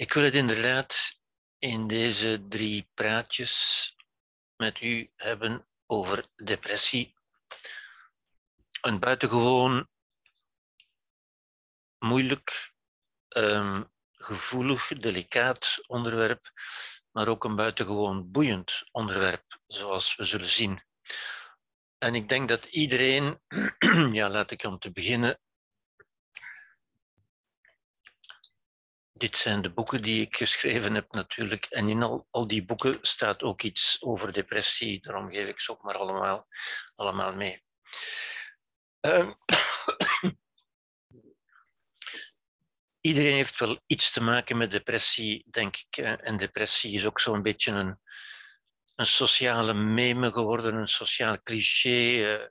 Ik wil het inderdaad in deze drie praatjes met u hebben over depressie. Een buitengewoon moeilijk, um, gevoelig, delicaat onderwerp, maar ook een buitengewoon boeiend onderwerp, zoals we zullen zien. En ik denk dat iedereen, ja, laat ik om te beginnen dit zijn de boeken die ik geschreven heb natuurlijk. En in al, al die boeken staat ook iets over depressie. Daarom geef ik ze ook maar allemaal, allemaal mee. Um, iedereen heeft wel iets te maken met depressie, denk ik. En depressie is ook zo'n beetje een, een sociale meme geworden, een sociaal cliché, uh,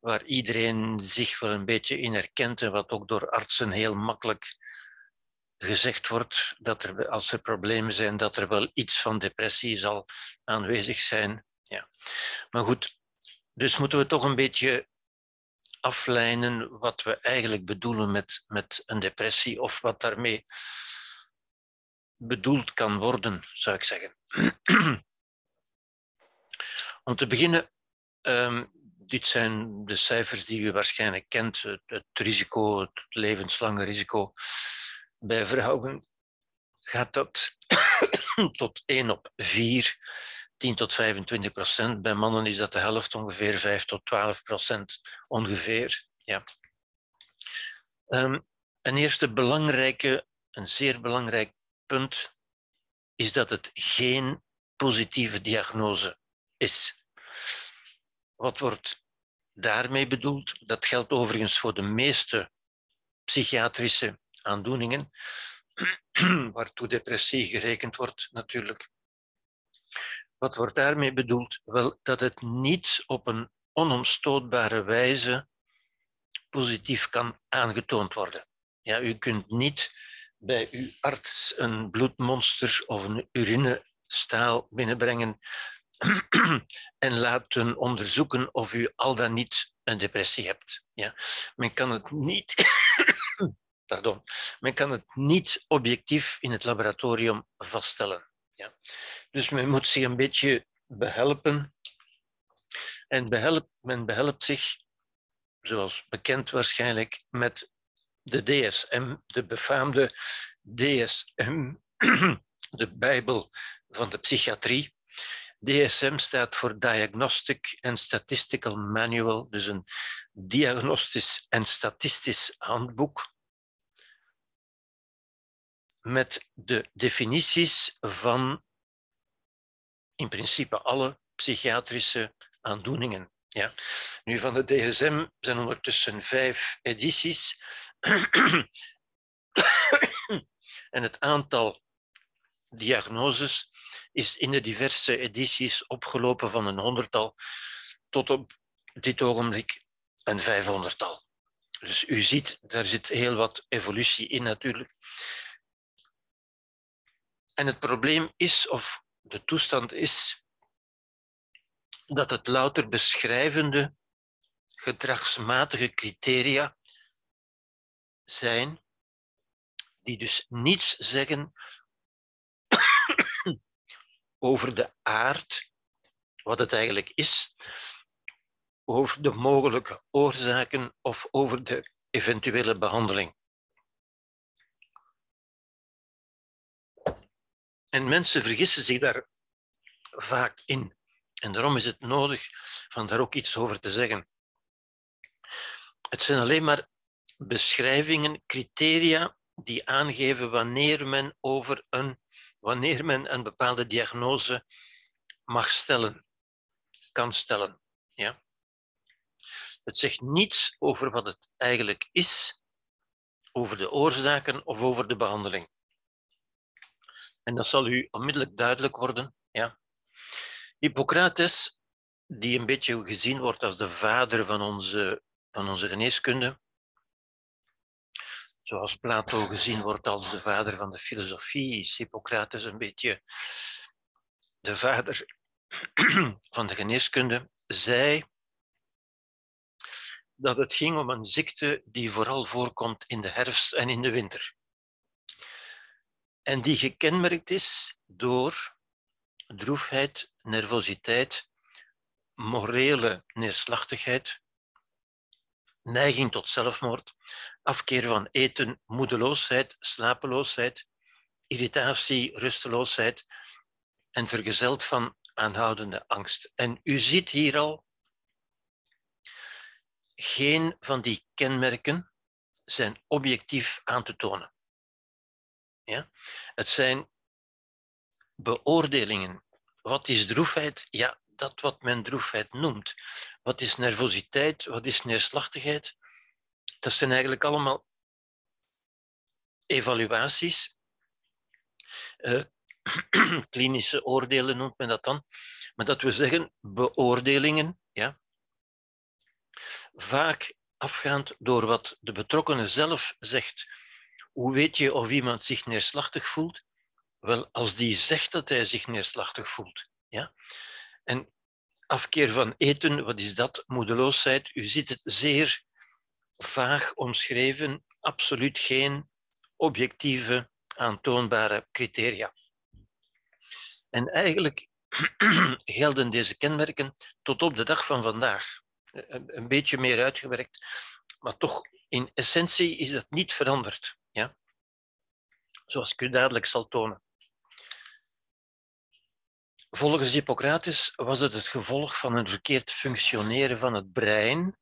waar iedereen zich wel een beetje in herkent en wat ook door artsen heel makkelijk gezegd wordt dat er, als er problemen zijn, dat er wel iets van depressie zal aanwezig zijn. Ja. Maar goed, dus moeten we toch een beetje aflijnen wat we eigenlijk bedoelen met, met een depressie of wat daarmee bedoeld kan worden, zou ik zeggen. Om te beginnen, um, dit zijn de cijfers die u waarschijnlijk kent, het risico, het levenslange risico bij vrouwen gaat dat tot 1 op 4, 10 tot 25 procent. Bij mannen is dat de helft ongeveer, 5 tot 12 procent ongeveer. Ja. Um, een eerste belangrijke, een zeer belangrijk punt is dat het geen positieve diagnose is. Wat wordt daarmee bedoeld? Dat geldt overigens voor de meeste psychiatrische aandoeningen, waartoe depressie gerekend wordt natuurlijk. Wat wordt daarmee bedoeld? Wel, dat het niet op een onomstootbare wijze positief kan aangetoond worden. Ja, u kunt niet bij uw arts een bloedmonster of een urinestaal binnenbrengen en laten onderzoeken of u al dan niet een depressie hebt. Ja. Men kan het niet pardon, men kan het niet objectief in het laboratorium vaststellen. Ja. Dus men moet zich een beetje behelpen. En behelp, men behelpt zich, zoals bekend waarschijnlijk, met de DSM, de befaamde DSM, de Bijbel van de psychiatrie. DSM staat voor Diagnostic and Statistical Manual, dus een diagnostisch en statistisch handboek met de definities van in principe alle psychiatrische aandoeningen. Ja. Nu, van de DSM zijn ondertussen vijf edities. en het aantal diagnoses is in de diverse edities opgelopen van een honderdtal tot op dit ogenblik een vijfhonderdtal. Dus u ziet, daar zit heel wat evolutie in natuurlijk. En het probleem is, of de toestand is, dat het louter beschrijvende gedragsmatige criteria zijn, die dus niets zeggen over de aard, wat het eigenlijk is, over de mogelijke oorzaken of over de eventuele behandeling. En mensen vergissen zich daar vaak in. En daarom is het nodig van daar ook iets over te zeggen. Het zijn alleen maar beschrijvingen, criteria die aangeven wanneer men over een, wanneer men een bepaalde diagnose mag stellen, kan stellen. Ja? Het zegt niets over wat het eigenlijk is, over de oorzaken of over de behandeling. En dat zal u onmiddellijk duidelijk worden. Ja. Hippocrates, die een beetje gezien wordt als de vader van onze, van onze geneeskunde, zoals Plato gezien wordt als de vader van de filosofie, is Hippocrates een beetje de vader van de geneeskunde, zei dat het ging om een ziekte die vooral voorkomt in de herfst en in de winter. En die gekenmerkt is door droefheid, nervositeit, morele neerslachtigheid, neiging tot zelfmoord, afkeer van eten, moedeloosheid, slapeloosheid, irritatie, rusteloosheid en vergezeld van aanhoudende angst. En u ziet hier al, geen van die kenmerken zijn objectief aan te tonen. Ja? Het zijn beoordelingen. Wat is droefheid? Ja, dat wat men droefheid noemt. Wat is nervositeit? Wat is neerslachtigheid? Dat zijn eigenlijk allemaal evaluaties. Uh, klinische oordelen noemt men dat dan. Maar dat we zeggen beoordelingen, ja. Vaak afgaand door wat de betrokkenen zelf zegt. Hoe weet je of iemand zich neerslachtig voelt? Wel, als die zegt dat hij zich neerslachtig voelt. Ja? En afkeer van eten, wat is dat? Moedeloosheid. U ziet het zeer vaag omschreven, absoluut geen objectieve, aantoonbare criteria. En eigenlijk gelden deze kenmerken tot op de dag van vandaag. Een beetje meer uitgewerkt, maar toch in essentie is dat niet veranderd. Ja? Zoals ik u dadelijk zal tonen. Volgens Hippocrates was het het gevolg van een verkeerd functioneren van het brein.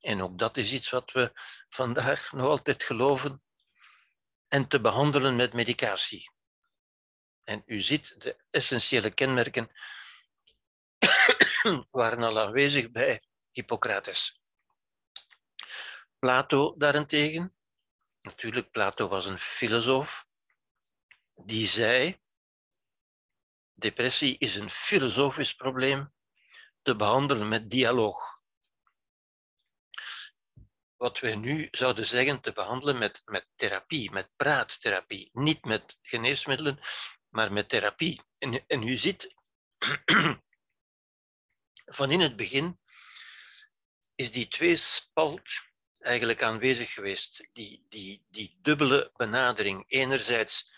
En ook dat is iets wat we vandaag nog altijd geloven. En te behandelen met medicatie. En u ziet de essentiële kenmerken waren al aanwezig bij Hippocrates. Plato daarentegen, natuurlijk, Plato was een filosoof, die zei Depressie is een filosofisch probleem te behandelen met dialoog. Wat wij nu zouden zeggen te behandelen met, met therapie, met praattherapie. Niet met geneesmiddelen, maar met therapie. En, en u ziet, van in het begin is die tweespalt eigenlijk aanwezig geweest. Die, die, die dubbele benadering. Enerzijds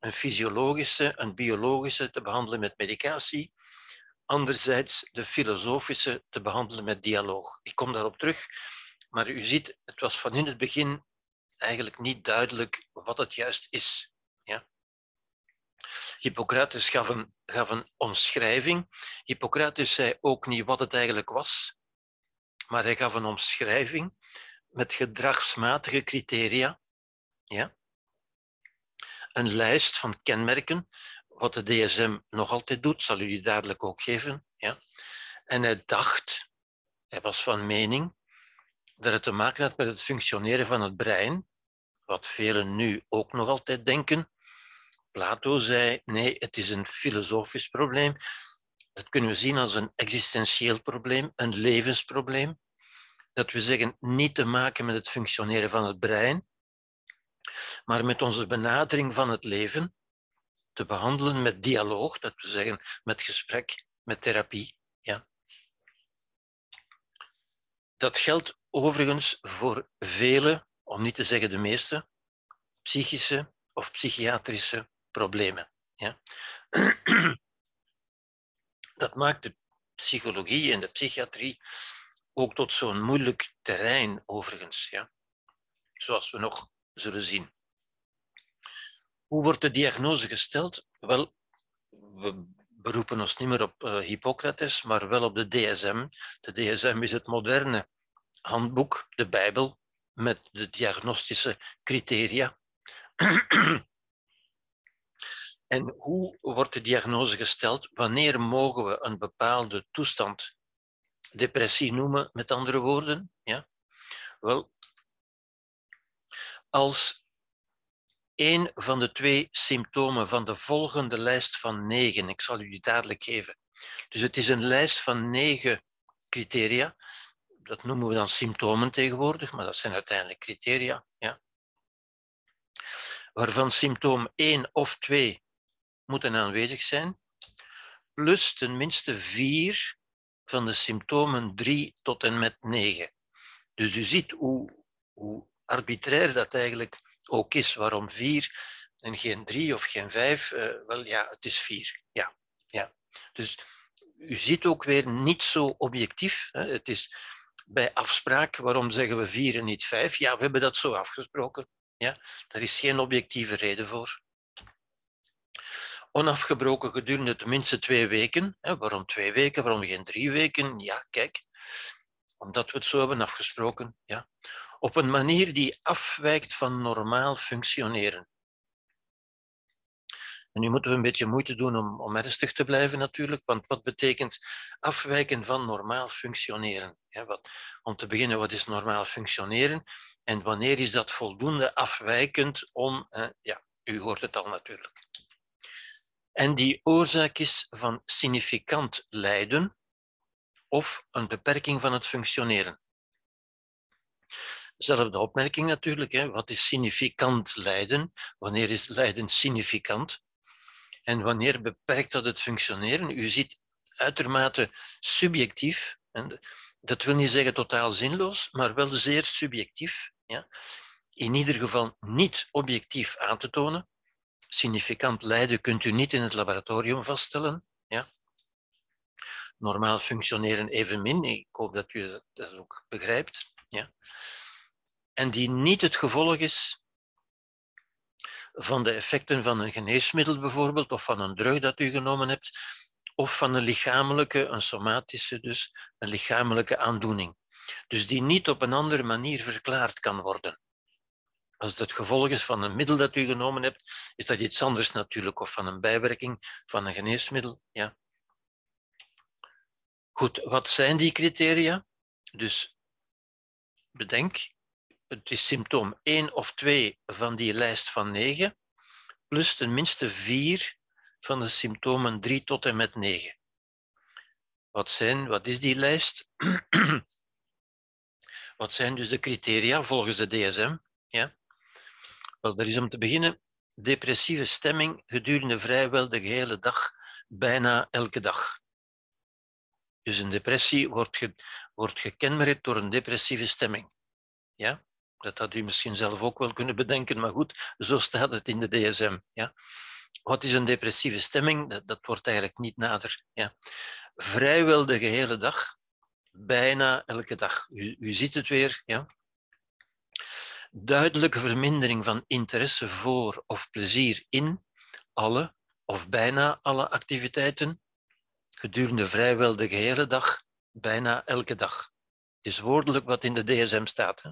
een fysiologische, een biologische te behandelen met medicatie, anderzijds de filosofische te behandelen met dialoog. Ik kom daarop terug, maar u ziet, het was van in het begin eigenlijk niet duidelijk wat het juist is. Ja? Hippocrates gaf een, gaf een omschrijving. Hippocrates zei ook niet wat het eigenlijk was, maar hij gaf een omschrijving met gedragsmatige criteria. Ja? een lijst van kenmerken, wat de DSM nog altijd doet, zal u dadelijk ook geven. Ja? En hij dacht, hij was van mening, dat het te maken had met het functioneren van het brein, wat velen nu ook nog altijd denken. Plato zei, nee, het is een filosofisch probleem. Dat kunnen we zien als een existentieel probleem, een levensprobleem. Dat we zeggen, niet te maken met het functioneren van het brein, maar met onze benadering van het leven te behandelen met dialoog, dat we zeggen met gesprek, met therapie. Ja. Dat geldt overigens voor vele, om niet te zeggen de meeste, psychische of psychiatrische problemen. Ja. Dat maakt de psychologie en de psychiatrie ook tot zo'n moeilijk terrein, overigens. Ja. Zoals we nog zullen zien. Hoe wordt de diagnose gesteld? Wel, we beroepen ons niet meer op uh, Hippocrates, maar wel op de DSM. De DSM is het moderne handboek, de Bijbel, met de diagnostische criteria. en hoe wordt de diagnose gesteld? Wanneer mogen we een bepaalde toestand depressie noemen, met andere woorden? Ja? Wel, als een van de twee symptomen van de volgende lijst van negen, ik zal u die dadelijk geven. Dus het is een lijst van negen criteria. Dat noemen we dan symptomen tegenwoordig, maar dat zijn uiteindelijk criteria. Ja. Waarvan symptoom 1 of 2 moeten aanwezig zijn, plus tenminste vier van de symptomen 3 tot en met 9. Dus u ziet hoe, hoe arbitrair dat eigenlijk ook is, waarom vier en geen 3 of geen 5, wel ja, het is 4. Ja, ja. Dus u ziet ook weer niet zo objectief. Hè. Het is bij afspraak, waarom zeggen we 4 en niet 5? Ja, we hebben dat zo afgesproken. Ja, daar is geen objectieve reden voor. Onafgebroken gedurende tenminste twee weken. Hè. Waarom twee weken? Waarom geen drie weken? Ja, kijk, omdat we het zo hebben afgesproken. Ja. Op een manier die afwijkt van normaal functioneren. En nu moeten we een beetje moeite doen om, om ernstig te blijven natuurlijk, want wat betekent afwijken van normaal functioneren? Wat, om te beginnen, wat is normaal functioneren? En wanneer is dat voldoende afwijkend om, ja, u hoort het al natuurlijk. En die oorzaak is van significant lijden of een beperking van het functioneren. Zelfde opmerking natuurlijk. Hè. Wat is significant lijden? Wanneer is lijden significant? En wanneer beperkt dat het functioneren? U ziet uitermate subjectief. Dat wil niet zeggen totaal zinloos, maar wel zeer subjectief. Ja? In ieder geval niet objectief aan te tonen. Significant lijden kunt u niet in het laboratorium vaststellen. Ja? Normaal functioneren evenmin. Ik hoop dat u dat ook begrijpt. Ja? En die niet het gevolg is van de effecten van een geneesmiddel bijvoorbeeld, of van een drug dat u genomen hebt, of van een lichamelijke, een somatische dus, een lichamelijke aandoening. Dus die niet op een andere manier verklaard kan worden. Als het gevolg is van een middel dat u genomen hebt, is dat iets anders natuurlijk, of van een bijwerking van een geneesmiddel. Ja. Goed, wat zijn die criteria? Dus bedenk, het is symptoom 1 of 2 van die lijst van 9, plus tenminste 4 van de symptomen 3 tot en met 9. Wat, zijn, wat is die lijst? wat zijn dus de criteria volgens de DSM? Ja? Wel, er is om te beginnen depressieve stemming gedurende vrijwel de gehele dag, bijna elke dag. Dus een depressie wordt, ge, wordt gekenmerkt door een depressieve stemming. Ja? Dat had u misschien zelf ook wel kunnen bedenken, maar goed, zo staat het in de DSM. Ja? Wat is een depressieve stemming? Dat, dat wordt eigenlijk niet nader. Ja? Vrijwel de gehele dag, bijna elke dag. U, u ziet het weer. Ja? Duidelijke vermindering van interesse voor of plezier in alle of bijna alle activiteiten gedurende vrijwel de gehele dag, bijna elke dag. Het is woordelijk wat in de DSM staat. Hè?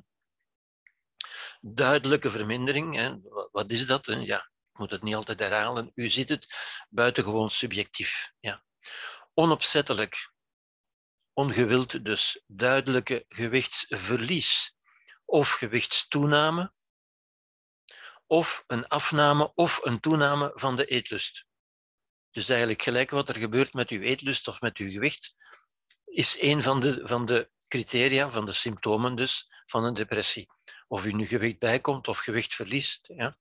Duidelijke vermindering, hè? wat is dat? Ja, ik moet het niet altijd herhalen. U ziet het, buitengewoon subjectief. Ja. Onopzettelijk, ongewild dus, duidelijke gewichtsverlies of gewichtstoename, of een afname of een toename van de eetlust. Dus eigenlijk gelijk wat er gebeurt met uw eetlust of met uw gewicht, is een van de, van de criteria, van de symptomen dus, van een depressie. Of u nu gewicht bijkomt of gewicht verliest. Ja.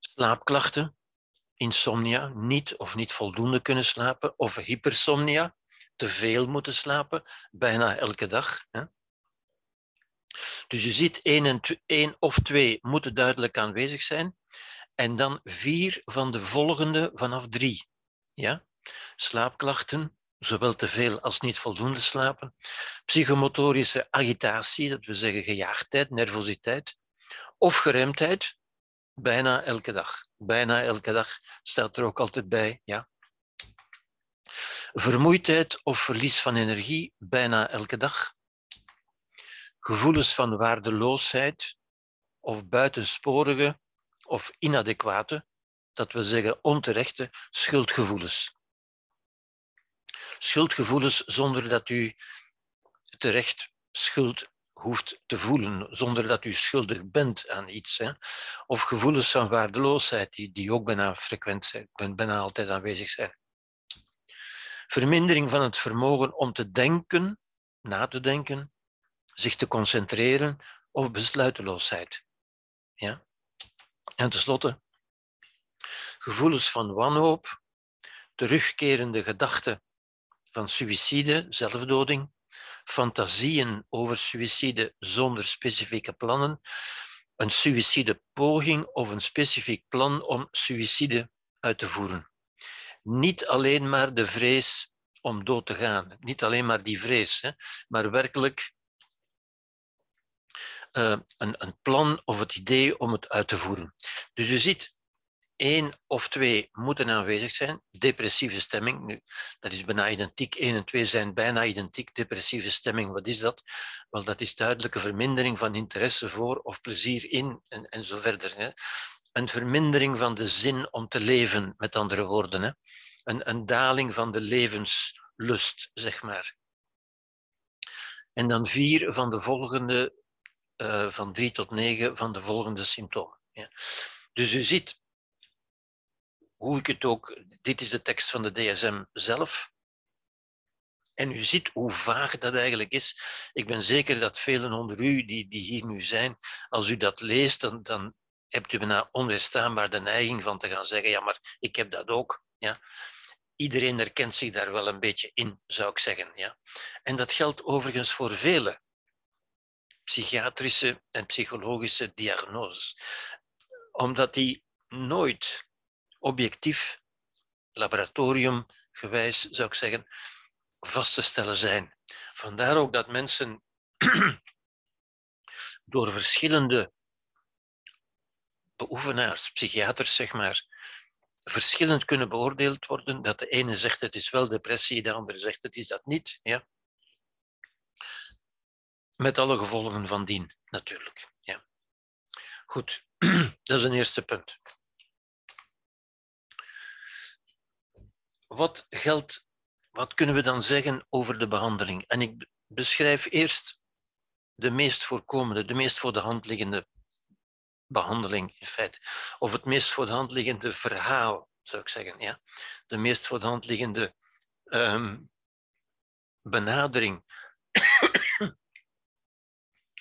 Slaapklachten, insomnia, niet of niet voldoende kunnen slapen, of hypersomnia, te veel moeten slapen, bijna elke dag. Ja. Dus je ziet één, en één of twee moeten duidelijk aanwezig zijn en dan vier van de volgende vanaf drie. Ja? Slaapklachten, zowel te veel als niet voldoende slapen. Psychomotorische agitatie, dat we zeggen gejaagdheid, nervositeit. Of geremdheid, bijna elke dag. Bijna elke dag staat er ook altijd bij. Ja? Vermoeidheid of verlies van energie, bijna elke dag. Gevoelens van waardeloosheid of buitensporige of inadequate, dat we zeggen onterechte schuldgevoelens. Schuldgevoelens zonder dat u terecht schuld hoeft te voelen, zonder dat u schuldig bent aan iets. Hè. Of gevoelens van waardeloosheid, die, die ook bijna frequent zijn, bijna altijd aanwezig zijn. Vermindering van het vermogen om te denken, na te denken, zich te concentreren of besluiteloosheid. Ja? En tenslotte, gevoelens van wanhoop, terugkerende gedachten van suïcide, zelfdoding, fantasieën over suïcide zonder specifieke plannen, een suïcidepoging of een specifiek plan om suïcide uit te voeren. Niet alleen maar de vrees om dood te gaan, niet alleen maar die vrees, hè, maar werkelijk uh, een, een plan of het idee om het uit te voeren. Dus je ziet, één of twee moeten aanwezig zijn. Depressieve stemming, nu, dat is bijna identiek. Één en twee zijn bijna identiek. Depressieve stemming, wat is dat? Wel, dat is duidelijke vermindering van interesse voor of plezier in en, en zo verder. Hè. Een vermindering van de zin om te leven, met andere woorden. Hè. Een, een daling van de levenslust, zeg maar. En dan vier van de volgende, uh, van drie tot negen van de volgende symptomen. Ja. Dus u ziet, hoe ik het ook, dit is de tekst van de DSM zelf. En u ziet hoe vaag dat eigenlijk is. Ik ben zeker dat velen onder u die, die hier nu zijn, als u dat leest, dan, dan hebt u bijna onweerstaanbaar de neiging van te gaan zeggen, ja, maar ik heb dat ook. Ja. Iedereen herkent zich daar wel een beetje in, zou ik zeggen. Ja. En dat geldt overigens voor vele psychiatrische en psychologische diagnoses. Omdat die nooit objectief, laboratoriumgewijs zou ik zeggen, vast te stellen zijn. Vandaar ook dat mensen door verschillende beoefenaars, psychiaters zeg maar, verschillend kunnen beoordeeld worden. Dat de ene zegt het is wel depressie, de andere zegt het is dat niet. Ja? Met alle gevolgen van dien, natuurlijk. Ja. Goed, dat is een eerste punt. wat geldt, wat kunnen we dan zeggen over de behandeling? En ik beschrijf eerst de meest voorkomende, de meest voor de hand liggende behandeling in feite. Of het meest voor de hand liggende verhaal, zou ik zeggen. Ja? De meest voor de hand liggende um, benadering.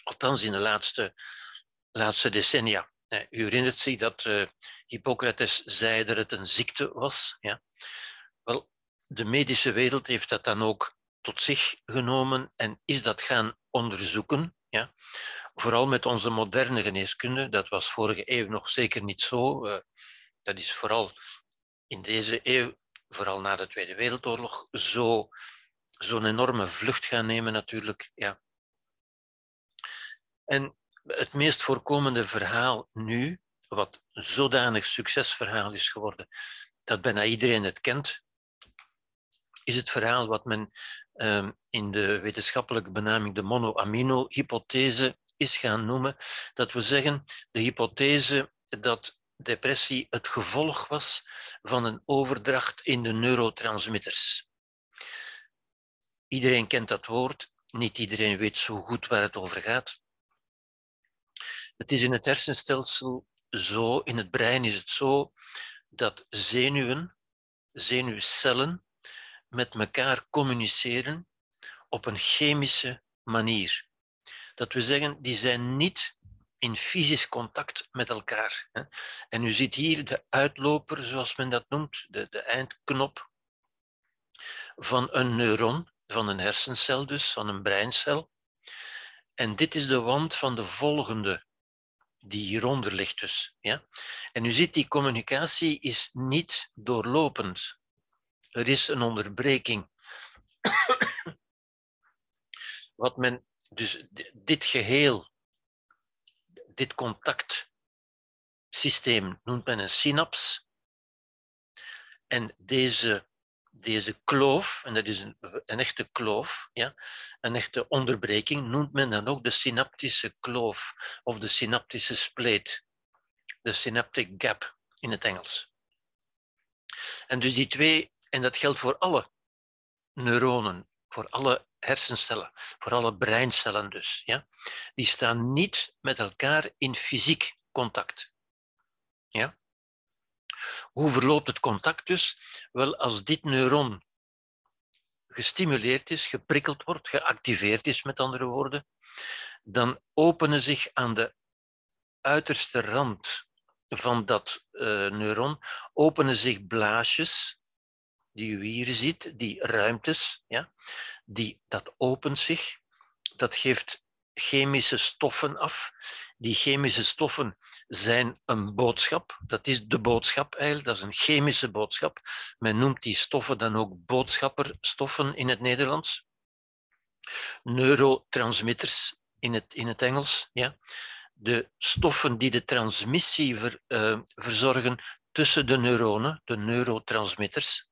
Althans in de laatste, laatste decennia. U herinnert zich dat uh, Hippocrates zei dat het een ziekte was. Ja? Wel, de medische wereld heeft dat dan ook tot zich genomen en is dat gaan onderzoeken. Ja? Vooral met onze moderne geneeskunde, dat was vorige eeuw nog zeker niet zo. Uh, dat is vooral in deze eeuw, vooral na de Tweede Wereldoorlog, zo, zo'n enorme vlucht gaan nemen natuurlijk. Ja. En het meest voorkomende verhaal nu, wat zodanig succesverhaal is geworden, dat bijna iedereen het kent, is het verhaal wat men um, in de wetenschappelijke benaming de monoamino-hypothese is gaan noemen. Dat we zeggen, de hypothese dat depressie het gevolg was van een overdracht in de neurotransmitters. Iedereen kent dat woord, niet iedereen weet zo goed waar het over gaat. Het is in het hersenstelsel zo, in het brein is het zo, dat zenuwen, zenuwcellen, met elkaar communiceren op een chemische manier. Dat we zeggen, die zijn niet in fysisch contact met elkaar. En u ziet hier de uitloper, zoals men dat noemt, de, de eindknop van een neuron, van een hersencel dus, van een breincel. En dit is de wand van de volgende, die hieronder ligt dus. Ja? En u ziet, die communicatie is niet doorlopend. Er is een onderbreking. Wat men, dus dit geheel, dit contactsysteem noemt men een synaps. En deze, deze kloof, en dat is een, een echte kloof, ja, een echte onderbreking, noemt men dan ook de synaptische kloof of de synaptische spleet, de synaptic gap in het Engels. En dus die twee en dat geldt voor alle neuronen, voor alle hersencellen, voor alle breincellen dus. Ja? Die staan niet met elkaar in fysiek contact. Ja? Hoe verloopt het contact dus? Wel, als dit neuron gestimuleerd is, geprikkeld wordt, geactiveerd is, met andere woorden, dan openen zich aan de uiterste rand van dat uh, neuron, openen zich blaasjes die u hier ziet, die ruimtes, ja, die, dat opent zich. Dat geeft chemische stoffen af. Die chemische stoffen zijn een boodschap. Dat is de boodschap eigenlijk. Dat is een chemische boodschap. Men noemt die stoffen dan ook boodschapperstoffen in het Nederlands. Neurotransmitters in het, in het Engels. Ja. De stoffen die de transmissie ver, uh, verzorgen tussen de neuronen, de neurotransmitters.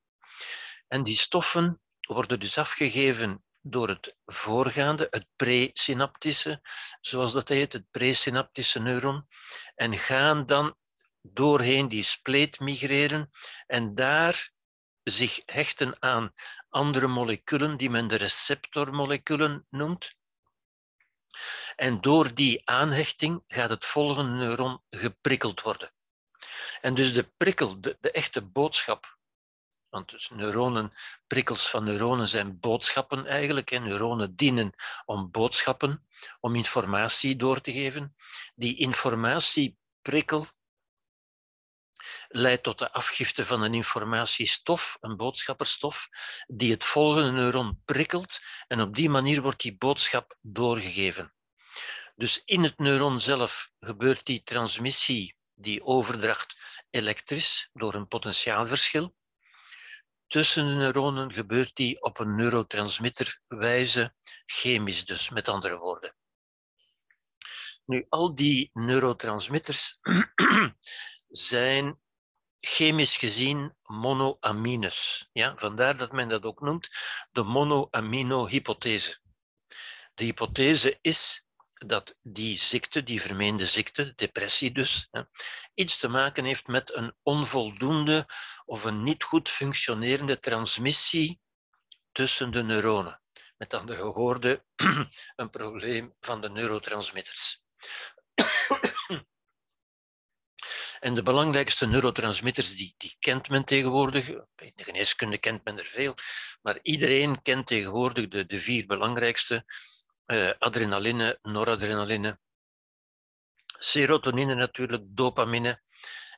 En die stoffen worden dus afgegeven door het voorgaande, het presynaptische, zoals dat heet, het presynaptische neuron, en gaan dan doorheen die spleet migreren en daar zich hechten aan andere moleculen die men de receptormoleculen noemt. En door die aanhechting gaat het volgende neuron geprikkeld worden. En dus de prikkel, de, de echte boodschap want dus neuronen, prikkels van neuronen zijn boodschappen eigenlijk. En neuronen dienen om boodschappen, om informatie door te geven. Die informatieprikkel leidt tot de afgifte van een informatiestof, een boodschapperstof, die het volgende neuron prikkelt en op die manier wordt die boodschap doorgegeven. Dus in het neuron zelf gebeurt die transmissie, die overdracht elektrisch door een potentiaalverschil tussen de neuronen gebeurt die op een neurotransmitterwijze, chemisch dus, met andere woorden. Nu, al die neurotransmitters zijn chemisch gezien monoamines. Ja? Vandaar dat men dat ook noemt de monoamino-hypothese. De hypothese is dat die ziekte, die vermeende ziekte, depressie dus, iets te maken heeft met een onvoldoende of een niet goed functionerende transmissie tussen de neuronen. Met andere woorden, een probleem van de neurotransmitters. En de belangrijkste neurotransmitters, die, die kent men tegenwoordig. In de geneeskunde kent men er veel, maar iedereen kent tegenwoordig de, de vier belangrijkste uh, adrenaline, noradrenaline, serotonine natuurlijk, dopamine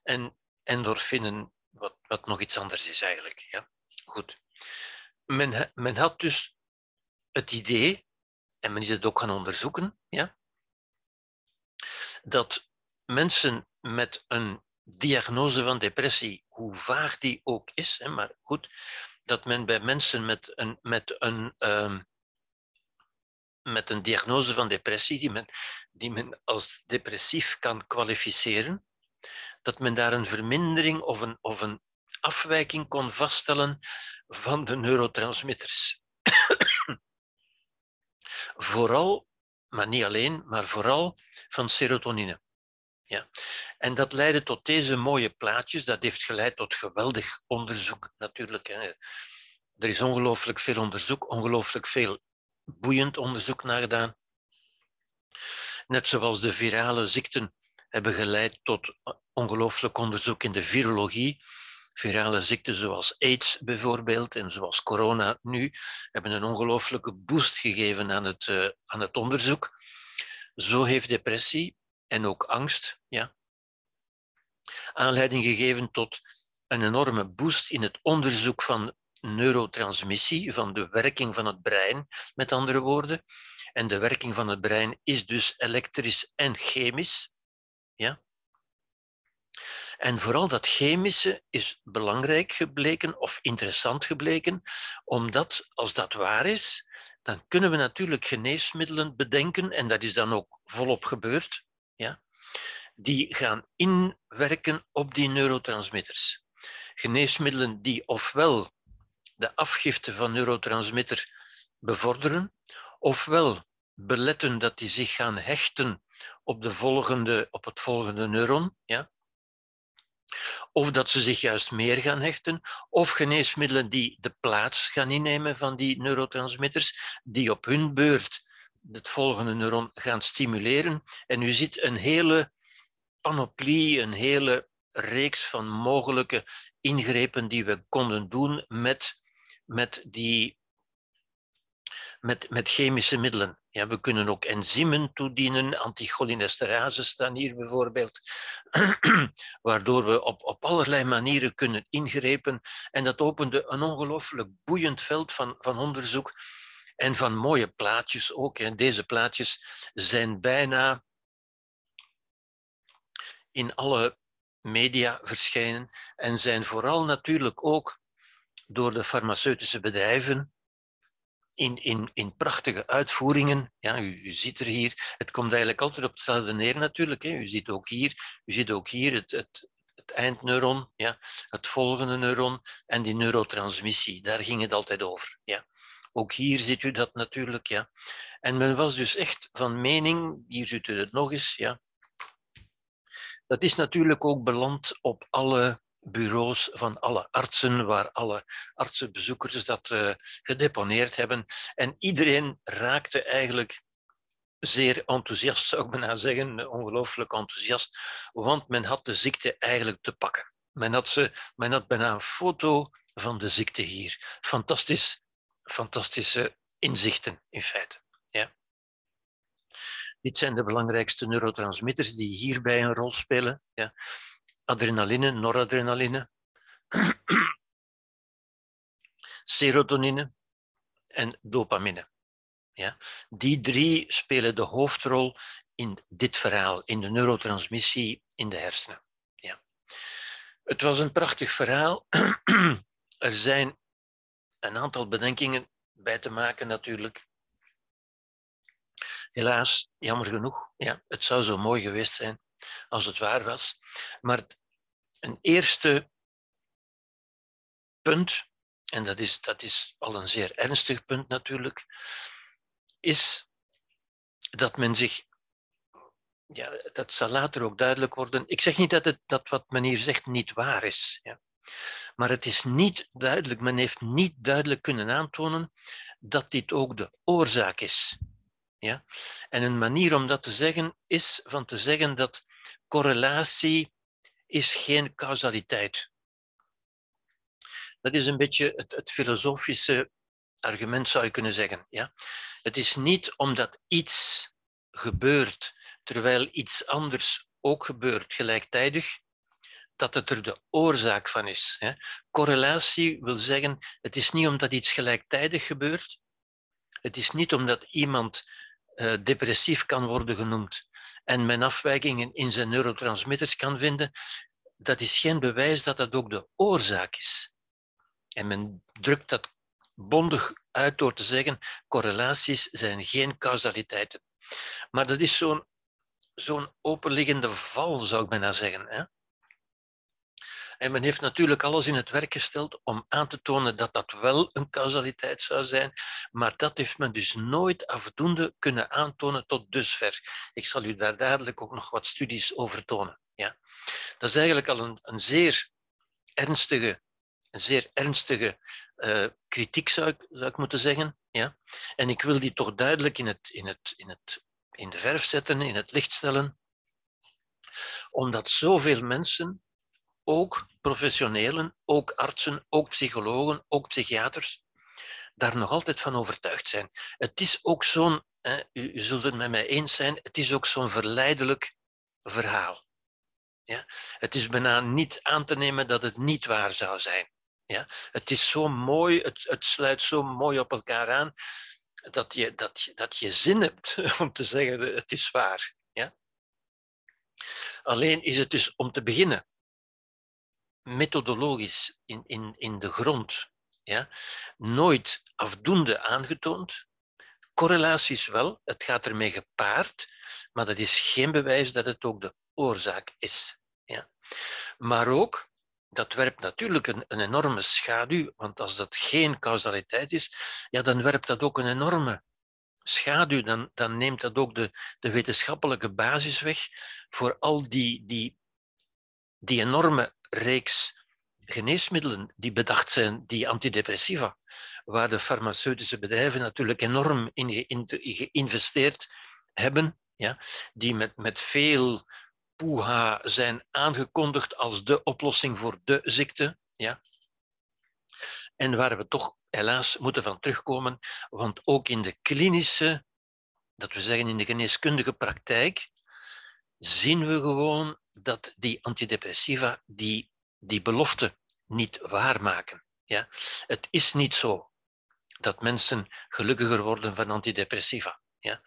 en endorfinen, wat, wat nog iets anders is eigenlijk. Ja? Goed. Men, men had dus het idee, en men is het ook gaan onderzoeken, ja, dat mensen met een diagnose van depressie, hoe vaag die ook is, maar goed, dat men bij mensen met een, met een um, met een diagnose van depressie, die men, die men als depressief kan kwalificeren, dat men daar een vermindering of een, of een afwijking kon vaststellen van de neurotransmitters. vooral, maar niet alleen, maar vooral van serotonine. Ja. En dat leidde tot deze mooie plaatjes. Dat heeft geleid tot geweldig onderzoek natuurlijk. Er is ongelooflijk veel onderzoek, ongelooflijk veel boeiend onderzoek naar gedaan. Net zoals de virale ziekten hebben geleid tot ongelooflijk onderzoek in de virologie. Virale ziekten zoals AIDS bijvoorbeeld en zoals corona nu hebben een ongelooflijke boost gegeven aan het, uh, aan het onderzoek. Zo heeft depressie en ook angst ja, aanleiding gegeven tot een enorme boost in het onderzoek van neurotransmissie, van de werking van het brein, met andere woorden. En de werking van het brein is dus elektrisch en chemisch. Ja? En vooral dat chemische is belangrijk gebleken of interessant gebleken, omdat als dat waar is, dan kunnen we natuurlijk geneesmiddelen bedenken, en dat is dan ook volop gebeurd, ja? die gaan inwerken op die neurotransmitters. Geneesmiddelen die ofwel de afgifte van neurotransmitter bevorderen, ofwel beletten dat die zich gaan hechten op, de volgende, op het volgende neuron, ja? of dat ze zich juist meer gaan hechten, of geneesmiddelen die de plaats gaan innemen van die neurotransmitters, die op hun beurt het volgende neuron gaan stimuleren. En u ziet een hele panoplie, een hele reeks van mogelijke ingrepen die we konden doen met met, die, met, met chemische middelen. Ja, we kunnen ook enzymen toedienen, anticholinesterase staan hier bijvoorbeeld, waardoor we op, op allerlei manieren kunnen ingrepen. En dat opende een ongelooflijk boeiend veld van, van onderzoek. En van mooie plaatjes ook. En deze plaatjes zijn bijna in alle media verschijnen en zijn vooral natuurlijk ook door de farmaceutische bedrijven in, in, in prachtige uitvoeringen. Ja, u, u ziet er hier, het komt eigenlijk altijd op hetzelfde neer natuurlijk. Hè. U ziet ook hier, u ziet ook hier het, het, het eindneuron, ja, het volgende neuron en die neurotransmissie. Daar ging het altijd over. Ja. Ook hier ziet u dat natuurlijk. Ja. En men was dus echt van mening, hier ziet u het nog eens, ja. dat is natuurlijk ook beland op alle bureaus van alle artsen, waar alle artsenbezoekers dat uh, gedeponeerd hebben. En iedereen raakte eigenlijk zeer enthousiast, zou ik bijna zeggen, ongelooflijk enthousiast, want men had de ziekte eigenlijk te pakken. Men had, ze, men had bijna een foto van de ziekte hier. Fantastisch, fantastische inzichten in feite. Ja. Dit zijn de belangrijkste neurotransmitters die hierbij een rol spelen. Ja adrenaline, noradrenaline, serotonine en dopamine. Ja? Die drie spelen de hoofdrol in dit verhaal, in de neurotransmissie in de hersenen. Ja. Het was een prachtig verhaal. er zijn een aantal bedenkingen bij te maken natuurlijk. Helaas, jammer genoeg, ja, het zou zo mooi geweest zijn als het waar was. Maar een eerste punt, en dat is, dat is al een zeer ernstig punt natuurlijk, is dat men zich, ja, dat zal later ook duidelijk worden. Ik zeg niet dat, het, dat wat men hier zegt niet waar is, ja. maar het is niet duidelijk, men heeft niet duidelijk kunnen aantonen dat dit ook de oorzaak is. Ja? En een manier om dat te zeggen is van te zeggen dat correlatie is geen causaliteit. Dat is een beetje het, het filosofische argument, zou je kunnen zeggen. Ja? Het is niet omdat iets gebeurt terwijl iets anders ook gebeurt gelijktijdig, dat het er de oorzaak van is. Hè. Correlatie wil zeggen, het is niet omdat iets gelijktijdig gebeurt, het is niet omdat iemand uh, depressief kan worden genoemd en men afwijkingen in zijn neurotransmitters kan vinden, dat is geen bewijs dat dat ook de oorzaak is. En men drukt dat bondig uit door te zeggen, correlaties zijn geen causaliteiten. Maar dat is zo'n zo'n openliggende val, zou ik bijna zeggen. Hè? En men heeft natuurlijk alles in het werk gesteld om aan te tonen dat dat wel een causaliteit zou zijn, maar dat heeft men dus nooit afdoende kunnen aantonen tot dusver. Ik zal u daar dadelijk ook nog wat studies over tonen. Ja. Dat is eigenlijk al een, een zeer ernstige, een zeer ernstige uh, kritiek, zou ik, zou ik moeten zeggen. Ja. En ik wil die toch duidelijk in, het, in, het, in, het, in de verf zetten, in het licht stellen, omdat zoveel mensen ook professionelen, ook artsen, ook psychologen, ook psychiaters, daar nog altijd van overtuigd zijn. Het is ook zo'n, u, u zult het met mij eens zijn, het is ook zo'n verleidelijk verhaal. Ja? Het is bijna niet aan te nemen dat het niet waar zou zijn. Ja? Het is zo mooi, het, het sluit zo mooi op elkaar aan, dat je, dat, dat je zin hebt om te zeggen het is waar. Ja? Alleen is het dus om te beginnen methodologisch in, in, in de grond ja, nooit afdoende aangetoond. Correlaties wel, het gaat ermee gepaard, maar dat is geen bewijs dat het ook de oorzaak is. Ja. Maar ook, dat werpt natuurlijk een, een enorme schaduw, want als dat geen causaliteit is, ja, dan werpt dat ook een enorme schaduw, dan, dan neemt dat ook de, de wetenschappelijke basis weg voor al die, die, die enorme reeks geneesmiddelen die bedacht zijn, die antidepressiva, waar de farmaceutische bedrijven natuurlijk enorm in geïnvesteerd hebben, ja, die met, met veel poeha zijn aangekondigd als de oplossing voor de ziekte. Ja. En waar we toch helaas moeten van terugkomen, want ook in de klinische, dat we zeggen in de geneeskundige praktijk, zien we gewoon dat die antidepressiva die, die belofte niet waarmaken. Ja? Het is niet zo dat mensen gelukkiger worden van antidepressiva. Ja?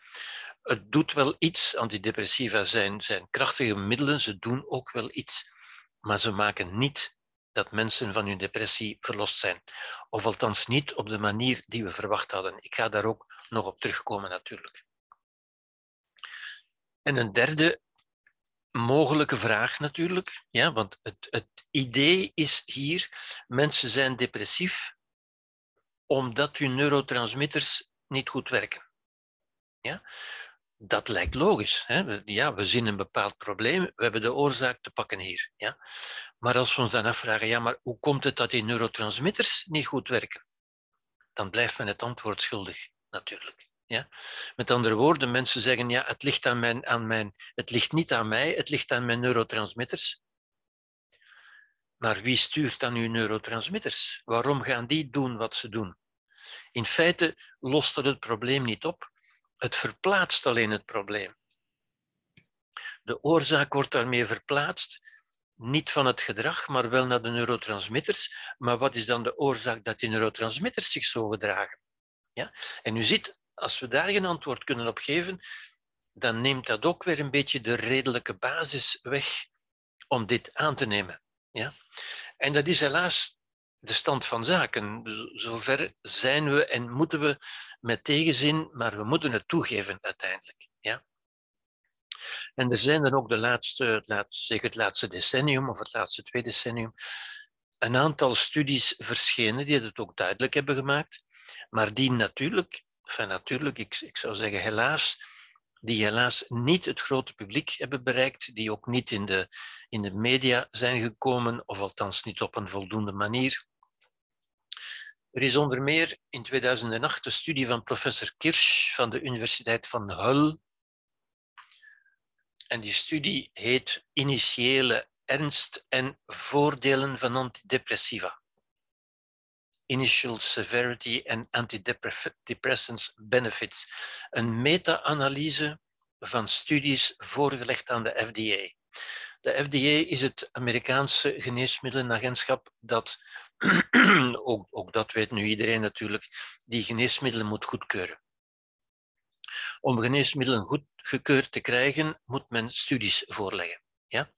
Het doet wel iets, antidepressiva zijn, zijn krachtige middelen, ze doen ook wel iets, maar ze maken niet dat mensen van hun depressie verlost zijn. Of althans niet op de manier die we verwacht hadden. Ik ga daar ook nog op terugkomen natuurlijk. En een derde mogelijke vraag natuurlijk, ja, want het, het idee is hier, mensen zijn depressief omdat hun neurotransmitters niet goed werken. Ja? Dat lijkt logisch. Hè? Ja, we zien een bepaald probleem, we hebben de oorzaak te pakken hier. Ja? Maar als we ons dan afvragen, ja, maar hoe komt het dat die neurotransmitters niet goed werken? Dan blijft men het antwoord schuldig, natuurlijk. Ja? Met andere woorden, mensen zeggen, ja, het ligt, aan mijn, aan mijn, het ligt niet aan mij, het ligt aan mijn neurotransmitters. Maar wie stuurt dan uw neurotransmitters? Waarom gaan die doen wat ze doen? In feite lost dat het probleem niet op, het verplaatst alleen het probleem. De oorzaak wordt daarmee verplaatst, niet van het gedrag, maar wel naar de neurotransmitters. Maar wat is dan de oorzaak dat die neurotransmitters zich zo gedragen? Ja? En u ziet, als we daar geen antwoord kunnen op geven, dan neemt dat ook weer een beetje de redelijke basis weg om dit aan te nemen. Ja? En dat is helaas de stand van zaken. Zover zijn we en moeten we met tegenzin, maar we moeten het toegeven uiteindelijk. Ja? En er zijn dan ook de laatste, zeker het laatste decennium of het laatste twee decennium, een aantal studies verschenen die het ook duidelijk hebben gemaakt, maar die natuurlijk, enfin natuurlijk, ik, ik zou zeggen helaas, die helaas niet het grote publiek hebben bereikt, die ook niet in de, in de media zijn gekomen, of althans niet op een voldoende manier. Er is onder meer in 2008 een studie van professor Kirsch van de Universiteit van Hull. En die studie heet Initiële ernst en voordelen van antidepressiva. Initial Severity and Antidepressants Benefits. Een meta-analyse van studies voorgelegd aan de FDA. De FDA is het Amerikaanse geneesmiddelenagentschap dat ook, ook dat weet nu iedereen natuurlijk, die geneesmiddelen moet goedkeuren. Om geneesmiddelen goedgekeurd te krijgen, moet men studies voorleggen. Ja?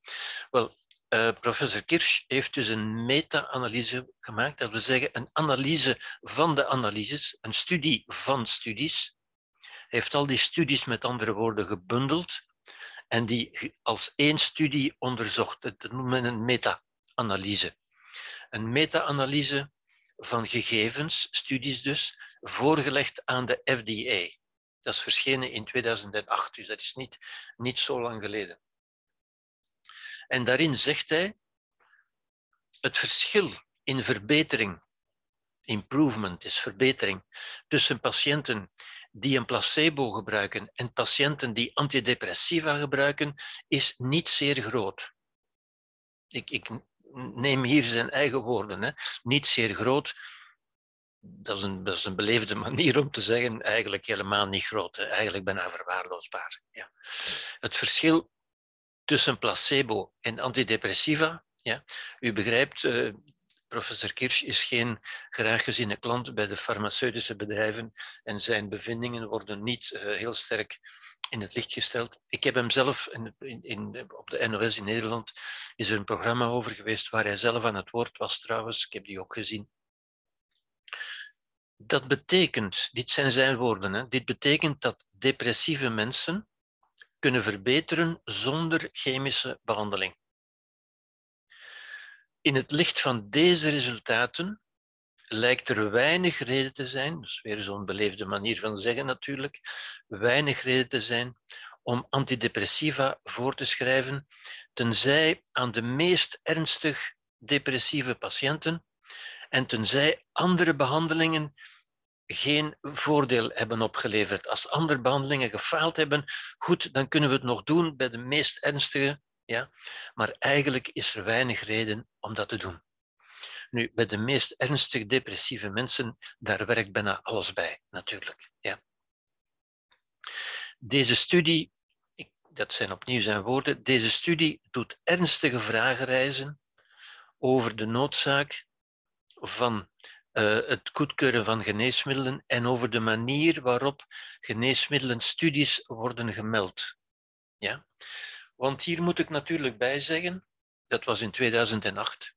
Wel, uh, professor Kirsch heeft dus een meta-analyse gemaakt, dat wil zeggen een analyse van de analyses, een studie van studies. Hij heeft al die studies met andere woorden gebundeld en die als één studie onderzocht. Dat noemen men een meta-analyse een meta-analyse van gegevens, studies dus, voorgelegd aan de FDA. Dat is verschenen in 2008, dus dat is niet, niet zo lang geleden. En daarin zegt hij het verschil in verbetering, improvement is verbetering, tussen patiënten die een placebo gebruiken en patiënten die antidepressiva gebruiken, is niet zeer groot. Ik, ik neem hier zijn eigen woorden, hè. niet zeer groot. Dat is, een, dat is een beleefde manier om te zeggen, eigenlijk helemaal niet groot, hè. eigenlijk bijna verwaarloosbaar. Ja. Het verschil tussen placebo en antidepressiva, ja, u begrijpt, uh, professor Kirsch is geen graag geziene klant bij de farmaceutische bedrijven en zijn bevindingen worden niet uh, heel sterk in het licht gesteld. Ik heb hem zelf in, in, op de NOS in Nederland is er een programma over geweest waar hij zelf aan het woord was trouwens. Ik heb die ook gezien. Dat betekent, dit zijn zijn woorden, hè, dit betekent dat depressieve mensen kunnen verbeteren zonder chemische behandeling. In het licht van deze resultaten lijkt er weinig reden te zijn, is weer zo'n beleefde manier van zeggen natuurlijk, weinig reden te zijn om antidepressiva voor te schrijven, tenzij aan de meest ernstig depressieve patiënten en tenzij andere behandelingen geen voordeel hebben opgeleverd. Als andere behandelingen gefaald hebben, goed, dan kunnen we het nog doen bij de meest ernstige, ja? maar eigenlijk is er weinig reden om dat te doen. Nu, bij de meest ernstig depressieve mensen, daar werkt bijna alles bij, natuurlijk. Ja. Deze studie, dat zijn opnieuw zijn woorden, deze studie doet ernstige vragen reizen over de noodzaak van het goedkeuren van geneesmiddelen en over de manier waarop geneesmiddelen studies worden gemeld. Ja? Want hier moet ik natuurlijk bij zeggen, dat was in 2008.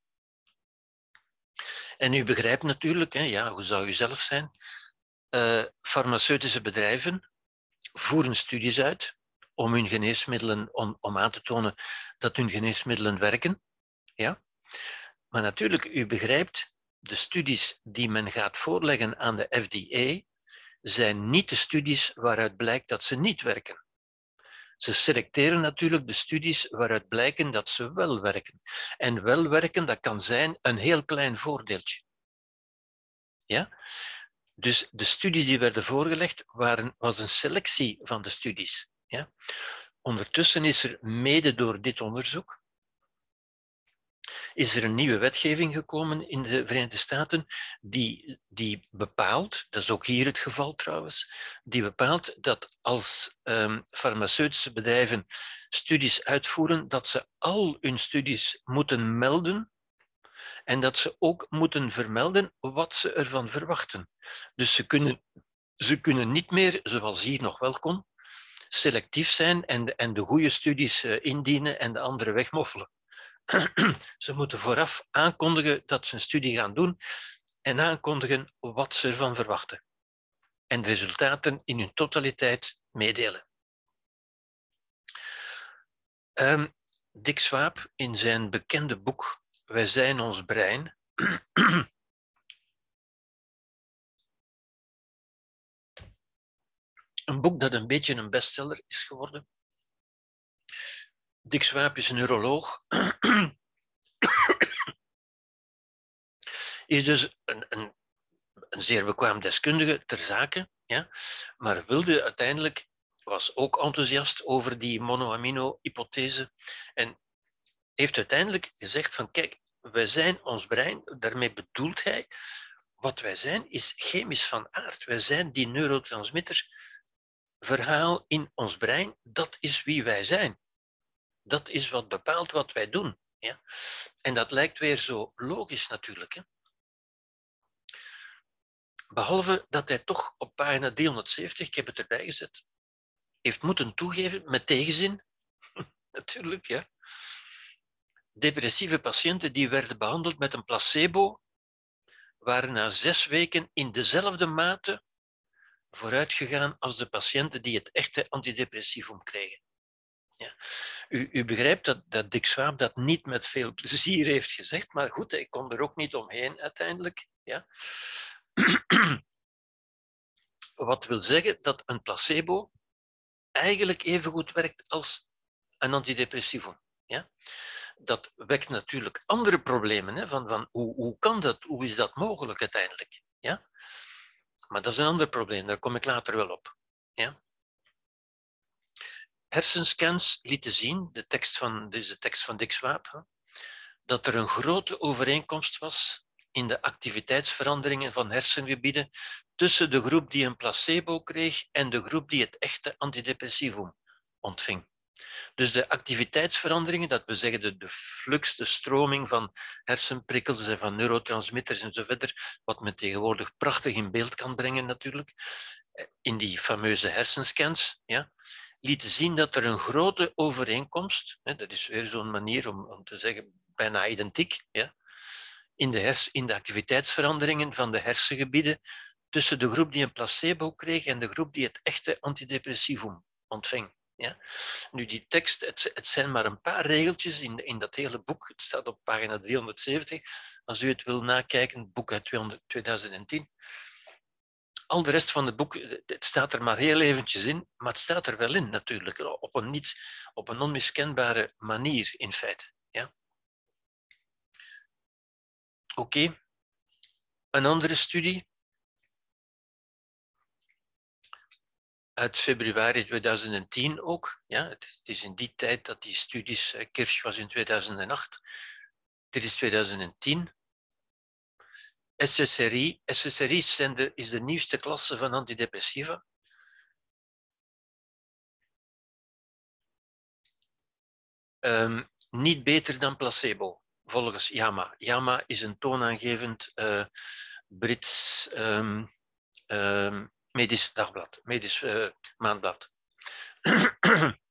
En u begrijpt natuurlijk, hè, ja, hoe zou u zelf zijn? Uh, farmaceutische bedrijven voeren studies uit om hun geneesmiddelen, om, om aan te tonen dat hun geneesmiddelen werken. Ja? Maar natuurlijk, u begrijpt, de studies die men gaat voorleggen aan de FDA zijn niet de studies waaruit blijkt dat ze niet werken. Ze selecteren natuurlijk de studies waaruit blijken dat ze wel werken. En wel werken, dat kan zijn een heel klein voordeeltje. Ja? Dus de studies die werden voorgelegd waren, was een selectie van de studies. Ja? Ondertussen is er mede door dit onderzoek is er een nieuwe wetgeving gekomen in de Verenigde Staten die, die bepaalt, dat is ook hier het geval trouwens, die bepaalt dat als um, farmaceutische bedrijven studies uitvoeren, dat ze al hun studies moeten melden en dat ze ook moeten vermelden wat ze ervan verwachten. Dus ze kunnen, ze kunnen niet meer, zoals hier nog wel kon, selectief zijn en de, en de goede studies uh, indienen en de andere wegmoffelen. ze moeten vooraf aankondigen dat ze een studie gaan doen en aankondigen wat ze ervan verwachten. En de resultaten in hun totaliteit meedelen. Um, Dick Swaap in zijn bekende boek Wij zijn ons brein. een boek dat een beetje een bestseller is geworden. Dick Swaap is neuroloog. is dus een, een, een, zeer bekwaam deskundige ter zake, ja? maar wilde uiteindelijk, was ook enthousiast over die monoamino-hypothese en heeft uiteindelijk gezegd van kijk, wij zijn ons brein, daarmee bedoelt hij, wat wij zijn is chemisch van aard. Wij zijn die neurotransmitter verhaal in ons brein, dat is wie wij zijn dat is wat bepaalt wat wij doen. Ja? En dat lijkt weer zo logisch natuurlijk. Hè? Behalve dat hij toch op pagina 370, ik heb het erbij gezet, heeft moeten toegeven, met tegenzin, natuurlijk, ja. Depressieve patiënten die werden behandeld met een placebo, waren na zes weken in dezelfde mate vooruitgegaan als de patiënten die het echte antidepressivum kregen. Ja. U, u, begrijpt dat, dat Dick Swaap dat niet met veel plezier heeft gezegd, maar goed, hij kon er ook niet omheen uiteindelijk. Ja. Wat wil zeggen dat een placebo eigenlijk even goed werkt als een antidepressivum. Ja? Dat wekt natuurlijk andere problemen. Hè? Van, van hoe, hoe kan dat? Hoe is dat mogelijk uiteindelijk? Ja? Maar dat is een ander probleem, daar kom ik later wel op. Ja? Hersenscans lieten zien, de tekst van, deze tekst van Dick Swaap, dat er een grote overeenkomst was in de activiteitsveranderingen van hersengebieden tussen de groep die een placebo kreeg en de groep die het echte antidepressivum ontving. Dus de activiteitsveranderingen, dat we zeggen de, flux, de stroming van hersenprikkels en van neurotransmitters en zo verder, wat men tegenwoordig prachtig in beeld kan brengen natuurlijk, in die fameuze hersenscans, ja, lieten zien dat er een grote overeenkomst, hè, dat is weer zo'n manier om, om te zeggen bijna identiek, ja, in, de hers, in de activiteitsveranderingen van de hersengebieden tussen de groep die een placebo kreeg en de groep die het echte antidepressivum ontving. Ja? Nu, die tekst, het, het, zijn maar een paar regeltjes in, in dat hele boek. Het staat op pagina 370. Als u het wil nakijken, het boek uit 2010 al de rest van het boek, het staat er maar heel eventjes in, maar het staat er wel in natuurlijk, op een, niet, op een onmiskenbare manier in feite. Ja? Oké, een andere studie uit februari 2010 ook. Ja, het is in die tijd dat die studies, Kirsch was in 2008, dit is 2010. SSRI. SSRI is de nieuwste klasse van antidepressiva. Um, niet beter dan placebo, volgens JAMA. JAMA is een toonaangevend uh, Brits um, um, Medisch Dagblad, Medisch uh, Maandblad.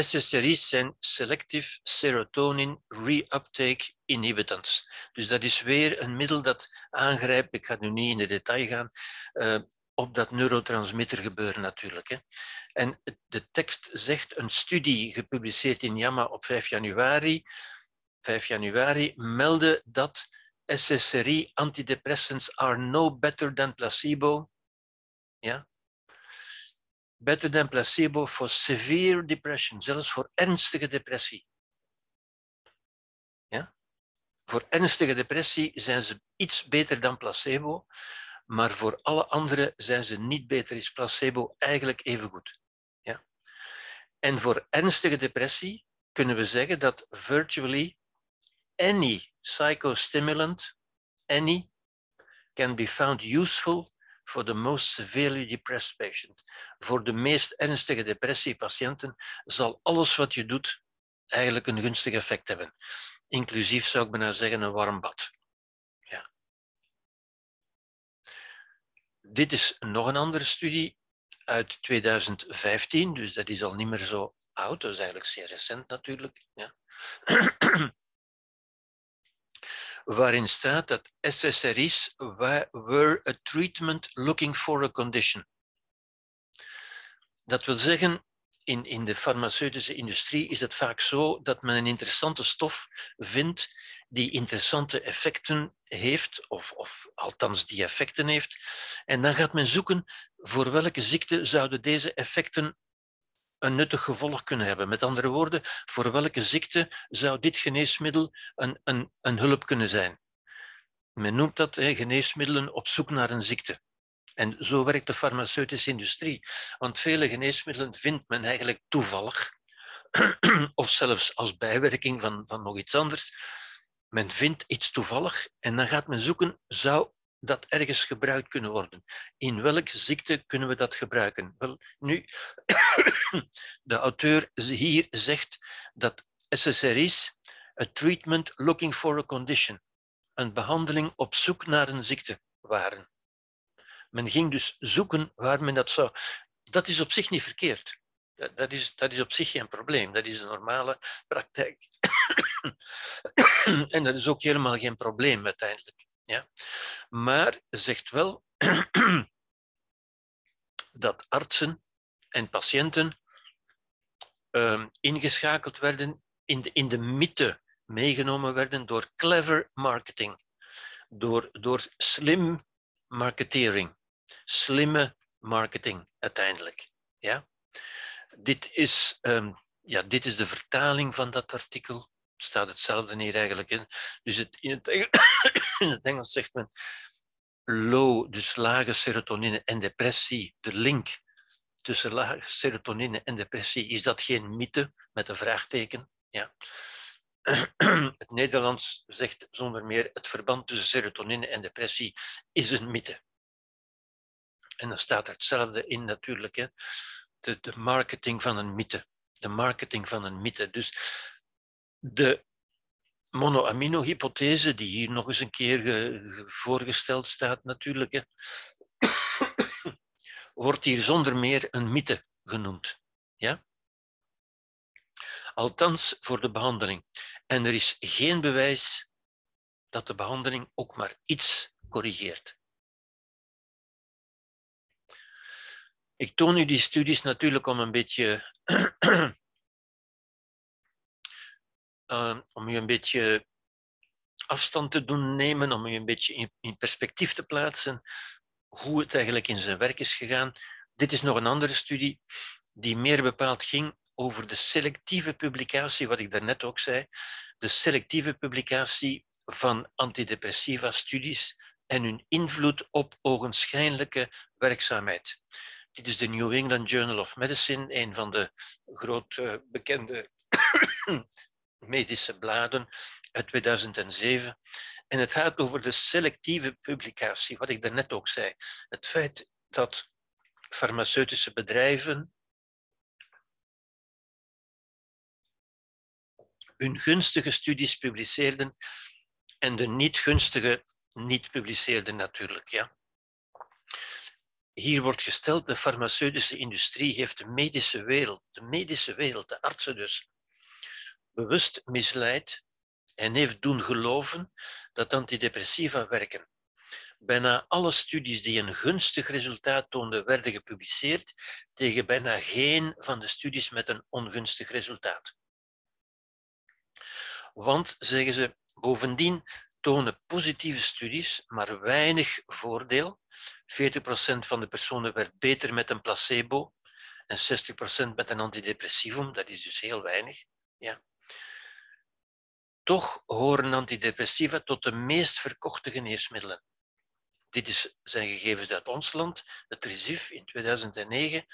SSRI's zijn Selective Serotonin Reuptake Inhibitants. Dus dat is weer een middel dat aangrijpt, ik ga nu niet in de detail gaan, uh, op dat neurotransmitter gebeuren natuurlijk. Hè. En de tekst zegt, een studie gepubliceerd in JAMA op 5 januari, 5 januari meldde dat SSRI antidepressants are no better than placebo. Ja? Better than placebo for severe depression, zelfs voor ernstige depressie. Ja? Voor ernstige depressie zijn ze iets beter dan placebo, maar voor alle anderen zijn ze niet beter. Is placebo eigenlijk even goed. Ja? En voor ernstige depressie kunnen we zeggen dat virtually any psychostimulant, any, can be found useful for the most severely depressed patient. Voor de meest ernstige depressiepatiënten zal alles wat je doet eigenlijk een gunstig effect hebben. Inclusief zou ik bijna zeggen een warm bad. Ja. Dit is nog een andere studie uit 2015, dus dat is al niet meer zo oud, dat is eigenlijk zeer recent natuurlijk. Ja. Waarin staat dat SSRI's were a treatment looking for a condition. Dat wil zeggen, in, in de farmaceutische industrie is het vaak zo dat men een interessante stof vindt die interessante effecten heeft, of, of althans die effecten heeft. En dan gaat men zoeken voor welke ziekte zouden deze effecten een nuttig gevolg kunnen hebben. Met andere woorden, voor welke ziekte zou dit geneesmiddel een, een, een hulp kunnen zijn? Men noemt dat geneesmiddelen op zoek naar een ziekte. En zo werkt de farmaceutische industrie. Want vele geneesmiddelen vindt men eigenlijk toevallig, of zelfs als bijwerking van, van nog iets anders. Men vindt iets toevallig en dan gaat men zoeken, zou dat ergens gebruikt kunnen worden. In welke ziekte kunnen we dat gebruiken? Wel, nu, de auteur hier zegt dat SSRI's a treatment looking for a condition, een behandeling op zoek naar een ziekte waren. Men ging dus zoeken waar men dat zou. Dat is op zich niet verkeerd. Dat is, dat is op zich geen probleem. Dat is een normale praktijk. en dat is ook helemaal geen probleem uiteindelijk. Ja? Maar zegt wel dat artsen en patiënten um, ingeschakeld werden, in de, in de mythe meegenomen werden door clever marketing, door, door slim marketering, slimme marketing uiteindelijk. Ja? Dit, is, um, ja, dit is de vertaling van dat artikel staat hetzelfde hier eigenlijk in. Dus in, het Engels, in het Engels zegt men low, dus lage serotonine en depressie, de link tussen lage serotonine en depressie, is dat geen mythe met een vraagteken? Ja. Het Nederlands zegt zonder meer het verband tussen serotonine en depressie is een mythe. En dan staat er hetzelfde in natuurlijk, hè. De, de marketing van een mythe. De marketing van een mythe. Dus de monoamino-hypothese, die hier nog eens een keer voorgesteld staat natuurlijk, hè, wordt hier zonder meer een mythe genoemd. Ja? Althans voor de behandeling. En er is geen bewijs dat de behandeling ook maar iets corrigeert. Ik toon u die studies natuurlijk om een beetje uh, om u een beetje afstand te doen nemen, om u een beetje in, perspectief te plaatsen hoe het eigenlijk in zijn werk is gegaan. Dit is nog een andere studie die meer bepaald ging over de selectieve publicatie, wat ik daarnet ook zei, de selectieve publicatie van antidepressiva studies en hun invloed op ogenschijnlijke werkzaamheid. Dit is de New England Journal of Medicine, een van de groot uh, bekende medische bladen uit 2007. En het gaat over de selectieve publicatie, wat ik daarnet ook zei. Het feit dat farmaceutische bedrijven hun gunstige studies publiceerden en de niet gunstige niet publiceerden natuurlijk. Ja. Hier wordt gesteld, de farmaceutische industrie heeft de medische wereld, de medische wereld, de artsen dus, bewust misleid en heeft doen geloven dat antidepressiva werken. Bijna alle studies die een gunstig resultaat toonden, werden gepubliceerd, tegen bijna geen van de studies met een ongunstig resultaat. Want, zeggen ze, bovendien tonen positieve studies maar weinig voordeel. 40% van de personen werd beter met een placebo en 60% met een antidepressivum, dat is dus heel weinig. Ja. Toch horen antidepressiva tot de meest verkochte geneesmiddelen. Dit is, zijn gegevens uit ons land, het RISIF in 2009.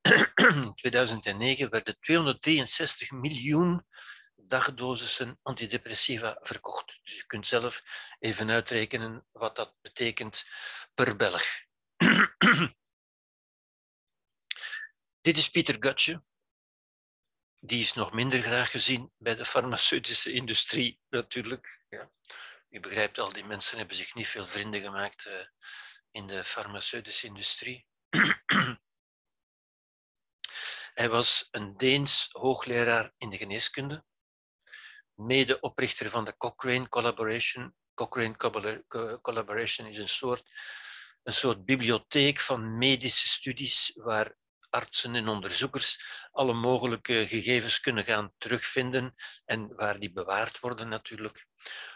in 2009 werden 263 miljoen dagdosissen antidepressiva verkocht. Dus je kunt zelf even uitrekenen wat dat betekent per Belg. Dit is Pieter Gutje. Die is nog minder graag gezien bij de farmaceutische industrie, natuurlijk. Ja. U begrijpt, al die mensen hebben zich niet veel vrienden gemaakt uh, in de farmaceutische industrie. Hij was een Deens hoogleraar in de geneeskunde medeoprichter van de Cochrane Collaboration. Cochrane Collaboration is een soort, een soort bibliotheek van medische studies waar artsen en onderzoekers alle mogelijke gegevens kunnen gaan terugvinden en waar die bewaard worden natuurlijk.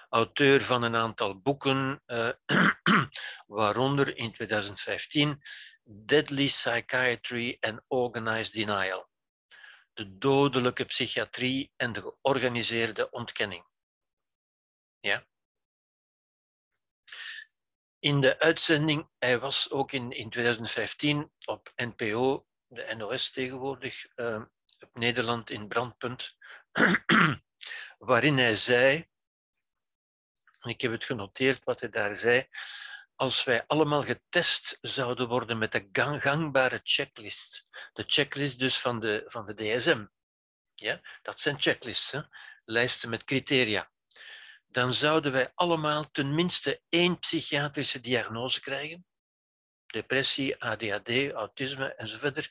Auteur van een aantal boeken, uh, waaronder in 2015 Deadly Psychiatry and Organized Denial de dodelijke psychiatrie en de georganiseerde ontkenning. Ja. In de uitzending, hij was ook in, in 2015 op NPO, de NOS tegenwoordig, uh, op Nederland in Brandpunt, waarin hij zei, en ik heb het genoteerd wat hij daar zei, als wij allemaal getest zouden worden met de gangbare checklist, de checklist dus van de, van de DSM, ja, dat zijn checklists, lijsten met criteria, dan zouden wij allemaal tenminste één psychiatrische diagnose krijgen, depressie, ADHD, autisme enzovoort,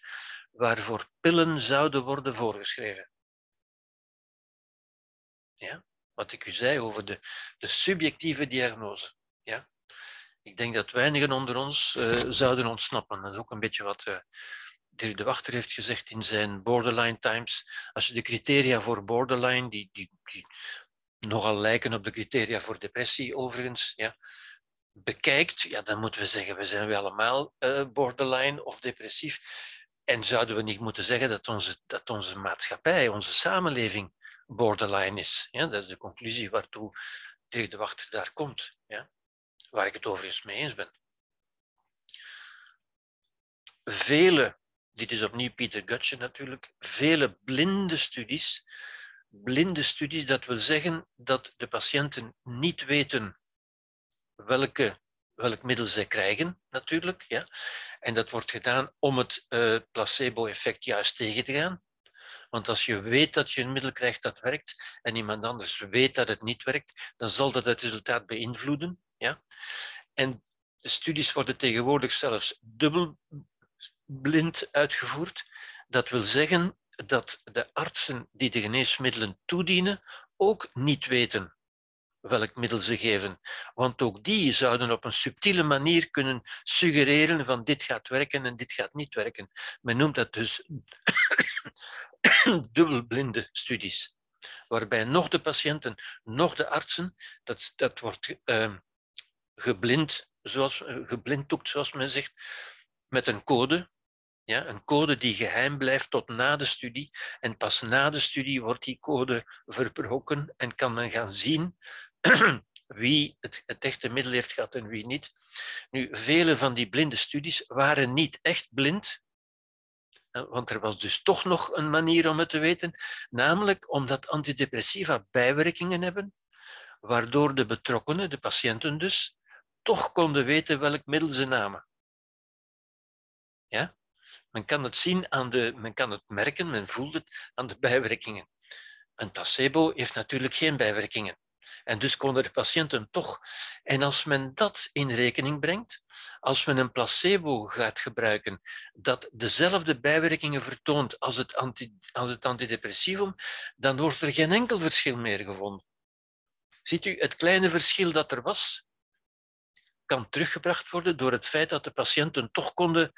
waarvoor pillen zouden worden voorgeschreven. Ja? Wat ik u zei over de, de subjectieve diagnose. Ja? Ik denk dat weinigen onder ons uh, zouden ontsnappen. Dat is ook een beetje wat uh, Dirk de Wachter heeft gezegd in zijn Borderline Times. Als je de criteria voor borderline, die, die, die nogal lijken op de criteria voor depressie overigens, ja, bekijkt, ja, dan moeten we zeggen, we zijn we allemaal uh, borderline of depressief. En zouden we niet moeten zeggen dat onze, dat onze maatschappij, onze samenleving borderline is? Ja, dat is de conclusie waartoe Dirk de Wachter daar komt. Ja waar ik het overigens mee eens ben. Vele, dit is opnieuw Pieter Gutschen natuurlijk, vele blinde studies, blinde studies, dat wil zeggen dat de patiënten niet weten welke, welk middel zij krijgen, natuurlijk. Ja? En dat wordt gedaan om het uh, placebo-effect juist tegen te gaan. Want als je weet dat je een middel krijgt dat werkt en iemand anders weet dat het niet werkt, dan zal dat het resultaat beïnvloeden. Ja? En de studies worden tegenwoordig zelfs dubbelblind uitgevoerd. Dat wil zeggen dat de artsen die de geneesmiddelen toedienen ook niet weten welk middel ze geven. Want ook die zouden op een subtiele manier kunnen suggereren van dit gaat werken en dit gaat niet werken. Men noemt dat dus dubbelblinde studies, waarbij nog de patiënten, nog de artsen, dat, dat wordt uh, geblind, zoals, geblinddoekt, zoals men zegt, met een code. Ja, een code die geheim blijft tot na de studie. En pas na de studie wordt die code verbroken en kan men gaan zien wie het, echte middel heeft gehad en wie niet. Nu, vele van die blinde studies waren niet echt blind, want er was dus toch nog een manier om het te weten, namelijk omdat antidepressiva bijwerkingen hebben, waardoor de betrokkenen, de patiënten dus, toch konden weten welk middel ze namen. Ja? Men kan het zien aan de, men kan het merken, men voelt het aan de bijwerkingen. Een placebo heeft natuurlijk geen bijwerkingen. En dus konden de patiënten toch. En als men dat in rekening brengt, als men een placebo gaat gebruiken dat dezelfde bijwerkingen vertoont als het, als het antidepressivum, dan wordt er geen enkel verschil meer gevonden. Ziet u, het kleine verschil dat er was, kan teruggebracht worden door het feit dat de patiënten toch konden,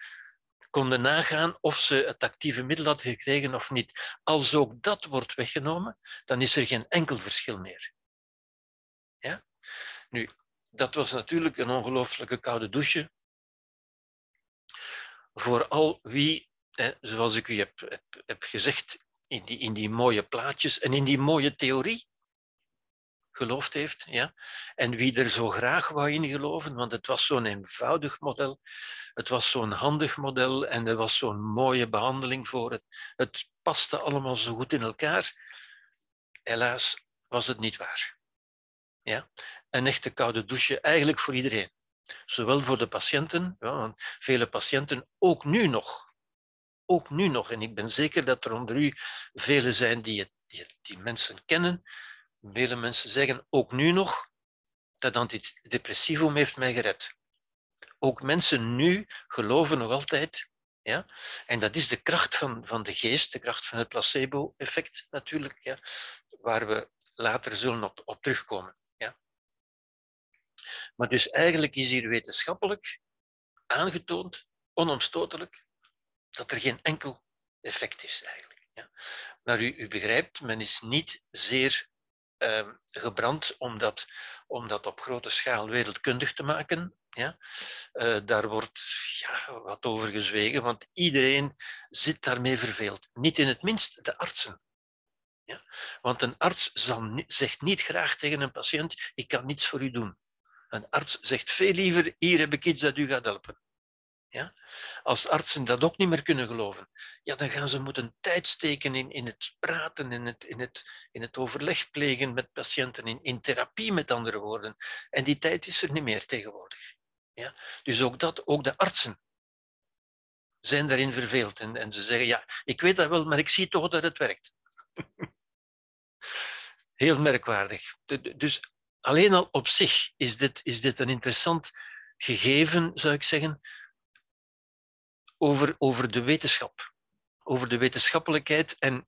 konden nagaan of ze het actieve middel hadden gekregen of niet. Als ook dat wordt weggenomen, dan is er geen enkel verschil meer. Nu, dat was natuurlijk een ongelooflijke koude douche. Voor al wie, zoals ik u heb gezegd, in die, in die mooie plaatjes en in die mooie theorie geloofd heeft. Ja? En wie er zo graag wou in geloven, want het was zo'n eenvoudig model, het was zo'n handig model en er was zo'n mooie behandeling voor het. Het paste allemaal zo goed in elkaar. Helaas was het niet waar. Ja? Een echte koude douche, eigenlijk voor iedereen. Zowel voor de patiënten, ja, want vele patiënten, ook nu nog, ook nu nog, en ik ben zeker dat er onder u velen zijn die, het, die, mensen kennen, vele mensen zeggen ook nu nog, dat antidepressivum heeft mij gered. Ook mensen nu geloven nog altijd, ja? en dat is de kracht van, van de geest, de kracht van het placebo-effect natuurlijk, ja? waar we later zullen op, op terugkomen. Maar dus eigenlijk is hier wetenschappelijk aangetoond, onomstotelijk, dat er geen enkel effect is eigenlijk. Ja? Maar u, u begrijpt, men is niet zeer uh, gebrand om dat, om dat op grote schaal wereldkundig te maken. Ja? Uh, daar wordt ja, wat over gezwegen, want iedereen zit daarmee verveeld. Niet in het minst de artsen. Ja? Want een arts zal, zegt niet graag tegen een patiënt, ik kan niets voor u doen. Een arts zegt veel liever, hier heb ik iets dat u gaat helpen. Ja? Als artsen dat ook niet meer kunnen geloven, ja, dan gaan ze moeten tijd steken in, in het praten, in het, in, het, in het overleg plegen met patiënten, in, in therapie met andere woorden. En die tijd is er niet meer tegenwoordig. Ja? Dus ook, dat, ook de artsen zijn daarin verveeld. En, en ze zeggen, ja, ik weet dat wel, maar ik zie toch dat het werkt. Heel merkwaardig. Dus alleen al op zich is dit, is dit een interessant gegeven, zou ik zeggen, over, over de wetenschap. Over de wetenschappelijkheid en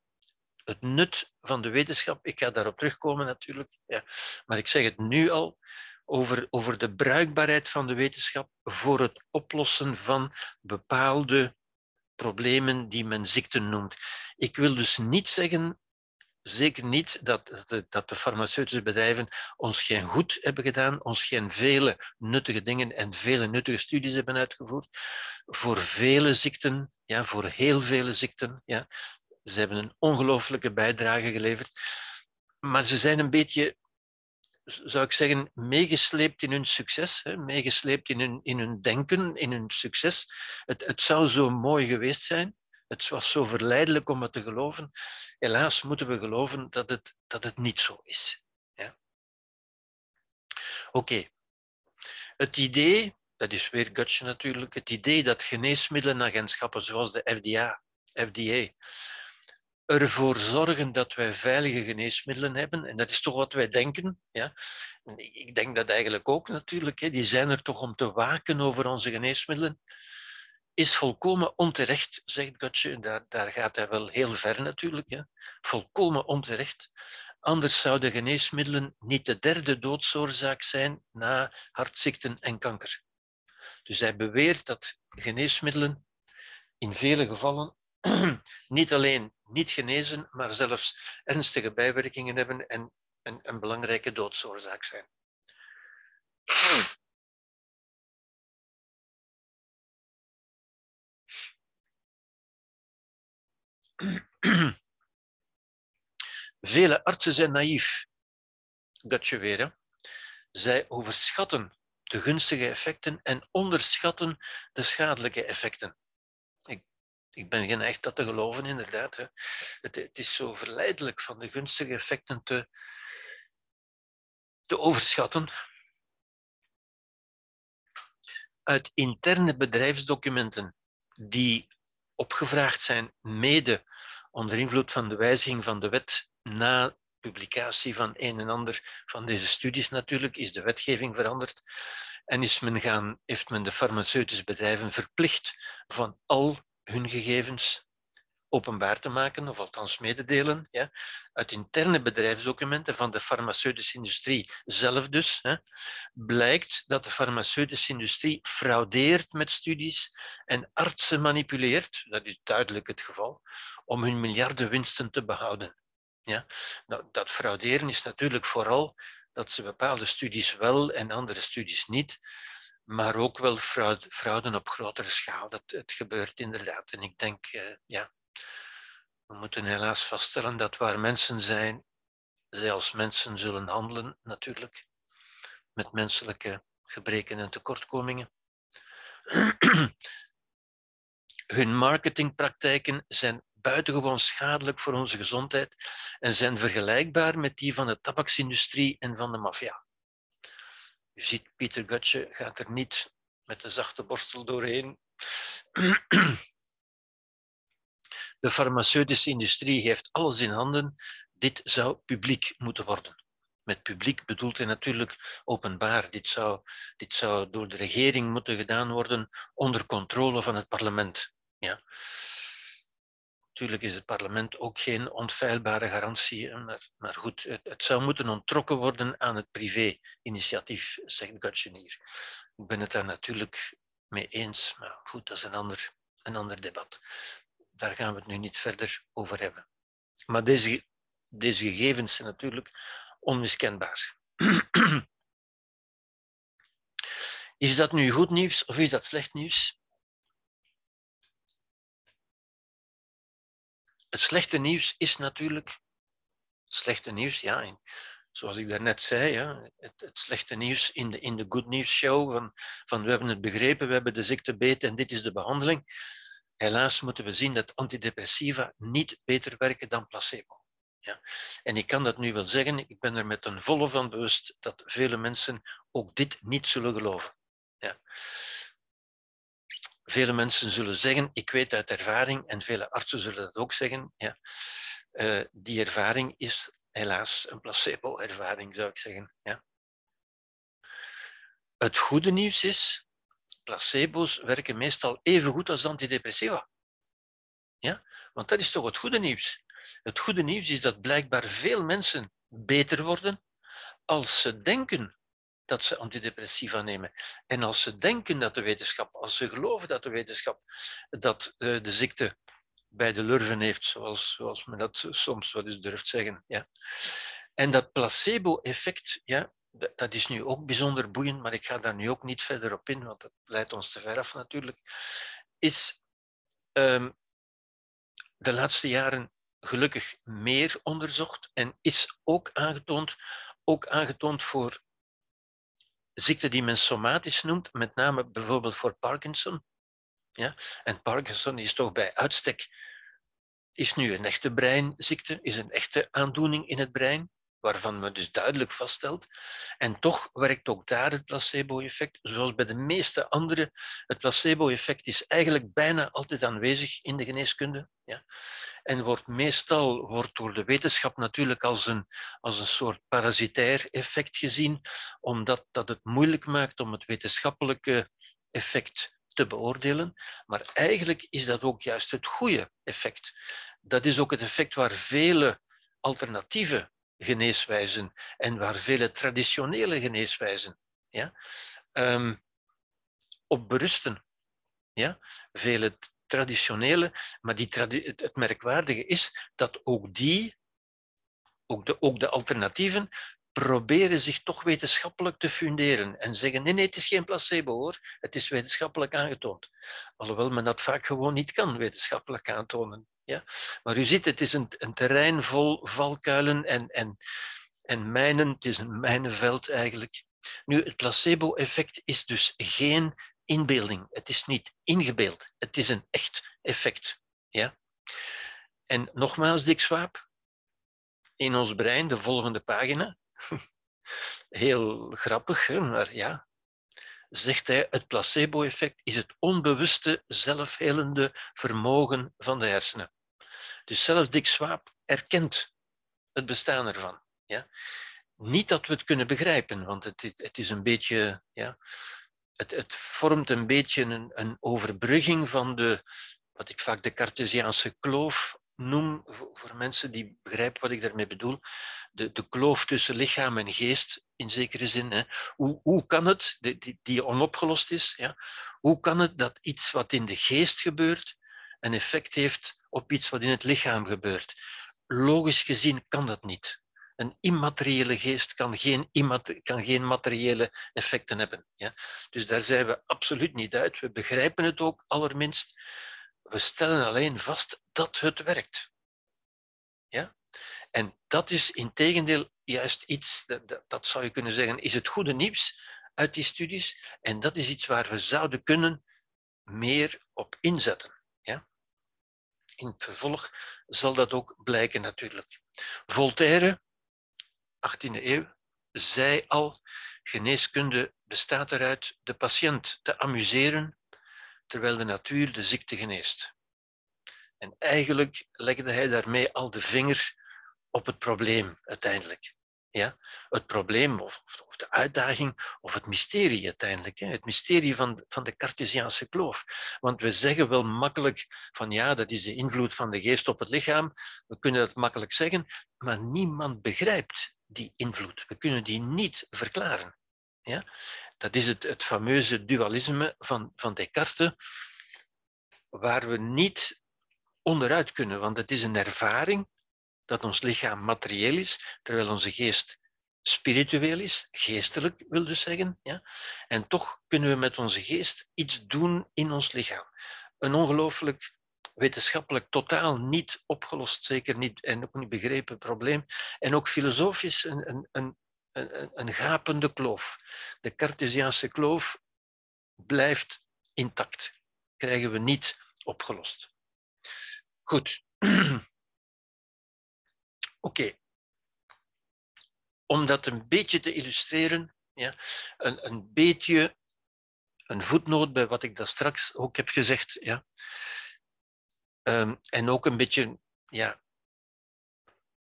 het nut van de wetenschap. Ik ga daarop terugkomen natuurlijk. Ja. Maar ik zeg het nu al over, over de bruikbaarheid van de wetenschap voor het oplossen van bepaalde problemen die men ziekten noemt. Ik wil dus niet zeggen zeker niet dat, dat de farmaceutische bedrijven ons geen goed hebben gedaan, ons geen vele nuttige dingen en vele nuttige studies hebben uitgevoerd. Voor vele ziekten, ja, voor heel vele ziekten. Ja. Ze hebben een ongelooflijke bijdrage geleverd. Maar ze zijn een beetje, zou ik zeggen, meegesleept in hun succes, hè, meegesleept in hun, in hun denken, in hun succes. Het, het zou zo mooi geweest zijn het was zo verleidelijk om het te geloven. Helaas moeten we geloven dat het, dat het niet zo is. Ja? Oké. Het idee, dat is weer Gutschen natuurlijk, het idee dat geneesmiddenenagentschappen zoals de FDA, FDA ervoor zorgen dat wij veilige geneesmiddelen hebben. En dat is toch wat wij denken. Ja? Ik denk dat eigenlijk ook natuurlijk. Hè. Die zijn er toch om te waken over onze geneesmiddelen is volkomen onterecht, zegt Gotje. Daar, daar gaat hij wel heel ver natuurlijk. Hè. Volkomen onterecht. Anders zouden geneesmiddelen niet de derde doodsoorzaak zijn na hartziekten en kanker. Dus hij beweert dat geneesmiddelen in vele gevallen niet alleen niet genezen, maar zelfs ernstige bijwerkingen hebben en een, een belangrijke doodsoorzaak zijn. Vele artsen zijn naïef. je weer. Zij overschatten de gunstige effecten en onderschatten de schadelijke effecten. Ik, ik ben geneigd dat te geloven, inderdaad. Hè. Het, het, is zo verleidelijk van de gunstige effecten te, te overschatten. Uit interne bedrijfsdocumenten die opgevraagd zijn, mede onder invloed van de wijziging van de wet na publicatie van een en ander van deze studies natuurlijk is de wetgeving veranderd en is men gaan, heeft men de farmaceutische bedrijven verplicht van al hun gegevens openbaar te maken, of althans mededelen, ja, uit interne bedrijfsdocumenten van de farmaceutische industrie zelf dus, hè, blijkt dat de farmaceutische industrie fraudeert met studies en artsen manipuleert, dat is duidelijk het geval, om hun miljarden winsten te behouden. Ja? Nou, dat frauderen is natuurlijk vooral dat ze bepaalde studies wel en andere studies niet, maar ook wel fraude, fraude op grotere schaal. Dat, het gebeurt inderdaad. En ik denk, uh, ja, we moeten helaas vaststellen dat waar mensen zijn, zij als mensen zullen handelen, natuurlijk, met menselijke gebreken en tekortkomingen. Hun marketingpraktijken zijn buitengewoon schadelijk voor onze gezondheid en zijn vergelijkbaar met die van de tabaksindustrie en van de maffia. U ziet, Pieter Gutje gaat er niet met de zachte borstel doorheen. De farmaceutische industrie heeft alles in handen. Dit zou publiek moeten worden. Met publiek bedoelt hij natuurlijk openbaar. Dit zou, dit zou door de regering moeten gedaan worden onder controle van het parlement. Ja. Natuurlijk is het parlement ook geen onfeilbare garantie, maar, goed, het, zou moeten ontrokken worden aan het privé-initiatief, zegt Gutschen hier. Ik ben het daar natuurlijk mee eens, maar goed, dat is een ander, een ander debat daar gaan we het nu niet verder over hebben. Maar deze, deze gegevens zijn natuurlijk onmiskenbaar. Is dat nu goed nieuws of is dat slecht nieuws? Het slechte nieuws is natuurlijk. Slechte nieuws, ja. zoals ik daarnet zei, ja, het, slechte nieuws in de, in de Good News Show: van, van we hebben het begrepen, we hebben de ziekte beet en dit is de behandeling helaas moeten we zien dat antidepressiva niet beter werken dan placebo. Ja. En ik kan dat nu wel zeggen, ik ben er met een volle van bewust dat vele mensen ook dit niet zullen geloven. Ja. Vele mensen zullen zeggen, ik weet uit ervaring, en vele artsen zullen dat ook zeggen, ja, uh, die ervaring is helaas een placebo-ervaring, zou ik zeggen. Ja. Het goede nieuws is placebo's werken meestal even goed als antidepressiva. Ja? Want dat is toch het goede nieuws. Het goede nieuws is dat blijkbaar veel mensen beter worden als ze denken dat ze antidepressiva nemen. En als ze denken dat de wetenschap, als ze geloven dat de wetenschap dat uh, de ziekte bij de lurven heeft, zoals, zoals men dat soms wel eens durft zeggen. Ja. En dat placebo-effect, ja, dat is nu ook bijzonder boeiend, maar ik ga daar nu ook niet verder op in, want dat leidt ons te ver af natuurlijk, is um, de laatste jaren gelukkig meer onderzocht en is ook aangetoond, ook aangetoond voor ziekten die men somatisch noemt, met name bijvoorbeeld voor Parkinson. Ja? En Parkinson is toch bij uitstek is nu een echte breinziekte, is een echte aandoening in het brein waarvan men dus duidelijk vaststelt. En toch werkt ook daar het placebo-effect, zoals bij de meeste andere. Het placebo-effect is eigenlijk bijna altijd aanwezig in de geneeskunde. Ja? En wordt meestal wordt door de wetenschap natuurlijk als een, als een soort parasitair effect gezien, omdat dat het moeilijk maakt om het wetenschappelijke effect te beoordelen. Maar eigenlijk is dat ook juist het goede effect. Dat is ook het effect waar vele alternatieve geneeswijzen en waar vele traditionele geneeswijzen ja, um, op berusten. Ja? Vele traditionele, maar die het merkwaardige is dat ook die, ook de, ook de alternatieven, proberen zich toch wetenschappelijk te funderen en zeggen nee, nee, het is geen placebo hoor, het is wetenschappelijk aangetoond. Alhoewel men dat vaak gewoon niet kan wetenschappelijk aantonen. Ja? Maar u ziet, het is een, een terrein vol valkuilen en, en, en mijnen. Het is een mijnenveld eigenlijk. Nu, het placebo-effect is dus geen inbeelding. Het is niet ingebeeld. Het is een echt effect. Ja? En nogmaals, Dick Swaap, in ons brein, de volgende pagina. Heel grappig, hè? maar ja, zegt hij, het placebo-effect is het onbewuste zelfhelende vermogen van de hersenen. Dus zelfs Dick Swaap erkent het bestaan ervan. Ja? Niet dat we het kunnen begrijpen, want het, het is een beetje, ja, het, het vormt een beetje een, een overbrugging van de, wat ik vaak de Cartesiaanse kloof noem, voor, mensen die begrijpen wat ik daarmee bedoel, de, de kloof tussen lichaam en geest, in zekere zin. Hè. Hoe, hoe kan het, die, die onopgelost is, ja, hoe kan het dat iets wat in de geest gebeurt, een effect heeft op iets wat in het lichaam gebeurt? Logisch gezien kan dat niet. Een immateriële geest kan geen, kan geen materiële effecten hebben. Ja? Dus daar zijn we absoluut niet uit. We begrijpen het ook allerminst. We stellen alleen vast dat het werkt. Ja? En dat is in tegendeel juist iets, dat, dat zou je kunnen zeggen, is het goede nieuws uit die studies. En dat is iets waar we zouden kunnen meer op inzetten. In het vervolg zal dat ook blijken natuurlijk. Voltaire, 18e eeuw, zei al, geneeskunde bestaat eruit de patiënt te amuseren terwijl de natuur de ziekte geneest. En eigenlijk legde hij daarmee al de vinger op het probleem uiteindelijk. Ja? Het probleem of, of, de uitdaging of het mysterie uiteindelijk. Hè? Het mysterie van, van de Cartesiaanse kloof. Want we zeggen wel makkelijk van ja, dat is de invloed van de geest op het lichaam. We kunnen dat makkelijk zeggen, maar niemand begrijpt die invloed. We kunnen die niet verklaren. Ja? Dat is het, het fameuze dualisme van, van Descartes, waar we niet onderuit kunnen, want het is een ervaring dat ons lichaam materieel is, terwijl onze geest spiritueel is, geestelijk wil dus zeggen. Ja? En toch kunnen we met onze geest iets doen in ons lichaam. Een ongelooflijk wetenschappelijk totaal niet opgelost, zeker niet en ook niet begrepen probleem. En ook filosofisch een, een, een, een, een gapende kloof. De Cartesiaanse kloof blijft intact, krijgen we niet opgelost. Goed. Oké. Om dat een beetje te illustreren, ja, een, een beetje een voetnoot bij wat ik daar straks ook heb gezegd. Ja. Um, en ook een beetje ja,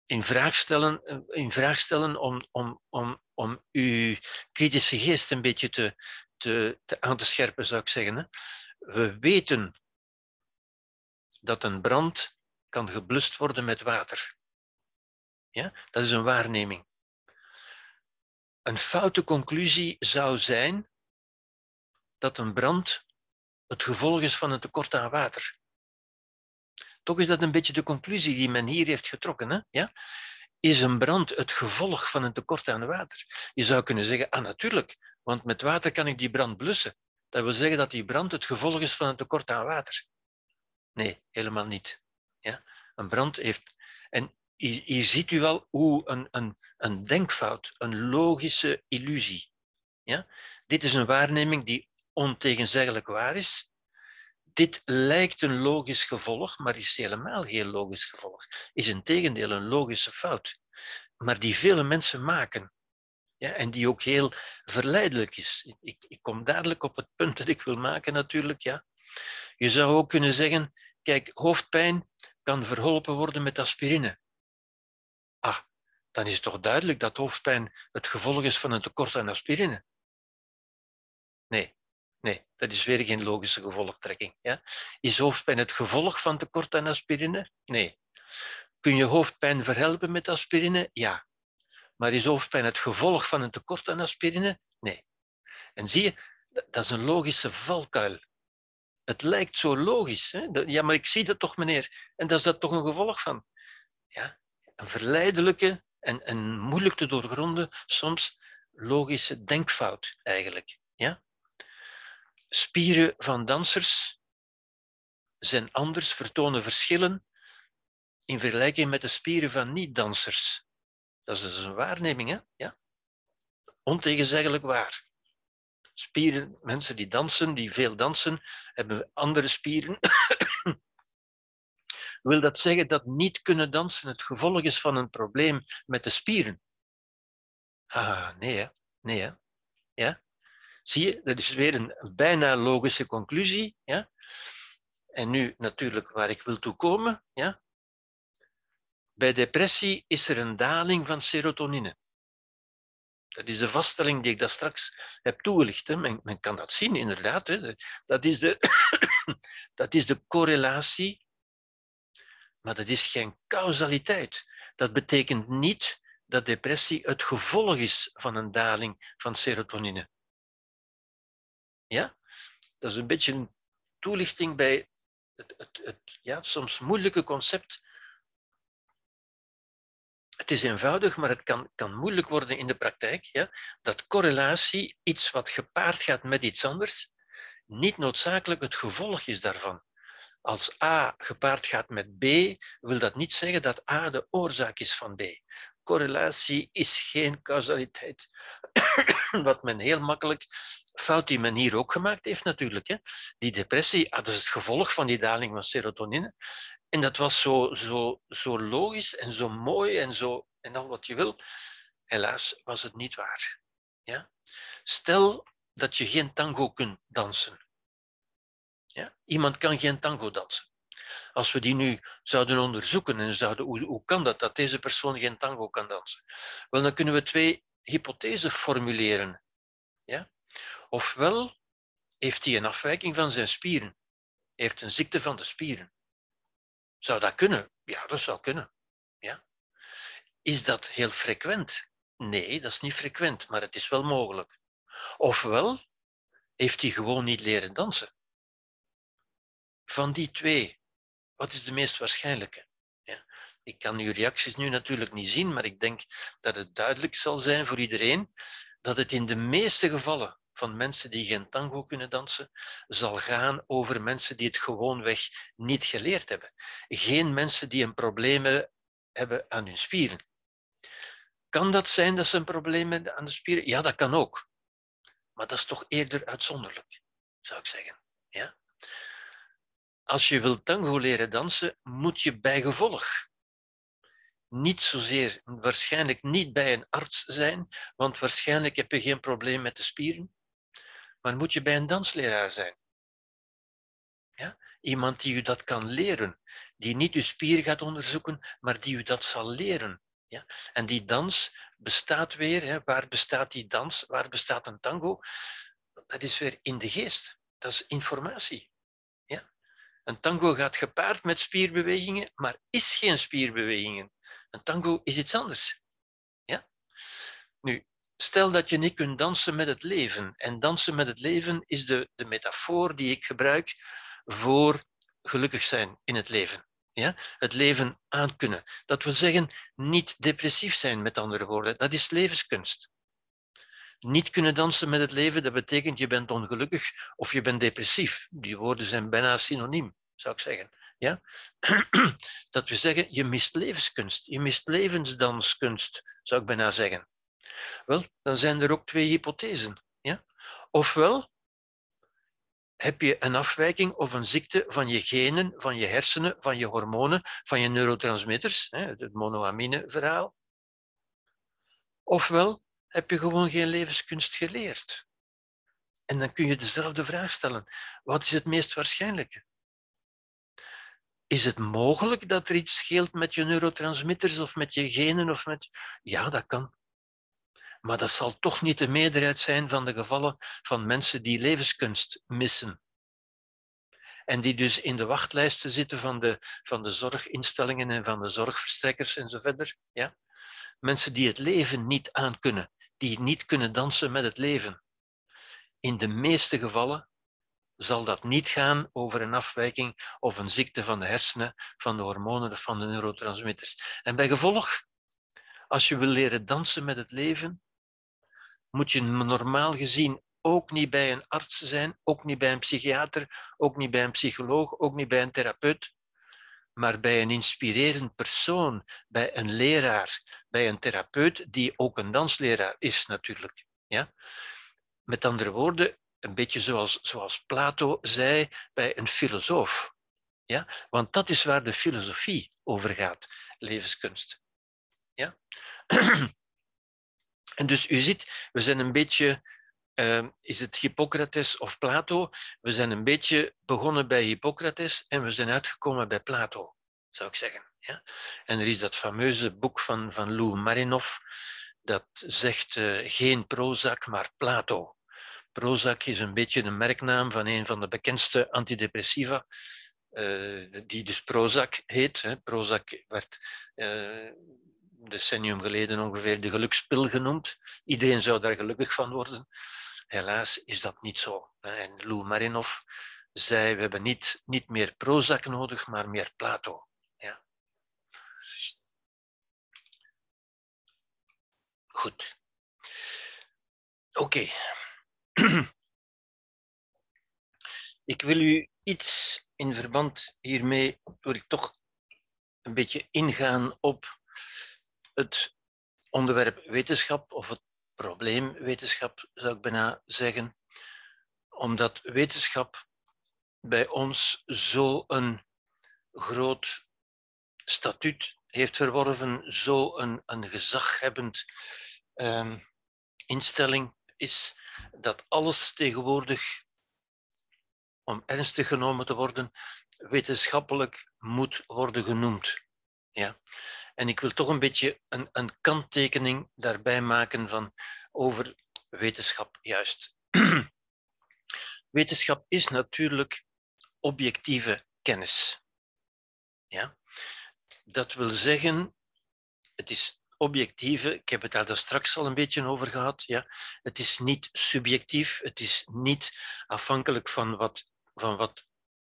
in vraag stellen, in vraag stellen om, om, om, om uw kritische geest een beetje te, te, te aan te scherpen, zou ik zeggen. Hè. We weten dat een brand kan geblust worden met water. Ja? Dat is een waarneming. Een foute conclusie zou zijn dat een brand het gevolg is van een tekort aan water. Toch is dat een beetje de conclusie die men hier heeft getrokken. Hè? Ja? Is een brand het gevolg van een tekort aan water? Je zou kunnen zeggen, ah natuurlijk, want met water kan ik die brand blussen. Dat wil zeggen dat die brand het gevolg is van een tekort aan water. Nee, helemaal niet. Ja? Een brand heeft. Hier, ziet u wel hoe een, een, een denkfout, een logische illusie. Ja? Dit is een waarneming die ontegenzeggelijk waar is. Dit lijkt een logisch gevolg, maar is helemaal geen logisch gevolg. Is in tegendeel een logische fout, maar die vele mensen maken. Ja, en die ook heel verleidelijk is. Ik, ik kom dadelijk op het punt dat ik wil maken natuurlijk. Ja. Je zou ook kunnen zeggen, kijk, hoofdpijn kan verholpen worden met aspirine. Ah, dan is het toch duidelijk dat hoofdpijn het gevolg is van een tekort aan aspirine? Nee, nee, dat is weer geen logische gevolgtrekking. Ja? Is hoofdpijn het gevolg van tekort aan aspirine? Nee. Kun je hoofdpijn verhelpen met aspirine? Ja. Maar is hoofdpijn het gevolg van een tekort aan aspirine? Nee. En zie je, dat is een logische valkuil. Het lijkt zo logisch. Hè? Ja, maar ik zie dat toch, meneer. En daar is dat toch een gevolg van. Ja, een verleidelijke en, en moeilijk te doorgronden, soms logische denkfout eigenlijk. Ja? Spieren van dansers zijn anders, vertonen verschillen in vergelijking met de spieren van niet-dansers. Dat is dus een waarneming, hè? Ja? Ontegenzeggelijk waar. Spieren, mensen die dansen, die veel dansen, hebben andere spieren wil dat zeggen dat niet kunnen dansen het gevolg is van een probleem met de spieren? Ah, nee? Nee? Ja? Zie je, dat is weer een bijna logische conclusie. Ja? En nu natuurlijk waar ik wil toe komen. Ja? Bij depressie is er een daling van serotonine. Dat is de vaststelling die ik daar straks heb toegelicht. Hè. Men, men, kan dat zien, inderdaad. Hè. Dat, is de, dat is de correlatie, maar dat is geen causaliteit. Dat betekent niet dat depressie het gevolg is van een daling van serotonine. Ja? Dat is een beetje een toelichting bij het, het, het ja, soms moeilijke concept het is eenvoudig, maar het kan, kan moeilijk worden in de praktijk. Ja? Dat correlatie, iets wat gepaard gaat met iets anders, niet noodzakelijk het gevolg is daarvan. Als A gepaard gaat met B, wil dat niet zeggen dat A de oorzaak is van B. Correlatie is geen causaliteit. Wat men heel makkelijk, fout die men hier ook gemaakt heeft natuurlijk. Hè. Die depressie, ah, dat is het gevolg van die daling van serotonine. En dat was zo, zo, zo logisch en zo mooi en, zo, en al wat je wil. Helaas was het niet waar. Ja? Stel dat je geen tango kunt dansen. Ja? Iemand kan geen tango dansen. Als we die nu zouden onderzoeken en zouden, hoe, hoe kan dat dat deze persoon geen tango kan dansen? Wel, dan kunnen we twee hypothesen formuleren. Ja? Ofwel heeft hij een afwijking van zijn spieren, heeft een ziekte van de spieren. Zou dat kunnen? Ja, dat zou kunnen. Ja. Is dat heel frequent? Nee, dat is niet frequent, maar het is wel mogelijk. Ofwel heeft hij gewoon niet leren dansen. Van die twee, wat is de meest waarschijnlijke? Ja. Ik kan uw reacties nu natuurlijk niet zien, maar ik denk dat het duidelijk zal zijn voor iedereen dat het in de meeste gevallen van mensen die geen tango kunnen dansen, zal gaan over mensen die het gewoonweg niet geleerd hebben. Geen mensen die een probleem hebben aan hun spieren. Kan dat zijn dat ze een probleem hebben aan de spieren? Ja, dat kan ook. Maar dat is toch eerder uitzonderlijk, zou ik zeggen. Als je wilt tango leren dansen, moet je bij gevolg niet zozeer, waarschijnlijk niet bij een arts zijn, want waarschijnlijk heb je geen probleem met de spieren, maar moet je bij een dansleraar zijn. Ja? Iemand die u dat kan leren, die niet uw spier gaat onderzoeken, maar die u dat zal leren. Ja? En die dans bestaat weer, hè? waar bestaat die dans, waar bestaat een tango? Dat is weer in de geest, dat is informatie. Een tango gaat gepaard met spierbewegingen, maar is geen spierbewegingen. Een tango is iets anders. Ja? Nu, Stel dat je niet kunt dansen met het leven. En dansen met het leven is de, de metafoor die ik gebruik voor gelukkig zijn in het leven. Ja? Het leven aankunnen. Dat wil zeggen, niet depressief zijn, met andere woorden. Dat is levenskunst. Niet kunnen dansen met het leven, dat betekent je bent ongelukkig of je bent depressief. Die woorden zijn bijna synoniem, zou ik zeggen. Ja? Dat we zeggen, je mist levenskunst, je mist levensdanskunst, zou ik bijna zeggen. Wel, dan zijn er ook twee hypothesen. Ja? Ofwel heb je een afwijking of een ziekte van je genen, van je hersenen, van je hormonen, van je neurotransmitters, het monoamine-verhaal. Ofwel heb je gewoon geen levenskunst geleerd. En dan kun je dezelfde vraag stellen. Wat is het meest waarschijnlijke? Is het mogelijk dat er iets scheelt met je neurotransmitters of met je genen? Of met... Ja, dat kan. Maar dat zal toch niet de meerderheid zijn van de gevallen van mensen die levenskunst missen. En die dus in de wachtlijsten zitten van de, van de zorginstellingen en van de zorgverstrekkers en zo verder. Ja? Mensen die het leven niet aankunnen, die niet kunnen dansen met het leven. In de meeste gevallen zal dat niet gaan over een afwijking of een ziekte van de hersenen, van de hormonen of van de neurotransmitters. En bij gevolg, als je wil leren dansen met het leven, moet je normaal gezien ook niet bij een arts zijn, ook niet bij een psychiater, ook niet bij een psycholoog, ook niet bij een therapeut, maar bij een inspirerend persoon, bij een leraar, bij een therapeut die ook een dansleraar is natuurlijk. Ja? Met andere woorden, een beetje zoals, zoals Plato zei bij een filosoof. Ja? Want dat is waar de filosofie over gaat, levenskunst. Ja? En dus u ziet, we zijn een beetje, uh, is het Hippocrates of Plato? We zijn een beetje begonnen bij Hippocrates en we zijn uitgekomen bij Plato, zou ik zeggen. Ja? En er is dat fameuze boek van, van Lou Marinov, dat zegt uh, geen Prozac, maar Plato. Prozac is een beetje de merknaam van een van de bekendste antidepressiva, uh, die dus Prozac heet. Hè. Prozac werd uh, decennium geleden ongeveer de gelukspil genoemd. Iedereen zou daar gelukkig van worden. Helaas is dat niet zo. En Lou Marinov zei, we hebben niet, niet meer Prozac nodig, maar meer Plato. Ja. Goed. Oké. Ik wil u iets in verband hiermee, wil ik toch een beetje ingaan op het onderwerp wetenschap of het probleem wetenschap, zou ik bijna zeggen. Omdat wetenschap bij ons zo een groot statuut heeft verworven, zo een, een gezaghebbend um, instelling is, dat alles tegenwoordig, om ernstig genomen te worden, wetenschappelijk moet worden genoemd. Ja. En ik wil toch een beetje een, een kanttekening daarbij maken van over wetenschap juist. wetenschap is natuurlijk objectieve kennis. Ja? Dat wil zeggen, het is objectieve, ik heb het daar straks al een beetje over gehad, ja? het is niet subjectief, het is niet afhankelijk van wat, van wat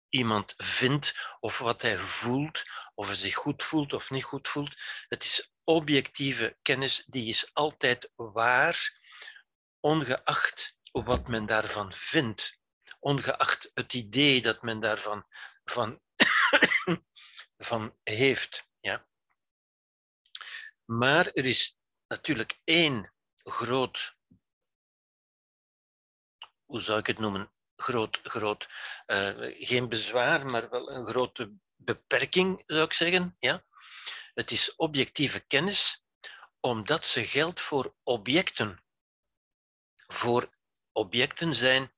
iemand vindt of wat hij voelt, of hij zich goed voelt of niet goed voelt. Het is objectieve kennis, die is altijd waar, ongeacht wat men daarvan vindt ongeacht het idee dat men daarvan van, van heeft. Ja. Maar er is natuurlijk één groot, hoe zou ik het noemen, groot, groot uh, geen bezwaar, maar wel een grote beperking, zou ik zeggen. Ja? Het is objectieve kennis, omdat ze geldt voor objecten. Voor objecten zijn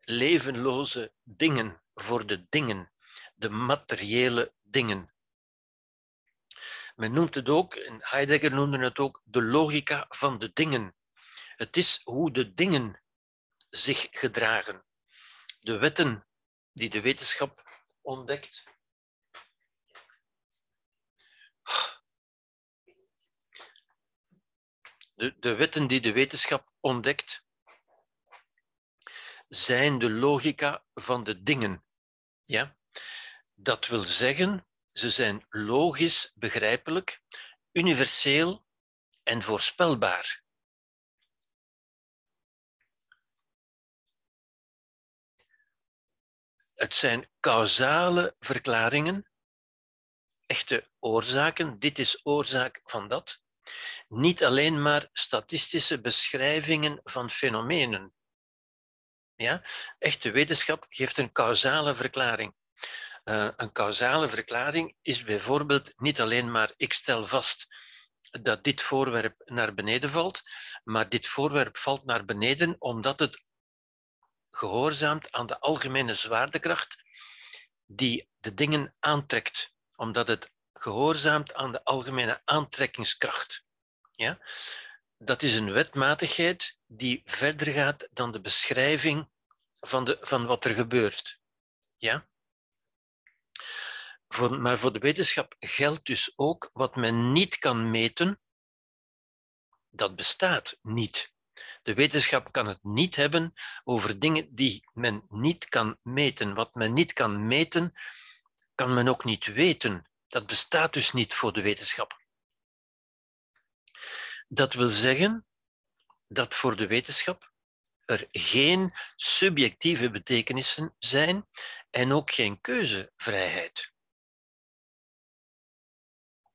levenloze dingen, voor de dingen, de materiële dingen. Men noemt het ook, Heidegger noemde het ook, de logica van de dingen. Het is hoe de dingen zich gedragen. De wetten die de wetenschap ontdekt. De, wetten die de wetenschap ontdekt, zijn de logica van de dingen. Ja? Dat wil zeggen, ze zijn logisch begrijpelijk, universeel en voorspelbaar. Het zijn causale verklaringen, echte oorzaken. Dit is oorzaak van dat. Niet alleen maar statistische beschrijvingen van fenomenen. Ja? Echte wetenschap geeft een causale verklaring. Uh, een causale verklaring is bijvoorbeeld niet alleen maar ik stel vast dat dit voorwerp naar beneden valt, maar dit voorwerp valt naar beneden omdat het gehoorzaamt aan de algemene zwaartekracht die de dingen aantrekt, omdat het gehoorzaamt aan de algemene aantrekkingskracht. Ja? dat is een wetmatigheid die verder gaat dan de beschrijving van, de, van wat er gebeurt. Ja? Voor, maar voor de wetenschap geldt dus ook wat men niet kan meten, dat bestaat niet. De wetenschap kan het niet hebben over dingen die men niet kan meten. Wat men niet kan meten, kan men ook niet weten. Dat bestaat dus niet voor de wetenschap. Dat wil zeggen dat voor de wetenschap er geen subjectieve betekenissen zijn en ook geen keuzevrijheid.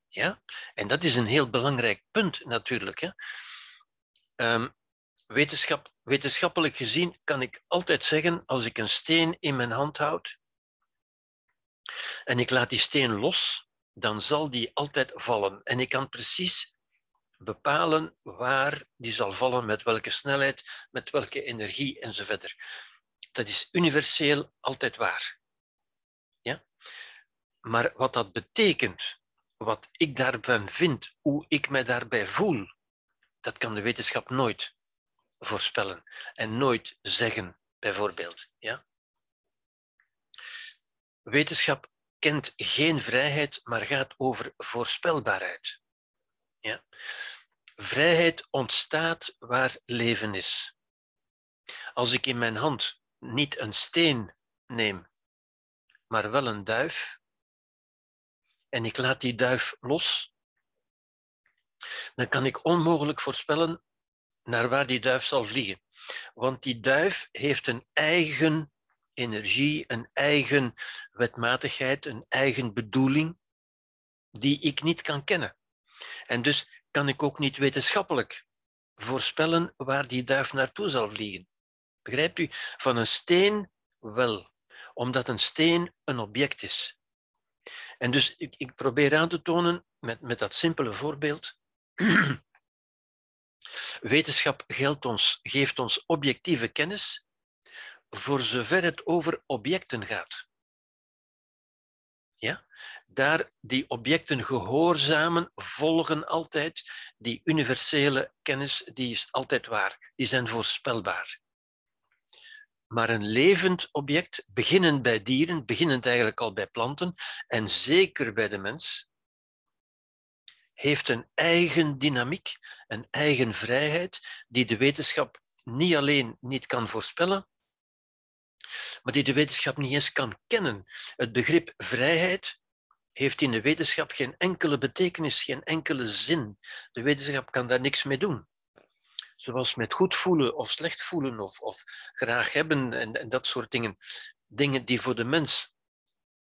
Ja? En dat is een heel belangrijk punt natuurlijk. Hè? Um, wetenschap, wetenschappelijk gezien kan ik altijd zeggen, als ik een steen in mijn hand houd en ik laat die steen los, dan zal die altijd vallen. En ik kan precies bepalen waar die zal vallen, met welke snelheid, met welke energie enzovoort. Dat is universeel altijd waar. Ja? Maar wat dat betekent, wat ik daarvan vind, hoe ik me daarbij voel, dat kan de wetenschap nooit voorspellen en nooit zeggen, bijvoorbeeld. Ja? Wetenschap kent geen vrijheid, maar gaat over voorspelbaarheid. Ja? Vrijheid ontstaat waar leven is. Als ik in mijn hand niet een steen neem, maar wel een duif, en ik laat die duif los, dan kan ik onmogelijk voorspellen naar waar die duif zal vliegen. Want die duif heeft een eigen energie, een eigen wetmatigheid, een eigen bedoeling, die ik niet kan kennen. En dus kan ik ook niet wetenschappelijk voorspellen waar die duif naartoe zal vliegen. Begrijpt u? Van een steen wel, omdat een steen een object is. En dus ik, ik probeer aan te tonen met, met dat simpele voorbeeld. Wetenschap geldt ons, geeft ons objectieve kennis voor zover het over objecten gaat. Ja? Daar die objecten gehoorzamen, volgen altijd die universele kennis, die is altijd waar. Die zijn voorspelbaar. Maar een levend object, beginnend bij dieren, beginnend eigenlijk al bij planten en zeker bij de mens, heeft een eigen dynamiek, een eigen vrijheid, die de wetenschap niet alleen niet kan voorspellen, maar die de wetenschap niet eens kan kennen. Het begrip vrijheid heeft in de wetenschap geen enkele betekenis, geen enkele zin. De wetenschap kan daar niks mee doen. Zoals met goed voelen of slecht voelen of, of graag hebben en, en dat soort dingen. Dingen die voor de mens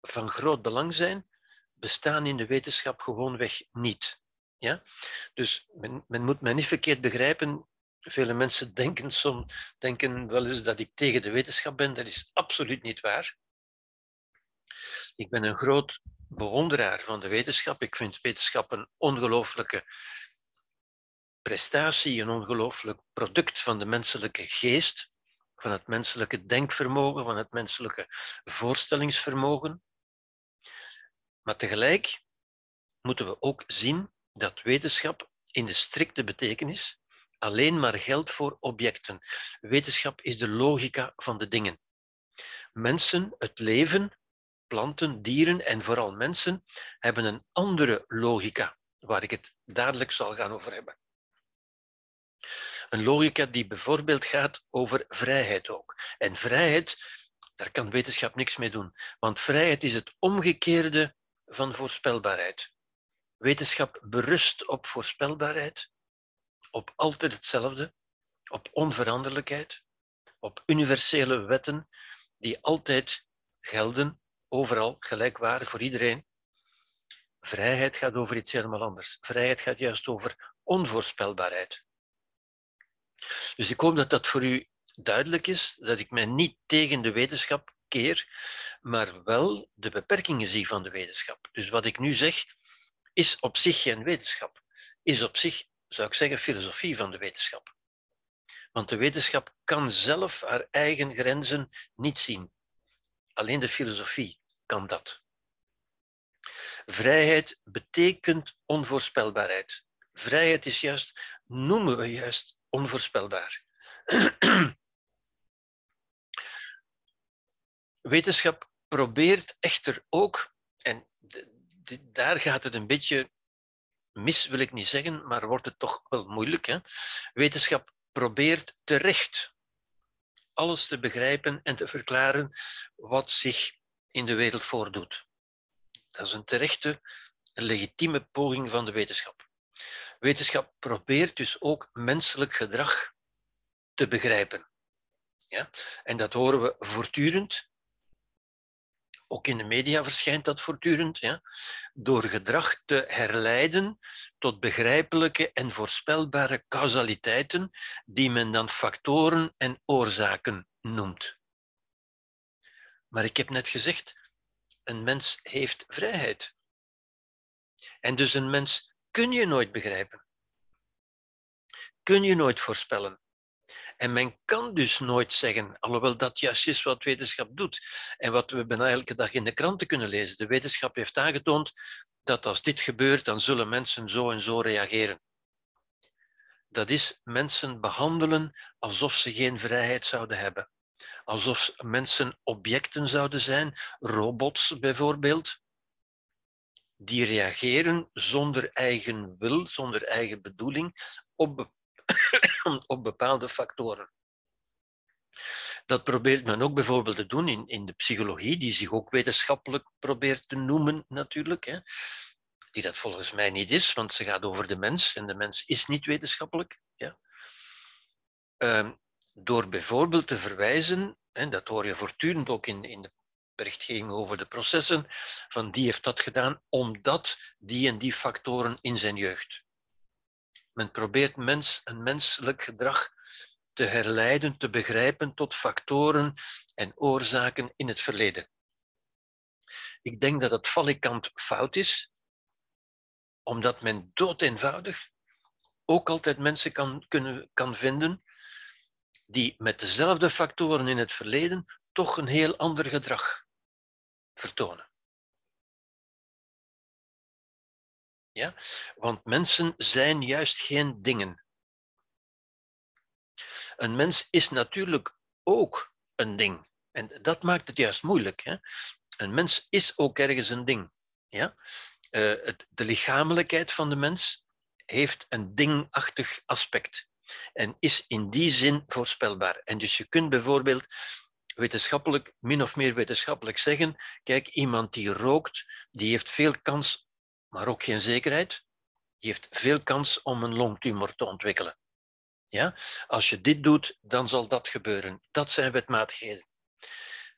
van groot belang zijn, bestaan in de wetenschap gewoonweg niet. Ja? Dus men, men moet mij niet verkeerd begrijpen. Vele mensen denken, soms, denken wel eens dat ik tegen de wetenschap ben. Dat is absoluut niet waar. Ik ben een groot bewonderaar van de wetenschap. Ik vind wetenschap een ongelooflijke prestatie, een ongelooflijk product van de menselijke geest, van het menselijke denkvermogen, van het menselijke voorstellingsvermogen. Maar tegelijk moeten we ook zien dat wetenschap in de strikte betekenis alleen maar geldt voor objecten. Wetenschap is de logica van de dingen. Mensen, het leven, planten, dieren en vooral mensen hebben een andere logica, waar ik het dadelijk zal gaan over hebben. Een logica die bijvoorbeeld gaat over vrijheid ook. En vrijheid, daar kan wetenschap niks mee doen, want vrijheid is het omgekeerde van voorspelbaarheid. Wetenschap berust op voorspelbaarheid, op altijd hetzelfde, op onveranderlijkheid, op universele wetten die altijd gelden, overal gelijkwaardig voor iedereen. Vrijheid gaat over iets helemaal anders. Vrijheid gaat juist over onvoorspelbaarheid. Dus ik hoop dat dat voor u duidelijk is, dat ik mij niet tegen de wetenschap keer, maar wel de beperkingen zie van de wetenschap. Dus wat ik nu zeg, is op zich geen wetenschap, is op zich, zou ik zeggen, filosofie van de wetenschap. Want de wetenschap kan zelf haar eigen grenzen niet zien. Alleen de filosofie kan dat. Vrijheid betekent onvoorspelbaarheid. Vrijheid is juist, noemen we juist, onvoorspelbaar. Wetenschap probeert echter ook, en daar gaat het een beetje mis, wil ik niet zeggen, maar wordt het toch wel moeilijk. Hè? Wetenschap probeert terecht alles te begrijpen en te verklaren wat zich in de wereld voordoet. Dat is een terechte, legitieme poging van de wetenschap. Wetenschap probeert dus ook menselijk gedrag te begrijpen. Ja? En dat horen we voortdurend. Ook in de media verschijnt dat voortdurend. Ja? Door gedrag te herleiden tot begrijpelijke en voorspelbare causaliteiten, die men dan factoren en oorzaken noemt. Maar ik heb net gezegd, een mens heeft vrijheid. En dus een mens kun je nooit begrijpen. Kun je nooit voorspellen. En men kan dus nooit zeggen, alhoewel dat juist is wat wetenschap doet en wat we bijna elke dag in de kranten kunnen lezen. De wetenschap heeft aangetoond dat als dit gebeurt, dan zullen mensen zo en zo reageren. Dat is mensen behandelen alsof ze geen vrijheid zouden hebben. Alsof mensen objecten zouden zijn, robots bijvoorbeeld, die reageren zonder eigen wil, zonder eigen bedoeling op, op bepaalde factoren. Dat probeert men ook bijvoorbeeld te doen in, in de psychologie, die zich ook wetenschappelijk probeert te noemen natuurlijk. Hè. Die dat volgens mij niet is, want ze gaat over de mens en de mens is niet wetenschappelijk. Ja. Ehm, door bijvoorbeeld te verwijzen, en dat hoor je voortdurend ook in, in de berichtgeving over de processen, van die heeft dat gedaan omdat die en die factoren in zijn jeugd. Men probeert mens, een menselijk gedrag te herleiden, te begrijpen tot factoren en oorzaken in het verleden. Ik denk dat het valikant fout is, omdat men dood eenvoudig ook altijd mensen kan, kunnen, kan vinden die met dezelfde factoren in het verleden toch een heel ander gedrag vertonen. Ja? Want mensen zijn juist geen dingen. Een mens is natuurlijk ook een ding. En dat maakt het juist moeilijk. Hè? Een mens is ook ergens een ding. Ja? Uh, de lichamelijkheid van de mens heeft een dingachtig aspect en is in die zin voorspelbaar. En dus je kunt bijvoorbeeld wetenschappelijk, min of meer wetenschappelijk zeggen, kijk, iemand die rookt, die heeft veel kans, maar ook geen zekerheid, die heeft veel kans om een longtumor te ontwikkelen. Ja? Als je dit doet, dan zal dat gebeuren. Dat zijn wetmatigheden.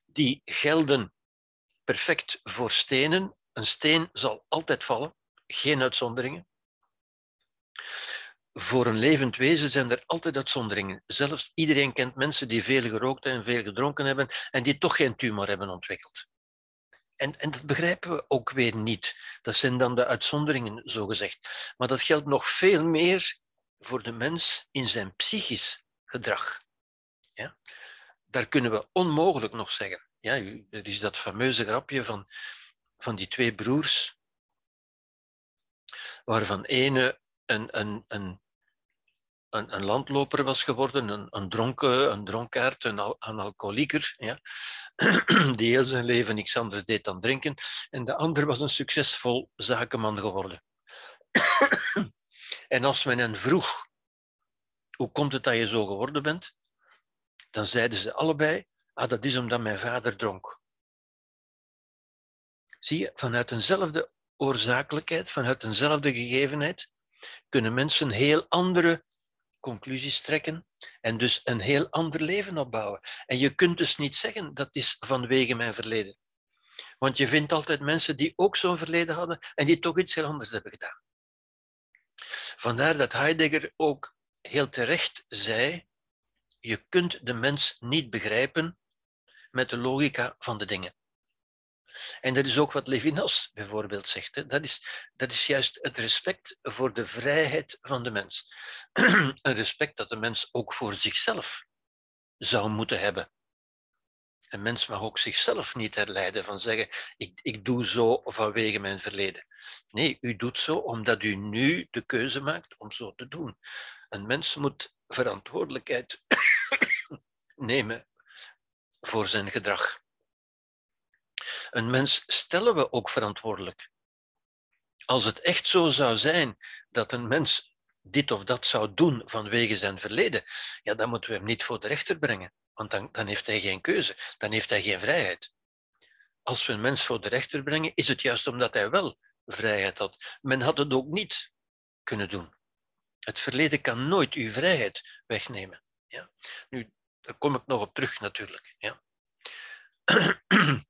Die gelden perfect voor stenen. Een steen zal altijd vallen, geen uitzonderingen. Voor een levend wezen zijn er altijd uitzonderingen. Zelfs iedereen kent mensen die veel gerookt en veel gedronken hebben en die toch geen tumor hebben ontwikkeld. En, en dat begrijpen we ook weer niet. Dat zijn dan de uitzonderingen, zo gezegd. Maar dat geldt nog veel meer voor de mens in zijn psychisch gedrag. Ja? Daar kunnen we onmogelijk nog zeggen. Ja, er is dat fameuze grapje van, van die twee broers, waarvan ene een, een, een een, een, landloper was geworden, een, een, dronken, een dronkaard, een, alcoholieker, ja, die heel zijn leven niks anders deed dan drinken. En de ander was een succesvol zakenman geworden. en als men hen vroeg, hoe komt het dat je zo geworden bent? Dan zeiden ze allebei, ah, dat is omdat mijn vader dronk. Zie je, vanuit eenzelfde oorzakelijkheid, vanuit eenzelfde gegevenheid, kunnen mensen heel andere conclusies trekken en dus een heel ander leven opbouwen. En je kunt dus niet zeggen dat is vanwege mijn verleden. Want je vindt altijd mensen die ook zo'n verleden hadden en die toch iets heel anders hebben gedaan. Vandaar dat Heidegger ook heel terecht zei, je kunt de mens niet begrijpen met de logica van de dingen. En dat is ook wat Levinas bijvoorbeeld zegt. Hè. Dat, is, dat is juist het respect voor de vrijheid van de mens. een respect dat de mens ook voor zichzelf zou moeten hebben. Een mens mag ook zichzelf niet herleiden van zeggen, ik, ik doe zo vanwege mijn verleden. Nee, u doet zo omdat u nu de keuze maakt om zo te doen. Een mens moet verantwoordelijkheid nemen voor zijn gedrag. Een mens stellen we ook verantwoordelijk. Als het echt zo zou zijn dat een mens dit of dat zou doen vanwege zijn verleden, ja, dan moeten we hem niet voor de rechter brengen, want dan, dan heeft hij geen keuze, dan heeft hij geen vrijheid. Als we een mens voor de rechter brengen, is het juist omdat hij wel vrijheid had. Men had het ook niet kunnen doen. Het verleden kan nooit uw vrijheid wegnemen. Ja. Nu, daar kom ik nog op terug natuurlijk. Ja.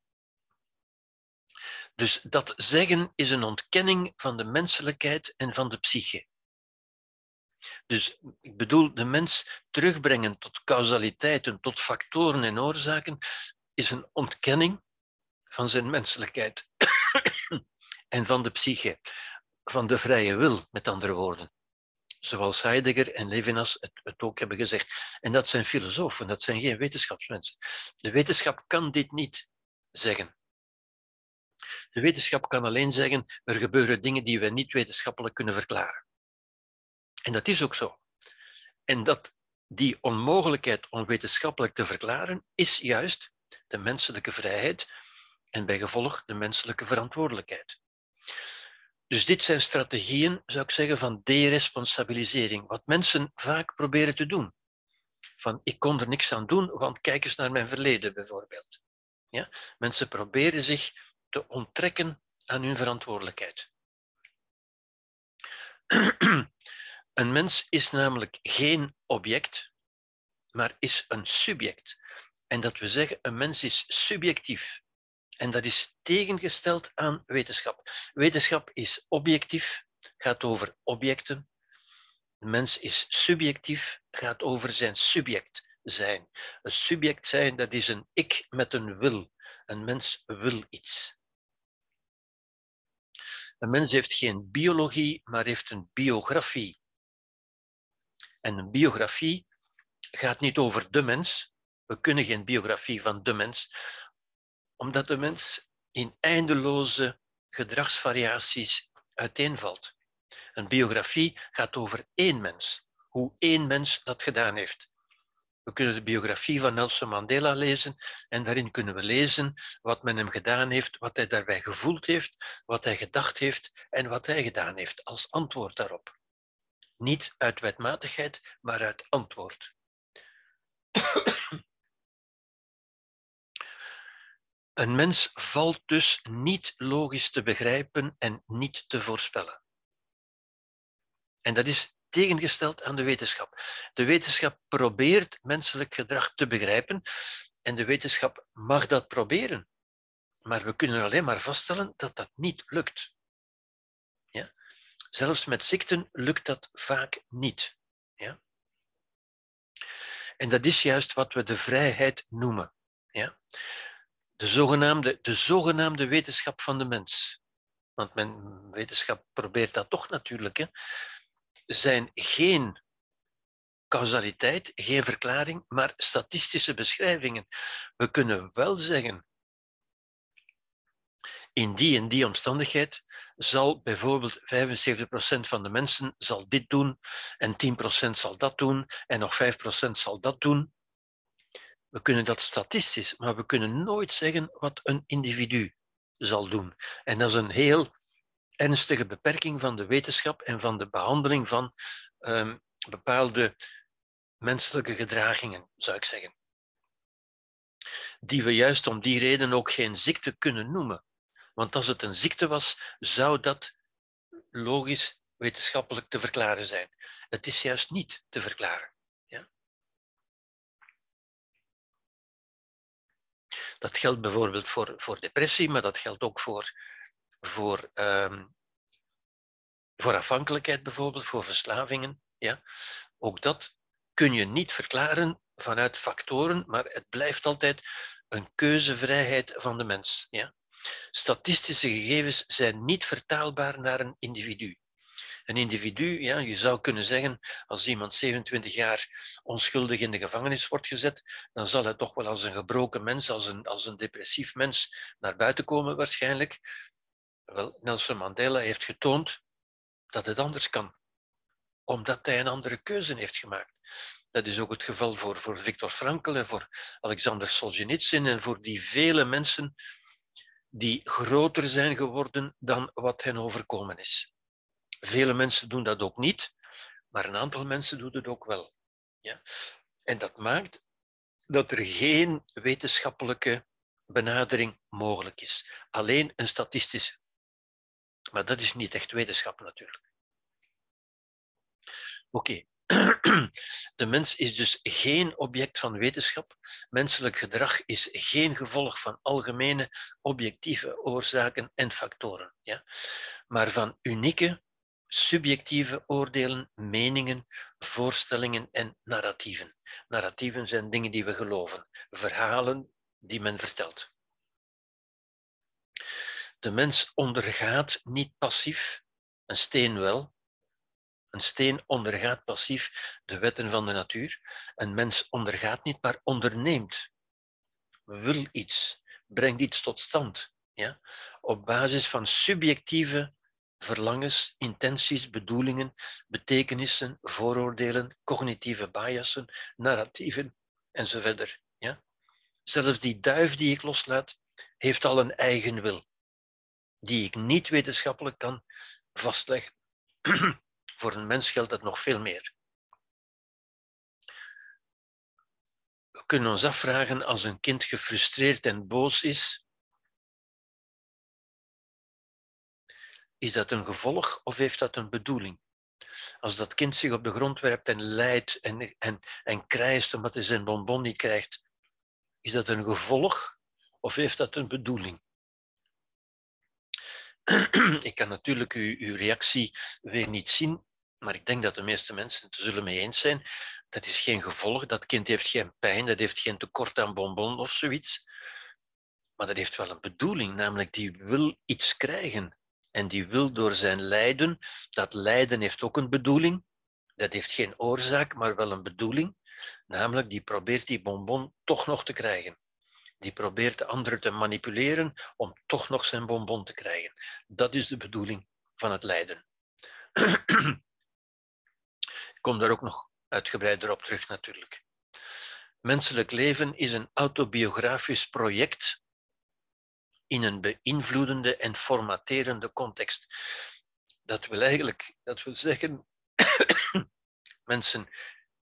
Dus dat zeggen is een ontkenning van de menselijkheid en van de psyche. Dus ik bedoel, de mens terugbrengen tot causaliteiten, tot factoren en oorzaken, is een ontkenning van zijn menselijkheid en van de psyche, van de vrije wil, met andere woorden. zoals Heidegger en Levinas het, het, ook hebben gezegd. En dat zijn filosofen, dat zijn geen wetenschapsmensen. De wetenschap kan dit niet zeggen. De wetenschap kan alleen zeggen, er gebeuren dingen die we niet wetenschappelijk kunnen verklaren. En dat is ook zo. En dat die onmogelijkheid om wetenschappelijk te verklaren, is juist de menselijke vrijheid en bij gevolg de menselijke verantwoordelijkheid. Dus dit zijn strategieën, zou ik zeggen, van deresponsabilisering, wat mensen vaak proberen te doen. Van ik kon er niks aan doen, want kijk eens naar mijn verleden bijvoorbeeld. Ja? Mensen proberen zich te onttrekken aan hun verantwoordelijkheid. Een mens is namelijk geen object, maar is een subject. En dat we zeggen, een mens is subjectief. En dat is tegengesteld aan wetenschap. Wetenschap is objectief, gaat over objecten. Een mens is subjectief, gaat over zijn subject zijn. Een subject zijn, dat is een ik met een wil. Een mens wil iets. Een mens heeft geen biologie, maar heeft een biografie. En een biografie gaat niet over de mens. We kunnen geen biografie van de mens, omdat de mens in eindeloze gedragsvariaties uiteenvalt. Een biografie gaat over één mens, hoe één mens dat gedaan heeft. We kunnen de biografie van Nelson Mandela lezen en daarin kunnen we lezen wat men hem gedaan heeft, wat hij daarbij gevoeld heeft, wat hij gedacht heeft en wat hij gedaan heeft als antwoord daarop. Niet uit wetmatigheid, maar uit antwoord. Een mens valt dus niet logisch te begrijpen en niet te voorspellen. En dat is tegengesteld aan de wetenschap. De wetenschap probeert menselijk gedrag te begrijpen en de wetenschap mag dat proberen. Maar we kunnen alleen maar vaststellen dat dat niet lukt. Ja? Zelfs met ziekten lukt dat vaak niet. Ja? En dat is juist wat we de vrijheid noemen. Ja? De, zogenaamde, de zogenaamde wetenschap van de mens. Want men, wetenschap probeert dat toch natuurlijk. Hè? Zijn geen causaliteit, geen verklaring, maar statistische beschrijvingen. We kunnen wel zeggen, in die en die omstandigheid zal bijvoorbeeld 75% van de mensen zal dit doen en 10% zal dat doen en nog 5% zal dat doen. We kunnen dat statistisch, maar we kunnen nooit zeggen wat een individu zal doen. En dat is een heel ernstige beperking van de wetenschap en van de behandeling van um, bepaalde menselijke gedragingen, zou ik zeggen. Die we juist om die reden ook geen ziekte kunnen noemen. Want als het een ziekte was, zou dat logisch wetenschappelijk te verklaren zijn. Het is juist niet te verklaren. Ja? Dat geldt bijvoorbeeld voor, voor depressie, maar dat geldt ook voor voor, um, voor afhankelijkheid bijvoorbeeld, voor verslavingen. Ja? Ook dat kun je niet verklaren vanuit factoren, maar het blijft altijd een keuzevrijheid van de mens. Ja? Statistische gegevens zijn niet vertaalbaar naar een individu. Een individu, ja, je zou kunnen zeggen, als iemand 27 jaar onschuldig in de gevangenis wordt gezet, dan zal hij toch wel als een gebroken mens, als een, als een depressief mens naar buiten komen waarschijnlijk. Wel, Nelson Mandela heeft getoond dat het anders kan, omdat hij een andere keuze heeft gemaakt. Dat is ook het geval voor, voor Viktor Frankl en voor Alexander Solzhenitsyn en voor die vele mensen die groter zijn geworden dan wat hen overkomen is. Vele mensen doen dat ook niet, maar een aantal mensen doen het ook wel. Ja? En dat maakt dat er geen wetenschappelijke benadering mogelijk is, alleen een statistische. Maar dat is niet echt wetenschap natuurlijk. Oké. De mens is dus geen object van wetenschap. Menselijk gedrag is geen gevolg van algemene objectieve oorzaken en factoren, ja? maar van unieke subjectieve oordelen, meningen, voorstellingen en narratieven. Narratieven zijn dingen die we geloven, verhalen die men vertelt. De mens ondergaat niet passief, een steen wel, Een steen ondergaat passief de wetten van de natuur. Een mens ondergaat niet, maar onderneemt. Wil iets, brengt iets tot stand. Ja? Op basis van subjectieve verlangens, intenties, bedoelingen, betekenissen, vooroordelen, cognitieve biasen, narratieven enzovoort. Ja? Zelfs die duif die ik loslaat, heeft al een eigen wil, die ik niet wetenschappelijk kan vastleggen. Voor een mens geldt dat nog veel meer. We kunnen ons afvragen als een kind gefrustreerd en boos is, is dat een gevolg of heeft dat een bedoeling? Als dat kind zich op de grond werpt en lijdt en, en, en krijst omdat hij zijn bonbon niet krijgt, is dat een gevolg of heeft dat een bedoeling? Ik kan natuurlijk uw, uw reactie weer niet zien, maar ik denk dat de meeste mensen het zullen mee eens zijn. Dat is geen gevolg. Dat kind heeft geen pijn, dat heeft geen tekort aan bonbon of zoiets. Maar dat heeft wel een bedoeling, namelijk die wil iets krijgen. En die wil door zijn lijden, dat lijden heeft ook een bedoeling. Dat heeft geen oorzaak, maar wel een bedoeling. Namelijk, die probeert die bonbon toch nog te krijgen. Die probeert de anderen te manipuleren om toch nog zijn bonbon te krijgen. Dat is de bedoeling van het lijden. Ik kom daar ook nog uitgebreider op terug natuurlijk. Menselijk leven is een autobiografisch project in een beïnvloedende en formaterende context. Dat wil eigenlijk, dat wil zeggen, mensen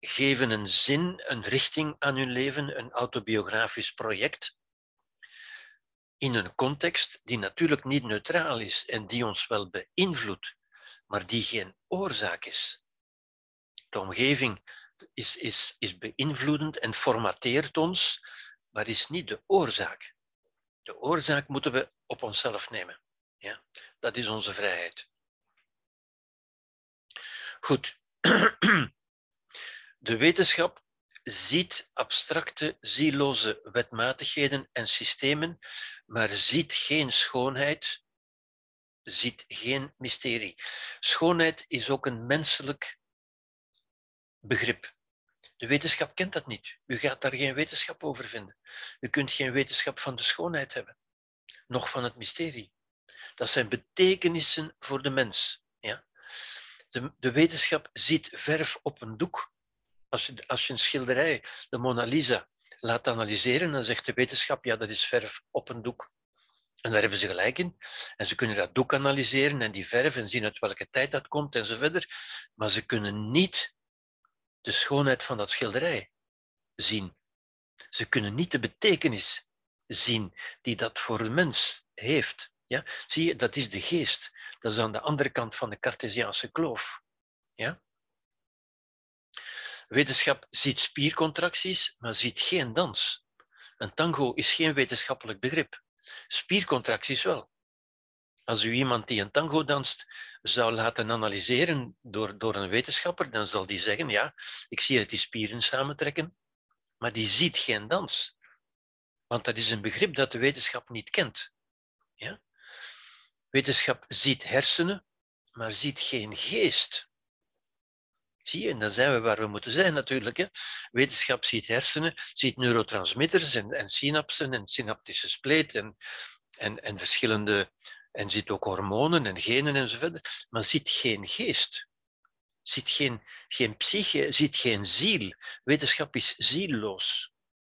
geven een zin, een richting aan hun leven, een autobiografisch project, in een context die natuurlijk niet neutraal is en die ons wel beïnvloedt, maar die geen oorzaak is. De omgeving is, is, is beïnvloedend en formateert ons, maar is niet de oorzaak. De oorzaak moeten we op onszelf nemen. Ja? Dat is onze vrijheid. Goed. De wetenschap ziet abstracte, zieloze wetmatigheden en systemen, maar ziet geen schoonheid, ziet geen mysterie. Schoonheid is ook een menselijk begrip. De wetenschap kent dat niet. U gaat daar geen wetenschap over vinden. U kunt geen wetenschap van de schoonheid hebben, nog van het mysterie. Dat zijn betekenissen voor de mens. Ja? De, de wetenschap ziet verf op een doek. Als je, als je een schilderij, de Mona Lisa, laat analyseren, dan zegt de wetenschap, ja, dat is verf op een doek. En daar hebben ze gelijk in. En ze kunnen dat doek analyseren en die verf en zien uit welke tijd dat komt en zo verder. Maar ze kunnen niet de schoonheid van dat schilderij zien. Ze kunnen niet de betekenis zien die dat voor een mens heeft. Ja? Zie je, dat is de geest. Dat is aan de andere kant van de Cartesiaanse kloof. Ja? Wetenschap ziet spiercontracties, maar ziet geen dans. Een tango is geen wetenschappelijk begrip. Spiercontracties wel. Als u iemand die een tango danst zou laten analyseren door, door een wetenschapper, dan zal die zeggen, ja, ik zie dat die spieren samentrekken, maar die ziet geen dans. Want dat is een begrip dat de wetenschap niet kent. Ja? Wetenschap ziet hersenen, maar ziet geen geest. Zie je, en dan zijn we waar we moeten zijn natuurlijk. Hè? Wetenschap ziet hersenen, ziet neurotransmitters en, en synapsen en synaptische spleet en, en, en verschillende en ziet ook hormonen en genen enzovoort, maar ziet geen geest. Ziet geen, geen psyche, ziet geen ziel. Wetenschap is zielloos.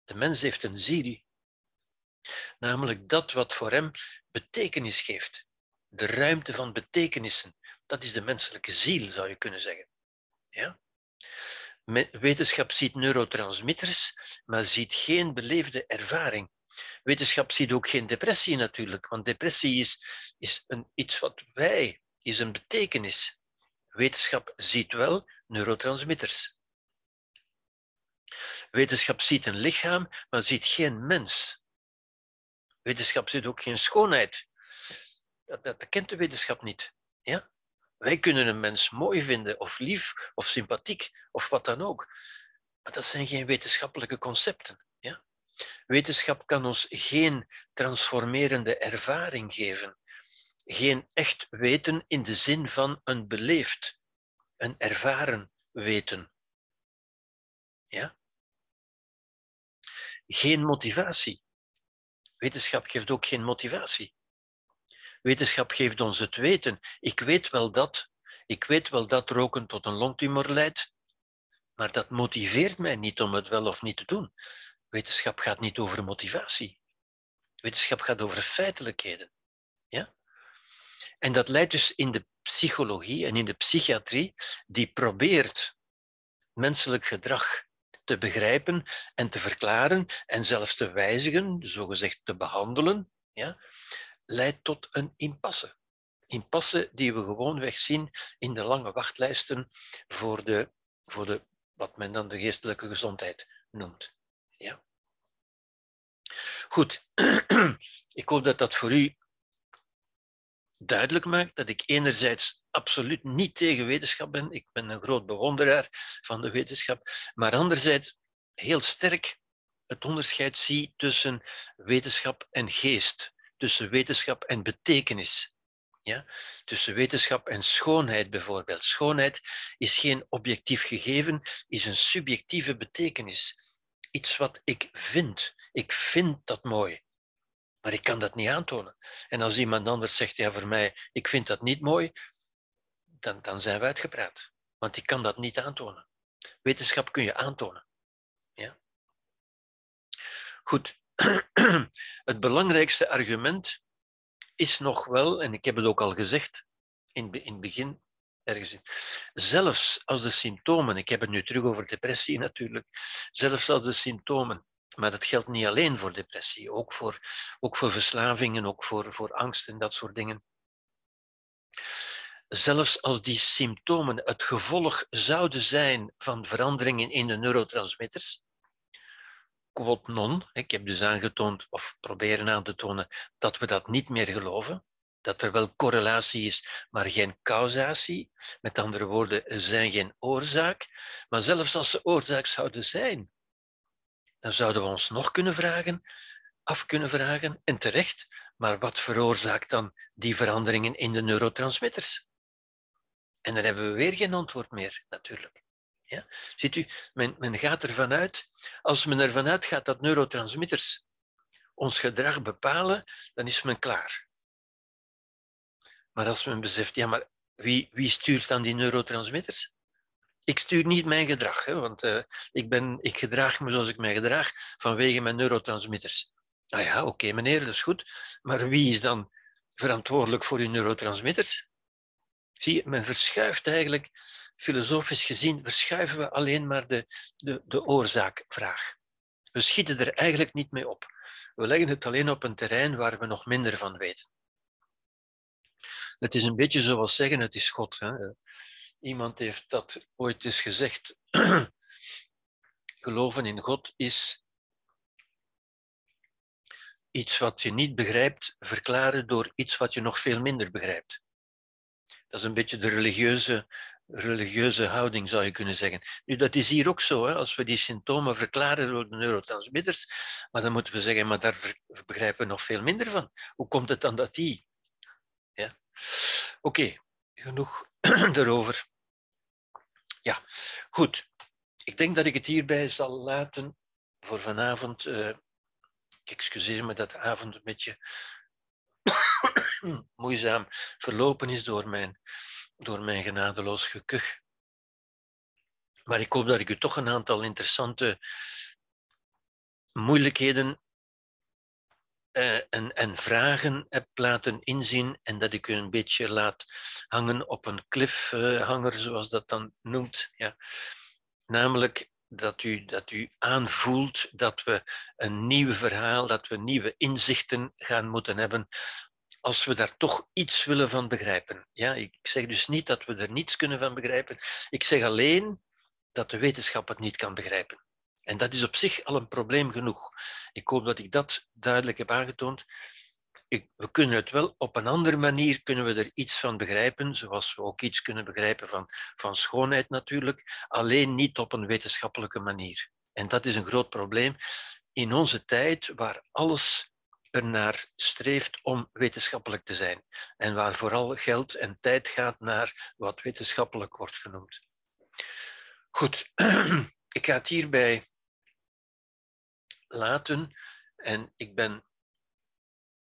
De mens heeft een ziel. Namelijk dat wat voor hem betekenis geeft. De ruimte van betekenissen. Dat is de menselijke ziel, zou je kunnen zeggen. Ja? Wetenschap ziet neurotransmitters, maar ziet geen beleefde ervaring. Wetenschap ziet ook geen depressie natuurlijk, want depressie is, is een, iets wat wij, is een betekenis. Wetenschap ziet wel neurotransmitters. Wetenschap ziet een lichaam, maar ziet geen mens. Wetenschap ziet ook geen schoonheid. Dat, dat, dat kent de wetenschap niet. Ja? Wij kunnen een mens mooi vinden, of lief, of sympathiek, of wat dan ook. Maar dat zijn geen wetenschappelijke concepten. Ja? Wetenschap kan ons geen transformerende ervaring geven. Geen echt weten in de zin van een beleefd, een ervaren weten. Ja? Geen motivatie. Wetenschap geeft ook geen motivatie. Wetenschap geeft ons het weten. Ik weet wel dat. Ik weet wel dat roken tot een longtumor leidt, maar dat motiveert mij niet om het wel of niet te doen. Wetenschap gaat niet over motivatie. Wetenschap gaat over feitelijkheden. Ja? En dat leidt dus in de psychologie en in de psychiatrie, die probeert menselijk gedrag te begrijpen en te verklaren en zelfs te wijzigen, zogezegd te behandelen, ja, leidt tot een impasse. Impasse die we gewoonweg zien in de lange wachtlijsten voor, de, voor de, wat men dan de geestelijke gezondheid noemt. Ja. Goed, ik hoop dat dat voor u duidelijk maakt dat ik enerzijds absoluut niet tegen wetenschap ben. Ik ben een groot bewonderaar van de wetenschap. Maar anderzijds heel sterk het onderscheid zie tussen wetenschap en geest. Tussen wetenschap en betekenis. Ja? Tussen wetenschap en schoonheid bijvoorbeeld. Schoonheid is geen objectief gegeven, is een subjectieve betekenis. Iets wat ik vind. Ik vind dat mooi. Maar ik kan dat niet aantonen. En als iemand anders zegt, ja, voor mij, ik vind dat niet mooi, dan, dan zijn we uitgepraat. Want ik kan dat niet aantonen. Wetenschap kun je aantonen. Ja? Goed. Het belangrijkste argument is nog wel, en ik heb het ook al gezegd in, in het begin, ergens in, zelfs als de symptomen, ik heb het nu terug over depressie natuurlijk, zelfs als de symptomen maar dat geldt niet alleen voor depressie, ook voor, ook voor verslavingen, ook voor, voor angst en dat soort dingen. Zelfs als die symptomen het gevolg zouden zijn van veranderingen in de neurotransmitters, quod non, ik heb dus aangetoond, of proberen aan te tonen, dat we dat niet meer geloven, dat er wel correlatie is, maar geen causatie. Met andere woorden, er zijn geen oorzaak. Maar zelfs als ze oorzaak zouden zijn, dan zouden we ons nog kunnen vragen, af kunnen vragen, en terecht, maar wat veroorzaakt dan die veranderingen in de neurotransmitters? En dan hebben we weer geen antwoord meer, natuurlijk. Ja? Ziet u, men, men gaat ervan uit, als men ervan uitgaat dat neurotransmitters ons gedrag bepalen, dan is men klaar. Maar als men beseft, ja, maar wie, wie stuurt dan die neurotransmitters? ik stuur niet mijn gedrag, hè, want uh, ik, ben, ik gedraag me zoals ik mij gedraag vanwege mijn neurotransmitters. Ah ja, oké meneer, dat is goed. Maar wie is dan verantwoordelijk voor uw neurotransmitters? Zie je, men verschuift eigenlijk, filosofisch gezien, verschuiven we alleen maar de, de, de oorzaakvraag. We schieten er eigenlijk niet mee op. We leggen het alleen op een terrein waar we nog minder van weten. Het is een beetje zoals zeggen, het is God. Hè. Iemand heeft dat ooit eens gezegd. Geloven in God is iets wat je niet begrijpt, verklaren door iets wat je nog veel minder begrijpt. Dat is een beetje de religieuze, religieuze houding, zou je kunnen zeggen. Nu, dat is hier ook zo. Hè? Als we die symptomen verklaren door de neurotransmitters, maar dan moeten we zeggen, maar daar begrijpen we nog veel minder van. Hoe komt het dan dat die? Ja? Oké, genoeg erover. Ja, goed. Ik denk dat ik het hierbij zal laten voor vanavond. Uh, ik excuseer me dat de avond een beetje moeizaam verlopen is door mijn, door mijn genadeloos gekuch. Maar ik hoop dat ik u toch een aantal interessante moeilijkheden uh, en, en, vragen heb laten inzien en dat ik u een beetje laat hangen op een cliffhanger, zoals dat dan noemt. Ja. Namelijk dat u, dat u aanvoelt dat we een nieuw verhaal, dat we nieuwe inzichten gaan moeten hebben als we daar toch iets willen van begrijpen. Ja, ik zeg dus niet dat we er niets kunnen van begrijpen. Ik zeg alleen dat de wetenschap het niet kan begrijpen. En dat is op zich al een probleem genoeg. Ik hoop dat ik dat duidelijk heb aangetoond. Ik, we kunnen het wel op een andere manier kunnen we er iets van begrijpen, zoals we ook iets kunnen begrijpen van, van schoonheid natuurlijk, alleen niet op een wetenschappelijke manier. En dat is een groot probleem in onze tijd, waar alles ernaar streeft om wetenschappelijk te zijn. En waar vooral geld en tijd gaat naar wat wetenschappelijk wordt genoemd. Goed, ik ga het hierbij laten en ik ben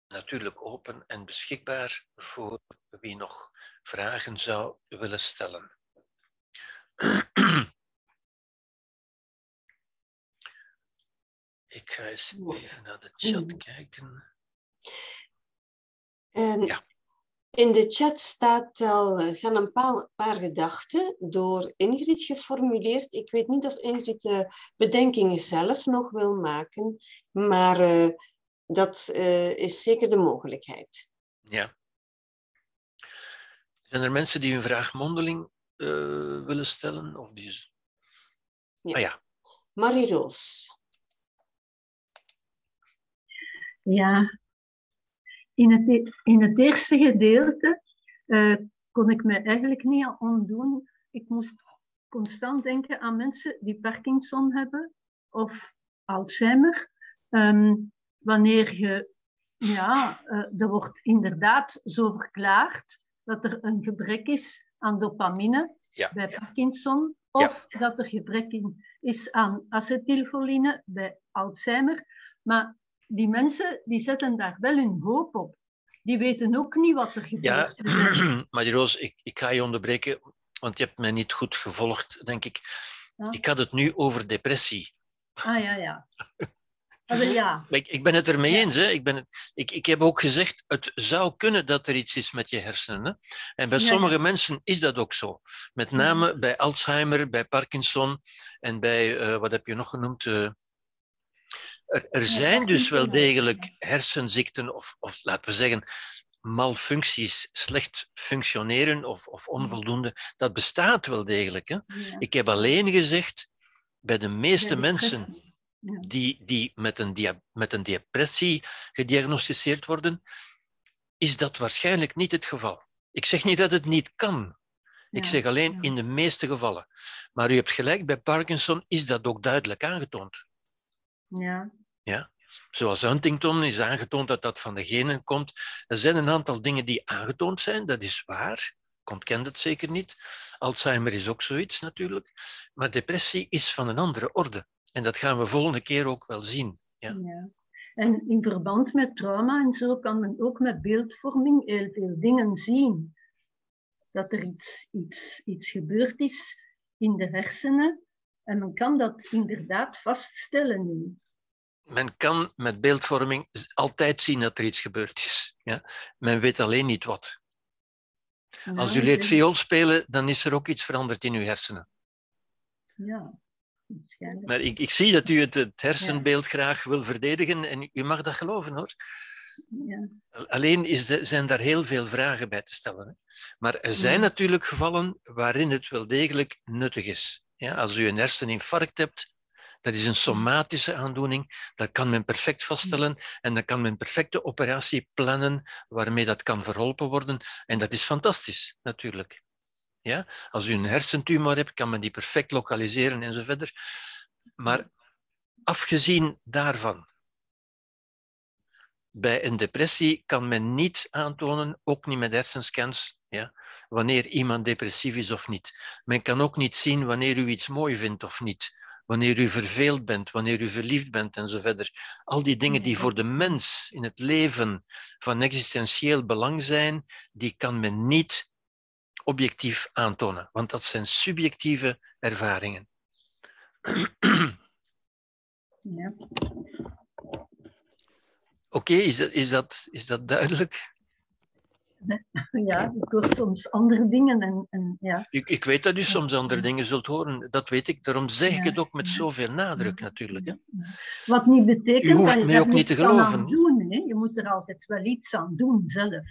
natuurlijk open en beschikbaar voor wie nog vragen zou willen stellen. Ik ga eens even naar de chat kijken. En ja. In de chat staat al, eh, zijn een paar, paar, gedachten door Ingrid geformuleerd. Ik weet niet of Ingrid de bedenkingen zelf nog wil maken, maar uh, dat uh, is zeker de mogelijkheid. Ja. Zijn er mensen die een vraag mondeling willen stellen? Of die... ja. Ah, ja. Marie-Roos. Ja, in het, e-, in het eerste gedeelte uh, kon ik me eigenlijk niet ontdoen. Ik moest constant denken aan mensen die Parkinson hebben of Alzheimer. Um, wanneer je, ja, uh, er wordt inderdaad zo verklaard dat er een gebrek is aan dopamine bij Parkinson, of dat er gebrek in is aan acetylcholine bij Alzheimer. Maar die mensen die zetten daar wel hun hoop op. Die weten ook niet wat er gebeurt. Ja, maar Roos, ik, ik ga je onderbreken, want je hebt mij niet goed gevolgd, denk ik. Ik had het nu over depressie. Ah ja, ja. ja. Ik, ik ben het ermee eens. Hè. Ik, ben ik, ik heb ook gezegd, het zou kunnen dat er iets is met je hersenen. Hè. En bij sommige mensen is dat ook zo. Met name bij Alzheimer, bij Parkinson en bij, uh, wat heb je nog genoemd? Uh, er, er zijn dus wel degelijk hersenziekten, of, of laten we zeggen, malfuncties, slecht functioneren of, of onvoldoende. Dat bestaat wel degelijk. Hè? Ik heb alleen gezegd, bij de meeste mensen die, die met, een met een depressie gediagnosticeerd worden, is dat waarschijnlijk niet het geval. Ik zeg niet dat het niet kan. Ik zeg alleen in de meeste gevallen. Maar u hebt gelijk, bij Parkinson is dat ook duidelijk aangetoond. Ja. Ja? Zoals Huntington is aangetoond dat dat van de genen komt. Er zijn een aantal dingen die aangetoond zijn, dat is waar. Ik ontken het zeker niet. Alzheimer is ook zoiets natuurlijk. Maar depressie is van een andere orde. En dat gaan we volgende keer ook wel zien. Ja. ja. En in verband met trauma en zo kan men ook met beeldvorming heel veel dingen zien. Dat er iets, iets, iets gebeurd is in de hersenen. En men kan dat inderdaad vaststellen nu men kan met beeldvorming altijd zien dat er iets gebeurd is. Ja? Men weet alleen niet wat. Als u leert viool spelen, dan is er ook iets veranderd in uw hersenen. Ja, Maar ik, ik zie dat u het, het hersenbeeld graag wil verdedigen en u mag dat geloven hoor. Ja. Alleen is de, zijn daar heel veel vragen bij te stellen. Hè? Maar er zijn natuurlijk gevallen waarin het wel degelijk nuttig is. Ja, als u een herseninfarct hebt, dat is een somatische aandoening. Dat kan men perfect vaststellen en dan kan men perfecte operatie plannen waarmee dat kan verholpen worden. En dat is fantastisch, natuurlijk. Ja? Als u een hersentumor hebt, kan men die perfect lokaliseren en zo verder. Maar afgezien daarvan, bij een depressie kan men niet aantonen, ook niet met hersenscans, ja, wanneer iemand depressief is of niet. Men kan ook niet zien wanneer u iets mooi vindt of niet wanneer u verveeld bent, wanneer u verliefd bent en zo verder. Al die dingen die voor de mens in het leven van existentieel belang zijn, die kan men niet objectief aantonen, want dat zijn subjectieve ervaringen. Ja. Oké, is, dat, is, dat, is dat duidelijk? ja, ik hoor soms andere dingen. En, en, ja. ik, ik weet dat u soms andere dingen zult horen, dat weet ik. Daarom zeg ik het ook met zoveel nadruk natuurlijk. Hè. Wat niet betekent u hoeft dat je mij ook niet te geloven. Doen, hè. Je moet er altijd wel iets aan doen zelf.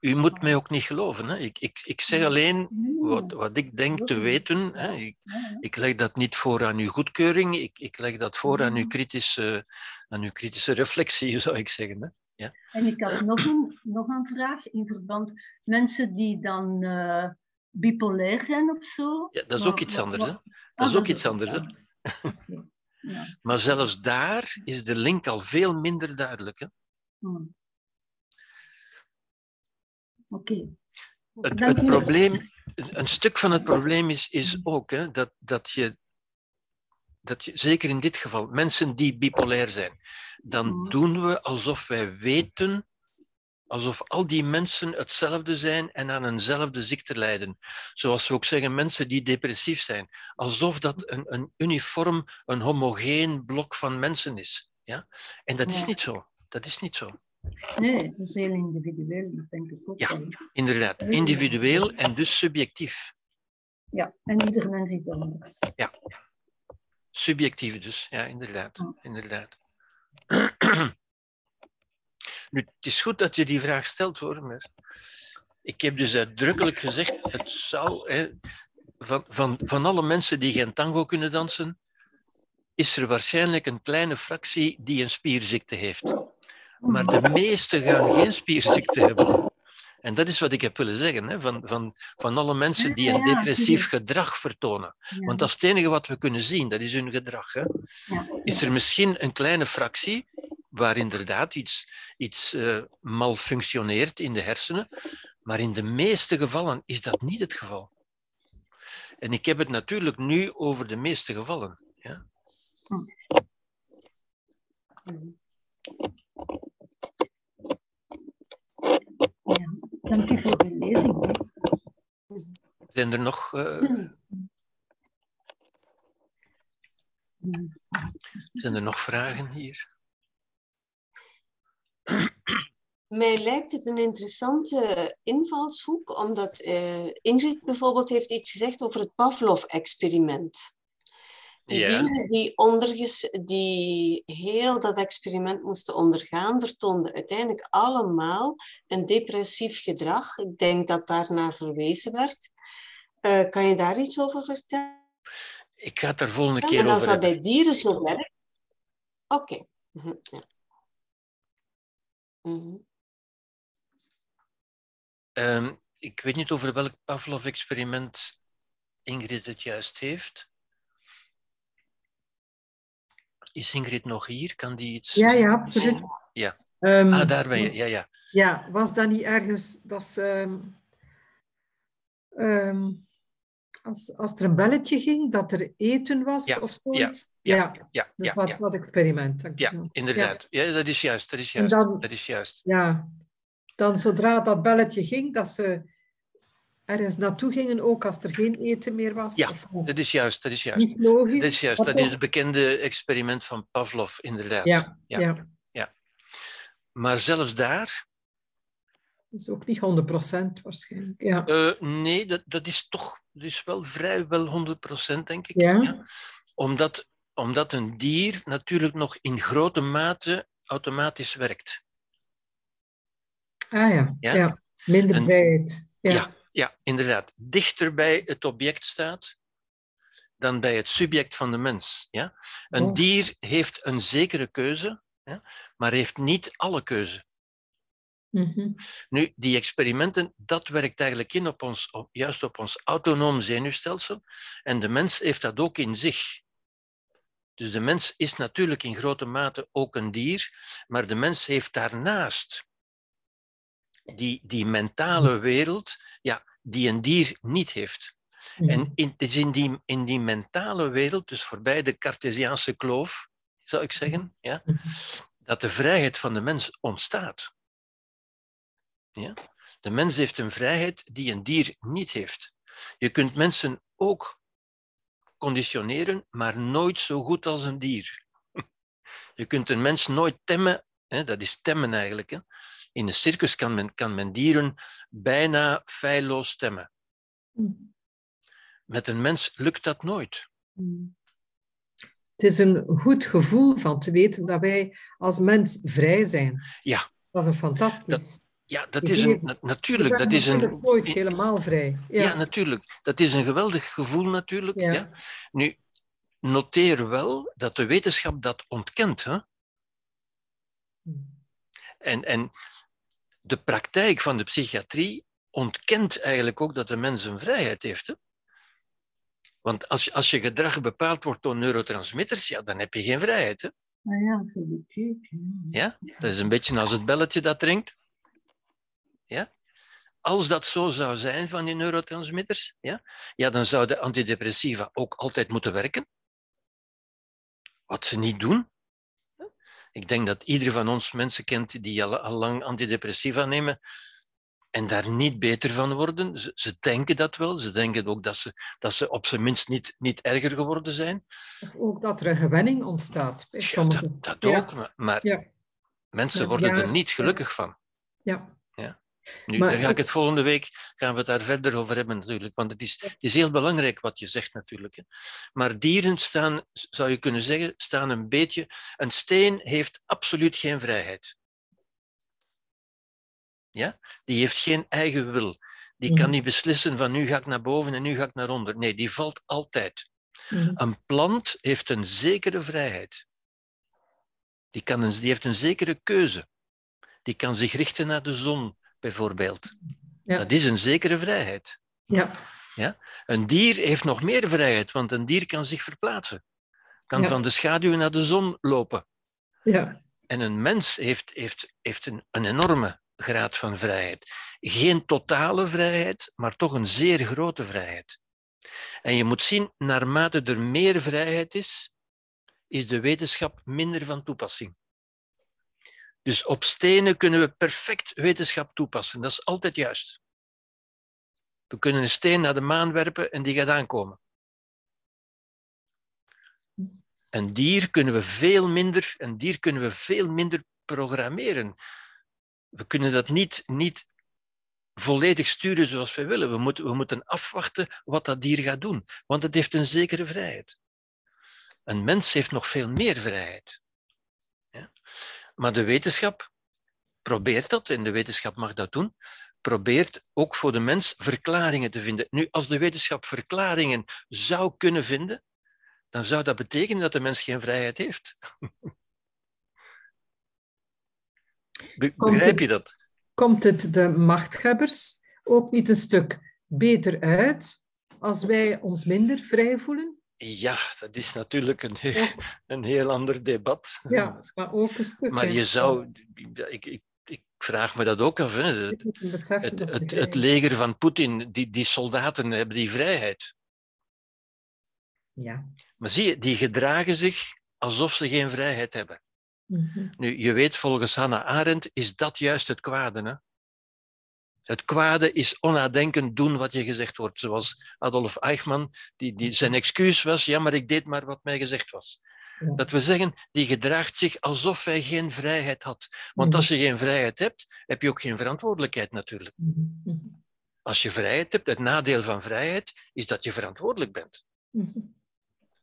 U moet mij ook niet geloven. Hè. Ik, ik, ik zeg alleen wat, wat ik denk te weten. Hè. Ik, ik leg dat niet voor aan uw goedkeuring. Ik, ik leg dat voor aan uw kritische, aan uw kritische reflectie, zou ik zeggen. Hè. Ja. En ik had nog een, nog een vraag in verband mensen die dan uh, bipolair zijn of zo. Ja, dat is ook iets anders. Hè? Dat is ook iets anders. Hè? Ja. Maar zelfs daar is de link al veel minder duidelijk. Hè? Hmm. Oké. Het, probleem, een stuk van het probleem is, is ook hè, dat, dat, je, dat je, zeker in dit geval, mensen die bipolair zijn, dan Mhm. doen we alsof wij weten, alsof al die mensen hetzelfde zijn en aan eenzelfde ziekte lijden. Zoals we ook zeggen, mensen die depressief zijn, alsof dat een, een uniform, een homogeen blok van mensen is. Ja? En dat is Ja. niet zo. Dat is niet zo. Nee, dat is heel individueel, dat denk ik ook. Ja. Inderdaad, individueel en dus subjectief. ja, en ieder mens is anders. Subjectief dus, ja, inderdaad. Inderdaad. Nu, het is goed dat je die vraag stelt hoor, maar ik heb dus uitdrukkelijk gezegd, het zou, hè, van, van, van alle mensen die geen tango kunnen dansen, is er waarschijnlijk een kleine fractie die een spierziekte heeft. Maar de meesten gaan geen spierziekte hebben. En dat is wat ik heb willen zeggen, hè, van, van, van alle mensen die een depressief gedrag vertonen. Want dat is het enige wat we kunnen zien, dat is hun gedrag. Hè. Is er misschien een kleine fractie waar inderdaad iets, iets eh, mal functioneert in de hersenen, maar in de meeste gevallen is dat niet het geval. En ik heb het natuurlijk nu over de meeste gevallen. Ja? Ja. Dank u voor uw lezing. Zijn er nog, eh, zijn er nog vragen hier? Mij lijkt het een interessante invalshoek, omdat eh, Ingrid bijvoorbeeld heeft iets gezegd over het Pavlov-experiment. Die dieren die, onderges, die heel dat experiment moesten ondergaan, vertoonden uiteindelijk allemaal een depressief gedrag. Ik denk dat daarnaar verwezen werd. Eh, kan je daar iets over vertellen? Ik ga het er volgende keer En als over dat bij dieren zo werkt? Oké. Mhm, ja. Mhm. Ehm, ik weet niet over welk Pavlov-experiment Ingrid het juist heeft. Is Ingrid nog hier? Kan die iets... Ja, ja, absoluut. Ja. Ehm, Ah, daar ben je. was- Ja, ja. Ja, was dat niet ergens dat ze, ehm, ehm, als, als er een belletje ging, dat er eten was Ja, of zoiets? ja, ja. Ja, ja, dat, ja. dat experiment. dat ik ja inderdaad. Ja, dat is juist. Dat is juist. dan- Dat is juist. Ja. Dan zodra dat belletje ging, dat ze ergens naartoe gingen, ook als er geen eten meer was. Ja, of Dat is juist. Dat is juist. niet logisch. Dat is juist. Dat is het bekende experiment van Pavlov, inderdaad. Ja, Ja. ja. Maar zelfs daar, Dat is ook niet 100% waarschijnlijk. Ja. eh, nee, dat, dat is toch is wel vrijwel 100% denk ik. Ja. Omdat, omdat een dier natuurlijk nog in grote mate automatisch werkt. Ah ja, Ja. ja. minder vrijheid. Ja. Ja. Inderdaad. Dichter bij het object staat dan bij het subject van de mens. Ja? Een Oh. dier heeft een zekere keuze, ja? maar heeft niet alle keuze. Mhm. Nu, die experimenten, dat werkt eigenlijk in op ons, op, juist op ons autonoom zenuwstelsel. En de mens heeft dat ook in zich. Dus de mens is natuurlijk in grote mate ook een dier, maar de mens heeft daarnaast die, die mentale wereld, ja, die een dier niet heeft. En in, het is in die, in die mentale wereld, dus voorbij de Cartesiaanse kloof, zou ik zeggen, ja, Mhm. dat de vrijheid van de mens ontstaat. Ja? De mens heeft een vrijheid die een dier niet heeft. Je kunt mensen ook conditioneren, maar nooit zo goed als een dier. Je kunt een mens nooit temmen, hè, dat is temmen eigenlijk. Hè. In een circus kan men, kan men dieren bijna feilloos temmen. Met een mens lukt dat nooit. Het is een goed gevoel van te weten dat wij als mens vrij zijn. Ja. Dat is een fantastisch. Ja, dat is een, na- natuurlijk, dat is een, nooit helemaal vrij. Ja. Ja. natuurlijk. Dat is een geweldig gevoel natuurlijk. Ja. Ja. Nu, noteer wel dat de wetenschap dat ontkent. Hè? En, en de praktijk van de psychiatrie ontkent eigenlijk ook dat de mens een vrijheid heeft. Hè? Want als je, als je gedrag bepaald wordt door neurotransmitters, ja, dan heb je geen vrijheid. Hè? Ah ja. Ja? Dat is een beetje als het belletje dat ringt. Ja? Als dat zo zou zijn van die neurotransmitters, ja, ja, dan zouden antidepressiva ook altijd moeten werken. Wat ze niet doen. Ik denk dat ieder van ons mensen kent die al, al lang antidepressiva nemen en daar niet beter van worden. Ze, ze, denken dat wel. Ze denken ook dat ze, dat ze op zijn minst niet, niet erger geworden zijn. Of ook dat er een gewenning ontstaat Ja, dat, dat Ja. ook. Maar, maar Ja. mensen worden er niet gelukkig van. Ja. Nu, Maar daar ga ik het volgende week gaan we het daar verder over hebben natuurlijk. Want het is, het is heel belangrijk wat je zegt natuurlijk. Hè. Maar dieren staan, zou je kunnen zeggen, staan een beetje... Een steen heeft absoluut geen vrijheid. Ja? Die heeft geen eigen wil. Die kan Mhm. niet beslissen van nu ga ik naar boven en nu ga ik naar onder. Nee, die valt altijd. Mhm. Een plant heeft een zekere vrijheid. Die, kan een, die heeft een zekere keuze. Die kan zich richten naar de zon, bijvoorbeeld. Ja. Dat is een zekere vrijheid. Ja. Een dier heeft nog meer vrijheid, want een dier kan zich verplaatsen. Kan Ja. van de schaduw naar de zon lopen. Ja. En een mens heeft, heeft, heeft een, een enorme graad van vrijheid. Geen totale vrijheid, maar toch een zeer grote vrijheid. En je moet zien, naarmate er meer vrijheid is, is de wetenschap minder van toepassing. Dus op stenen kunnen we perfect wetenschap toepassen. Dat is altijd juist. We kunnen een steen naar de maan werpen en die gaat aankomen. Een dier kunnen we veel minder, een dier kunnen we veel minder programmeren. We kunnen dat niet, niet volledig sturen zoals we willen. We moeten, we moeten afwachten wat dat dier gaat doen, want het heeft een zekere vrijheid. Een mens heeft nog veel meer vrijheid. Maar de wetenschap probeert dat, en de wetenschap mag dat doen, probeert ook voor de mens verklaringen te vinden. Nu, als de wetenschap verklaringen zou kunnen vinden, dan zou dat betekenen dat de mens geen vrijheid heeft. Begrijp je dat? Komt het de machthebbers ook niet een stuk beter uit als wij ons minder vrij voelen? Ja, dat is natuurlijk een heel, een heel ander debat. Ja, maar ook een stuk. Maar hè. je zou, ik, ik, ik vraag me dat ook af. Hè. Het, het, leger van Poetin, die, die soldaten hebben die vrijheid. Ja. Maar zie je, die gedragen zich alsof ze geen vrijheid hebben. Mhm. Nu, je weet, volgens Hannah Arendt is dat juist het kwade. Hè? Het kwade is onnadenkend doen wat je gezegd wordt. Zoals Adolf Eichmann, die, die, zijn excuus was, ja, maar ik deed maar wat mij gezegd was. Ja. Dat we zeggen, die gedraagt zich alsof hij geen vrijheid had. Want Mhm. als je geen vrijheid hebt, heb je ook geen verantwoordelijkheid natuurlijk. Mhm. Mhm. Als je vrijheid hebt, het nadeel van vrijheid is dat je verantwoordelijk bent.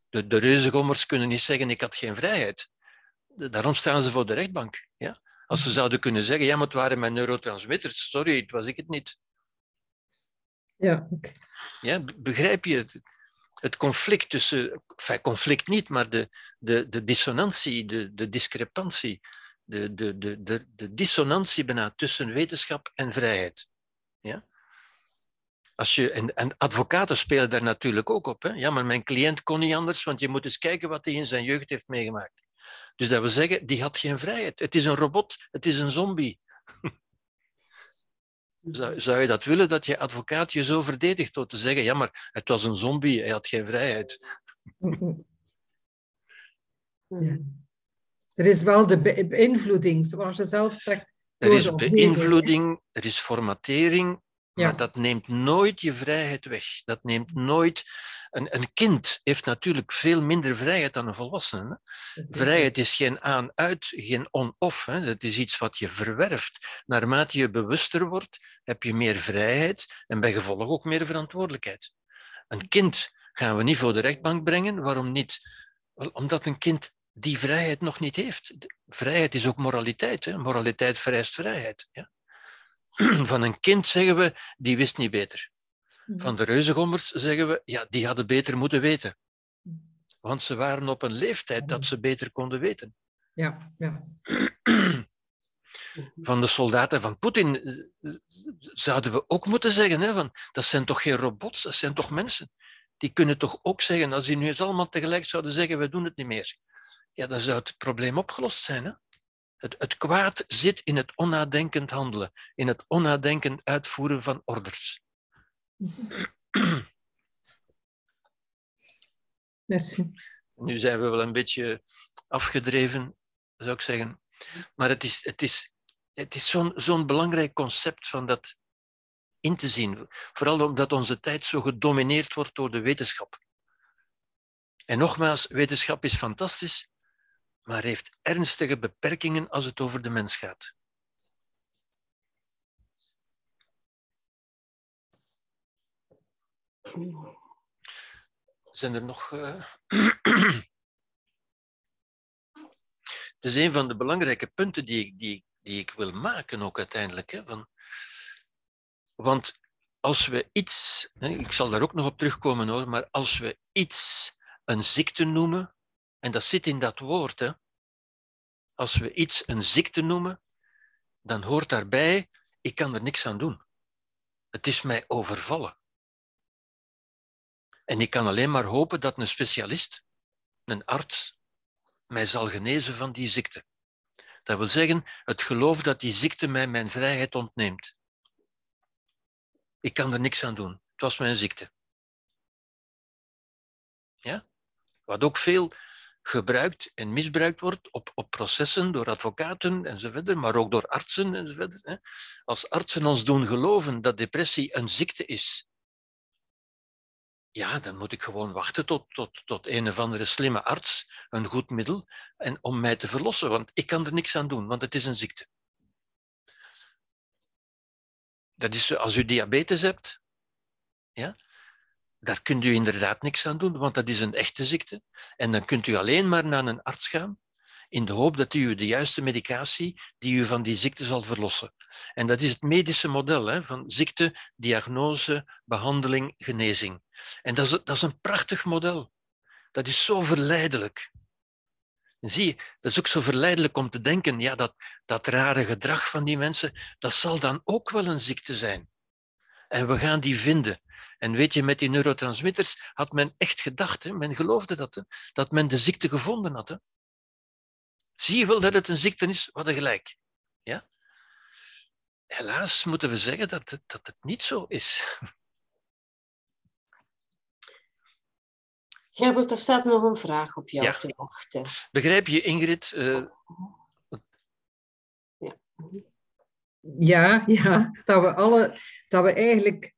De, de reuzengommers kunnen niet zeggen, ik had geen vrijheid. Daarom staan ze voor de rechtbank. Ja? Als ze zouden kunnen zeggen, ja, maar het waren mijn neurotransmitters, sorry, het was ik het niet. Ja. Ja, be- begrijp je het, het conflict tussen, enfin, conflict niet, maar de, de, de dissonantie, de, de discrepantie, de, de, de, de, de dissonantie bijna tussen wetenschap en vrijheid. Ja? Als je, en, en advocaten spelen daar natuurlijk ook op. Hè? Ja, maar mijn cliënt kon niet anders, want je moet eens kijken wat hij in zijn jeugd heeft meegemaakt. Dus dat wil zeggen, die had geen vrijheid. Het is een robot, het is een zombie. Zou, zou je dat willen, dat je advocaat je zo verdedigt door te zeggen, ja, maar het was een zombie, hij had geen vrijheid. Mhm. Ja. Er is wel de be- beïnvloeding, zoals je zelf zegt. Er is beïnvloeding, er is formatering, Ja. maar dat neemt nooit je vrijheid weg. Dat neemt nooit... Een, een kind heeft natuurlijk veel minder vrijheid dan een volwassene. Hè? Vrijheid is geen aan-uit, geen on-off. Dat is iets wat je verwerft. Naarmate je bewuster wordt, heb je meer vrijheid en bij gevolg ook meer verantwoordelijkheid. Een kind gaan we niet voor de rechtbank brengen. Waarom niet? Omdat een kind die vrijheid nog niet heeft. Vrijheid is ook moraliteit. Hè? Moraliteit vereist vrijheid. Ja? Van een kind zeggen we, die wist niet beter. Mhm. Van de reuzengommers zeggen we, ja, die hadden beter moeten weten. Want ze waren op een leeftijd dat ze beter konden weten. Ja, ja. Van de soldaten van Poetin zouden we ook moeten zeggen, hè, van, dat zijn toch geen robots, dat zijn toch mensen. die kunnen toch ook zeggen, als die nu eens allemaal tegelijk zouden zeggen, we doen het niet meer. Ja, dan zou het probleem opgelost zijn. Hè? Het, het kwaad zit in het onnadenkend handelen, in het onnadenkend uitvoeren van orders. Merci. Nu zijn we wel een beetje afgedreven, zou ik zeggen. Maar het is, het is, het is zo'n zo'n belangrijk concept van dat in te zien. Vooral omdat onze tijd zo gedomineerd wordt door de wetenschap. En nogmaals, wetenschap is fantastisch, maar heeft ernstige beperkingen als het over de mens gaat. Zijn er nog. Uh... Het is een van de belangrijke punten die ik, die, die ik wil maken, ook uiteindelijk. Hè, van... Want als we iets, ik zal daar ook nog op terugkomen hoor, maar als we iets een ziekte noemen, en dat zit in dat woord, hè, als we iets een ziekte noemen, dan hoort daarbij, ik kan er niks aan doen. Het is mij overvallen. En ik kan alleen maar hopen dat een specialist, een arts, mij zal genezen van die ziekte. Dat wil zeggen, het geloof dat die ziekte mij mijn vrijheid ontneemt. Ik kan er niks aan doen. Het was mijn ziekte. Ja? Wat ook veel gebruikt en misbruikt wordt op, op processen door advocaten enzovoort, maar ook door artsen enzovoort. Als artsen ons doen geloven dat depressie een ziekte is, ja, dan moet ik gewoon wachten tot, tot, tot een of andere slimme arts een goed middel en om mij te verlossen, want ik kan er niks aan doen, want het is een ziekte. Dat is als u diabetes hebt, ja, daar kunt u inderdaad niks aan doen, want dat is een echte ziekte. En dan kunt u alleen maar naar een arts gaan in de hoop dat u de juiste medicatie die u van die ziekte zal verlossen. En dat is het medische model hè, van ziekte, diagnose, behandeling, genezing. En dat is, dat is een prachtig model. Dat is zo verleidelijk. zie je, dat is ook zo verleidelijk om te denken, ja, dat, dat rare gedrag van die mensen, dat zal dan ook wel een ziekte zijn. En we gaan die vinden. En weet je, met die neurotransmitters had men echt gedacht, hè, men geloofde dat, hè, dat men de ziekte gevonden had. Hè. Zie je wel dat het een ziekte is? Wat een gelijk. Ja? Helaas moeten we zeggen dat het, dat het niet zo is. Gerbert, er staat nog een vraag op jou te wachten. Begrijp je, Ingrid? Uh... Ja. ja, ja, dat we alle, dat we eigenlijk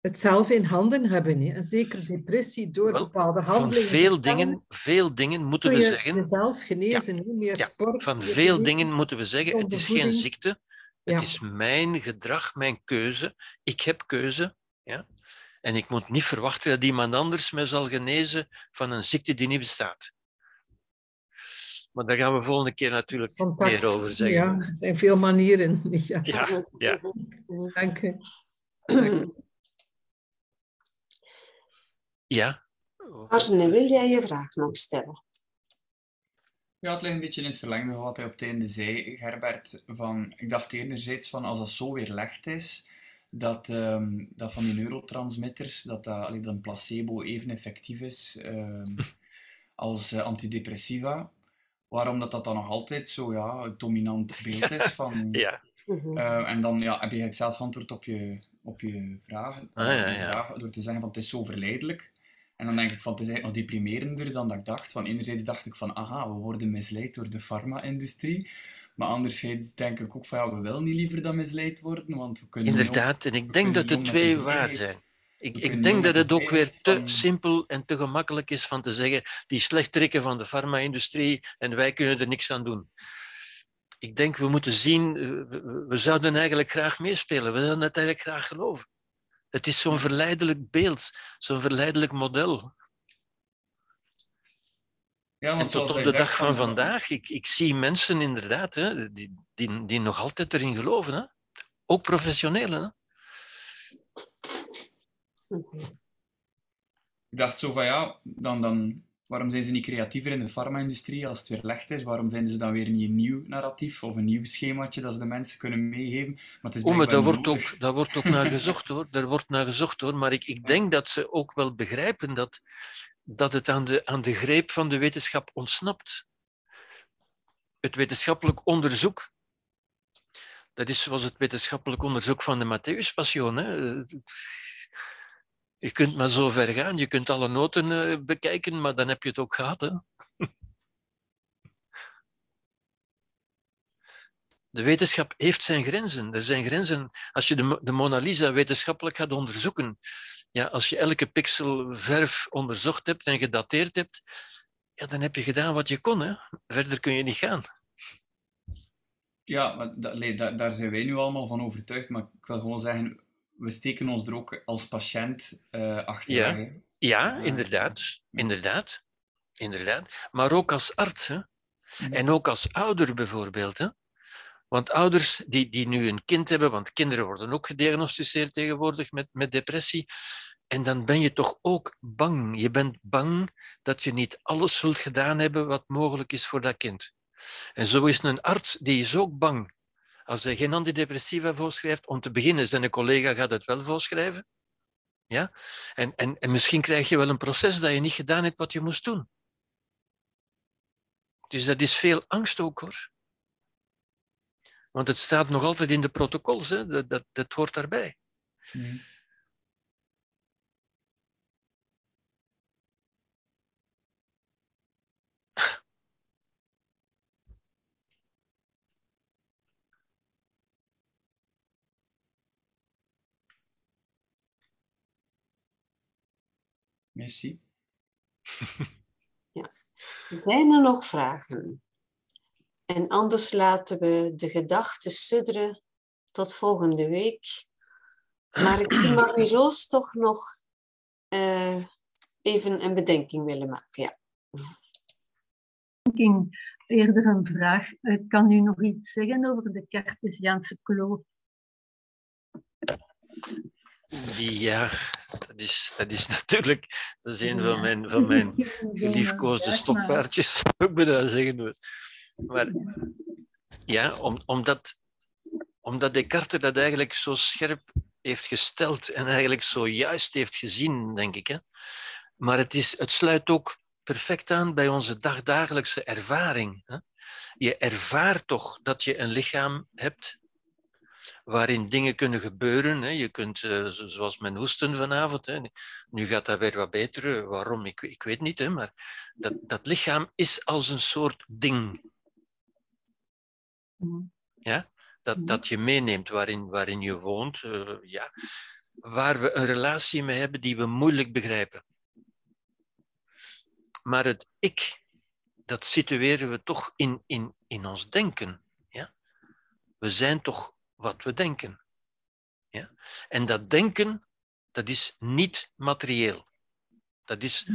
het zelf in handen hebben. Hè. En zeker depressie door bepaalde handelingen. Van veel dingen, veel dingen moeten we zeggen. Jezelf genezen, ja. meer ja. sport. Van veel dingen moeten we zeggen: het is geen ziekte. Het is mijn gedrag, mijn keuze. Ik heb keuze. Ja? En ik moet niet verwachten dat iemand anders mij zal genezen van een ziekte die niet bestaat. Maar daar gaan we volgende keer natuurlijk Contact. meer over zeggen. Ja, er zijn veel manieren. Ja, ja. ja. Dank u. Ja. Arne, wil jij je vraag nog stellen? Ja, het ligt een beetje in het verlengde van wat hij op het einde zei, Gerbert. Van, ik dacht enerzijds van als dat zo weerlegd is, dat, um, dat van die neurotransmitters, dat, dat, dat een placebo even effectief is um, als uh, antidepressiva. Waarom dat, dat dan nog altijd zo ja, het dominant beeld is van... ja. Uh, en dan ja, heb je zelf antwoord op je, op je vraag, ah, ja, ja. vraag, door te zeggen van het is zo verleidelijk. En dan denk ik van, het is eigenlijk nog deprimerender dan dat ik dacht. Van enerzijds dacht ik van, aha, we worden misleid door de farma-industrie. Maar anderzijds denk ik ook van, ja, we willen niet liever dan misleid worden, want we kunnen... Inderdaad, en ik denk dat de twee waar zijn. Ik, ik denk dat het ook weer te simpel en te gemakkelijk is van te zeggen, die slecht trekken van de farma-industrie en wij kunnen er niks aan doen. Ik denk, we moeten zien, we, we zouden eigenlijk graag meespelen, we zouden het eigenlijk graag geloven. Het is zo'n verleidelijk beeld, zo'n verleidelijk model. Ja, en tot op de dag van, vandaag, ik, ik zie mensen inderdaad hè, die, die, die nog altijd erin geloven. Hè? Ook professionelen. Hè? Ik dacht zo van ja, dan, dan waarom zijn ze niet creatiever in de farma-industrie als het weer licht is? Waarom vinden ze dan weer niet een nieuw narratief of een nieuw schemaatje dat ze de mensen kunnen meegeven? Maar het is Oh, maar daar wordt, nodig. ook, daar wordt ook naar gezocht hoor. Daar wordt naar gezocht hoor. Maar ik, ik denk dat ze ook wel begrijpen dat, dat het aan de, aan de greep van de wetenschap ontsnapt. Het wetenschappelijk onderzoek, dat is zoals het wetenschappelijk onderzoek van de Matthäus-passion. Je kunt maar zo ver gaan, je kunt alle noten eh, bekijken, maar dan heb je het ook gehad. Hè? De wetenschap heeft zijn grenzen. Er zijn grenzen. Als je de, de Mona Lisa wetenschappelijk gaat onderzoeken, ja, als je elke pixel verf onderzocht hebt en gedateerd hebt, ja, dan heb je gedaan wat je kon. Hè? Verder kun je niet gaan. Ja, maar da- allee, da- daar zijn wij nu allemaal van overtuigd. Maar ik wil gewoon zeggen, we steken ons er ook als patiënt eh achter. Ja. hè. Ja, Ja. inderdaad. Inderdaad. Inderdaad. Maar ook als arts. Hè? En ook als ouder bijvoorbeeld. Hè? Want ouders die, die nu een kind hebben, want kinderen worden ook gediagnosticeerd tegenwoordig met, met depressie. En dan ben je toch ook bang. Je bent bang dat je niet alles zult gedaan hebben wat mogelijk is voor dat kind. En zo is een arts, die is ook bang. Als hij geen antidepressiva voorschrijft, om te beginnen, zijn collega gaat het wel voorschrijven. Ja? En, en, en misschien krijg je wel een proces dat je niet gedaan hebt wat je moest doen. Dus dat is veel angst ook hoor. Want het staat nog altijd in de protocols, hè? Dat, dat, hoort daarbij. Mhm. Merci. Zijn er nog vragen? En anders laten we de gedachten sudderen tot volgende week. Maar ik zou Marie-Roos toch nog eh, even een bedenking willen maken. Ja. bedenking, eerder een vraag. Eh, Kan u nog iets zeggen over de Cartesiaanse kloof? Die, ja, dat is, dat is natuurlijk dat is een van mijn, van mijn geliefkoosde stokpaardjes, zou ik bijna zeggen. hoor. Maar ja, om, omdat, omdat Descartes dat eigenlijk zo scherp heeft gesteld en eigenlijk zo juist heeft gezien, denk ik. Hè. Maar het, is, het sluit ook perfect aan bij onze dagdagelijkse ervaring. Hè. Je ervaart toch dat je een lichaam hebt waarin dingen kunnen gebeuren. Hè. Je kunt, eh, zo- zoals mijn hoesten vanavond, hè. nu gaat dat weer wat beter. eh, Waarom? Ik, ik weet niet, hè, maar dat, dat lichaam is als een soort ding maar- ja? dat, Mhm. dat je meeneemt waarin, waarin je woont, eh, ja? waar we een relatie mee hebben die we moeilijk begrijpen. Maar het ik, dat situeren we toch in, in, in ons denken. Ja? We zijn toch wat we denken. Ja? En dat denken, dat is niet materieel. Dat is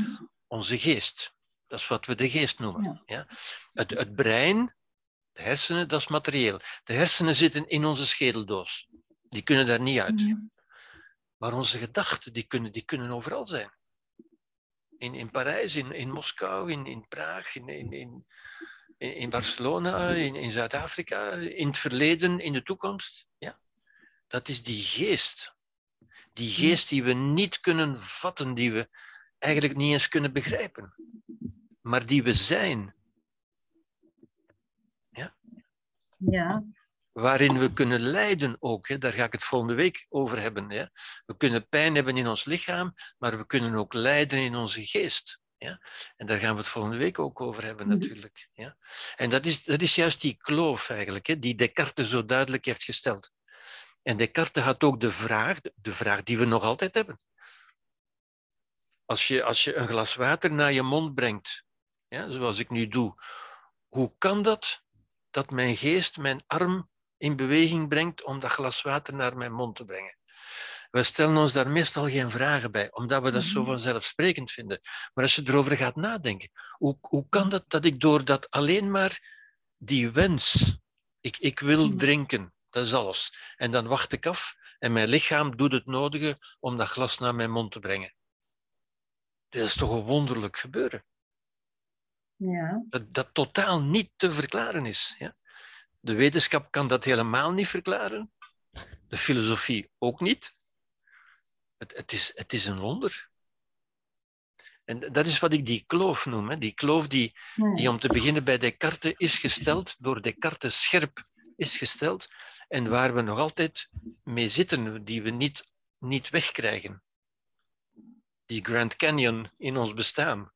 onze geest. Dat is wat we de geest noemen. Ja. Het, het brein, de hersenen, dat is materieel. De hersenen zitten in onze schedeldoos. Die kunnen daar niet uit. Maar onze gedachten, die kunnen, die kunnen overal zijn. In, in Parijs, in, in Moskou, in, in Praag, in, in, in, in Barcelona, in, in Zuid-Afrika, in het verleden, in de toekomst. Ja? Dat is die geest. Die geest die we niet kunnen vatten, die we eigenlijk niet eens kunnen begrijpen. Maar die we zijn. ja, waarin we kunnen lijden ook. Hè. Daar ga ik het volgende week over hebben. Hè. We kunnen pijn hebben in ons lichaam, maar we kunnen ook lijden in onze geest. Ja. En daar gaan we het volgende week ook over hebben, Mhm. natuurlijk. Ja. En dat is, dat is juist die kloof eigenlijk, hè, die Descartes zo duidelijk heeft gesteld. En Descartes had ook de vraag, de vraag die we nog altijd hebben. Als je, als je een glas water naar je mond brengt, ja, zoals ik nu doe, hoe kan dat dat mijn geest mijn arm in beweging brengt om dat glas water naar mijn mond te brengen. We stellen ons daar meestal geen vragen bij, omdat we dat zo Mhm. vanzelfsprekend vinden. Maar als je erover gaat nadenken, hoe, hoe kan dat dat ik door dat alleen maar die wens, ik, ik wil Mhm. drinken, dat is alles. En dan wacht ik af en mijn lichaam doet het nodige om dat glas naar mijn mond te brengen. Dat is toch een wonderlijk gebeuren. Ja. Dat, dat totaal niet te verklaren is. Ja? De wetenschap kan dat helemaal niet verklaren. De filosofie ook niet. Het, het, is, het is een wonder. En dat is wat ik die kloof noem. Hè. Die kloof die, die om te beginnen bij Descartes is gesteld, door Descartes scherp is gesteld, en waar we nog altijd mee zitten, die we niet, niet wegkrijgen. Die Grand Canyon in ons bestaan.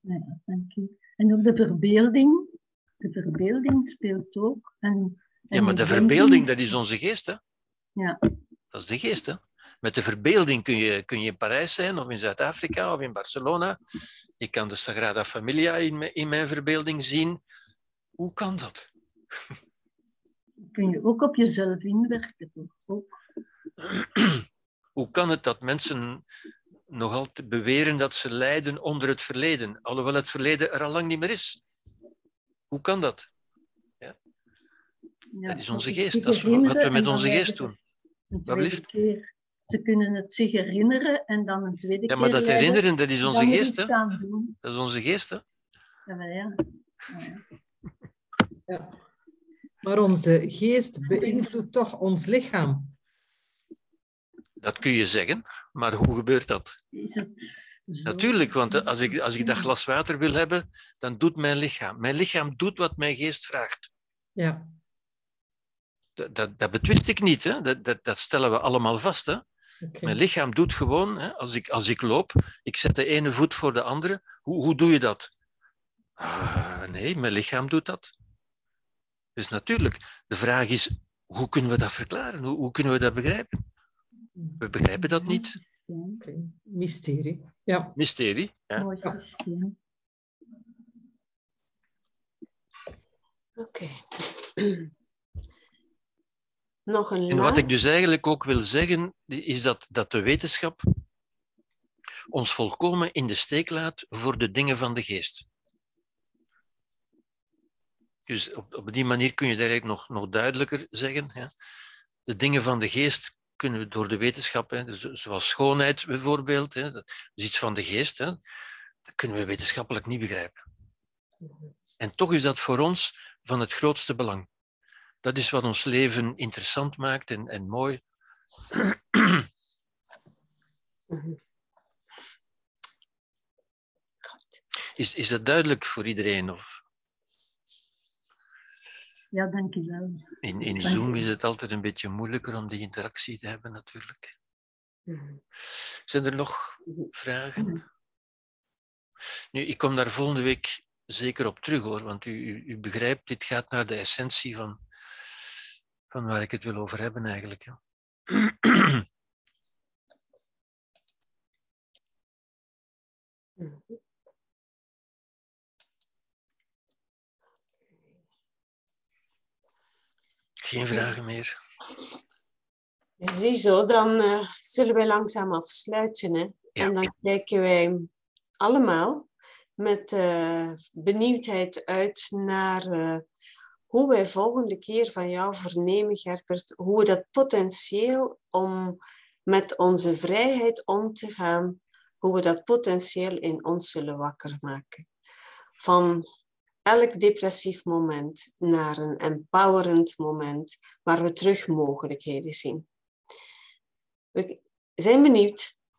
Ja, dank u. En ook de verbeelding. De verbeelding speelt ook. En, en ja, maar de verbeelding, dat is onze geest, hè? Ja. Dat is de geest, hè? Met de verbeelding kun je, kun je in Parijs zijn, of in Zuid-Afrika, of in Barcelona. Je kan de Sagrada Familia in mijn, in mijn verbeelding zien. Hoe kan dat? Kun je ook op jezelf inwerken, toch? Ook. Hoe kan het dat mensen nog altijd beweren dat ze lijden onder het verleden, alhoewel het verleden er al lang niet meer is? Hoe kan dat? Ja. Ja, Dat is onze geest, dat is wat we met onze geest doen. Een keer. Ze kunnen het zich herinneren en dan een tweede Ja, keer maar dat herinneren, dat is onze geest, hè? Dat is onze geest, hè? Ja, maar ja. Ja, ja. Ja. Maar onze geest beïnvloedt toch ons lichaam. Dat kun je zeggen, maar hoe gebeurt dat? Natuurlijk, want als ik, als ik dat glas water wil hebben, dan doet mijn lichaam. Mijn lichaam doet wat mijn geest vraagt. Ja. Dat, dat, dat betwist ik niet, hè? Dat, dat, dat stellen we allemaal vast. Hè? Mijn lichaam doet gewoon, hè? Als, ik, als ik loop, ik zet de ene voet voor de andere. Hoe, hoe doe je dat? Ah, nee, mijn lichaam doet dat. Dus natuurlijk, de vraag is, hoe kunnen we dat verklaren? Hoe, hoe kunnen we dat begrijpen? We begrijpen dat niet. Mysterie. Ja. Mysterie. Ja. Mooi systeem. Oké. Nog een En wat ik dus eigenlijk ook wil zeggen, is dat, dat de wetenschap ons volkomen in de steek laat voor de dingen van de geest. Dus op, op die manier kun je het eigenlijk nog, nog duidelijker zeggen. Ja. De dingen van de geest kunnen we door de wetenschap, hè, dus zoals schoonheid bijvoorbeeld, hè, dat is iets van de geest, hè, dat kunnen we wetenschappelijk niet begrijpen. En toch is dat voor ons van het grootste belang. Dat is wat ons leven interessant maakt en, en mooi. Mhm. Is, is dat duidelijk voor iedereen? Of Ja, dank u wel. in, in Dank Zoom is het altijd een beetje moeilijker om die interactie te hebben, natuurlijk. Mhm. Zijn er nog vragen? Nu, ik kom daar volgende week zeker op terug hoor, want u, u, u begrijpt, dit gaat naar de essentie van, van waar ik het wil over hebben eigenlijk. Ja. Geen vragen meer. Ziezo, dan eh, zullen wij langzaam afsluiten. Hè? Ja. En dan kijken wij allemaal met eh, benieuwdheid uit naar eh, hoe wij volgende keer van jou vernemen, Gerkert, hoe we dat potentieel om met onze vrijheid om te gaan, hoe we dat potentieel in ons zullen wakker maken. Van elk depressief moment naar een empowerend moment waar we terug mogelijkheden zien. We zijn benieuwd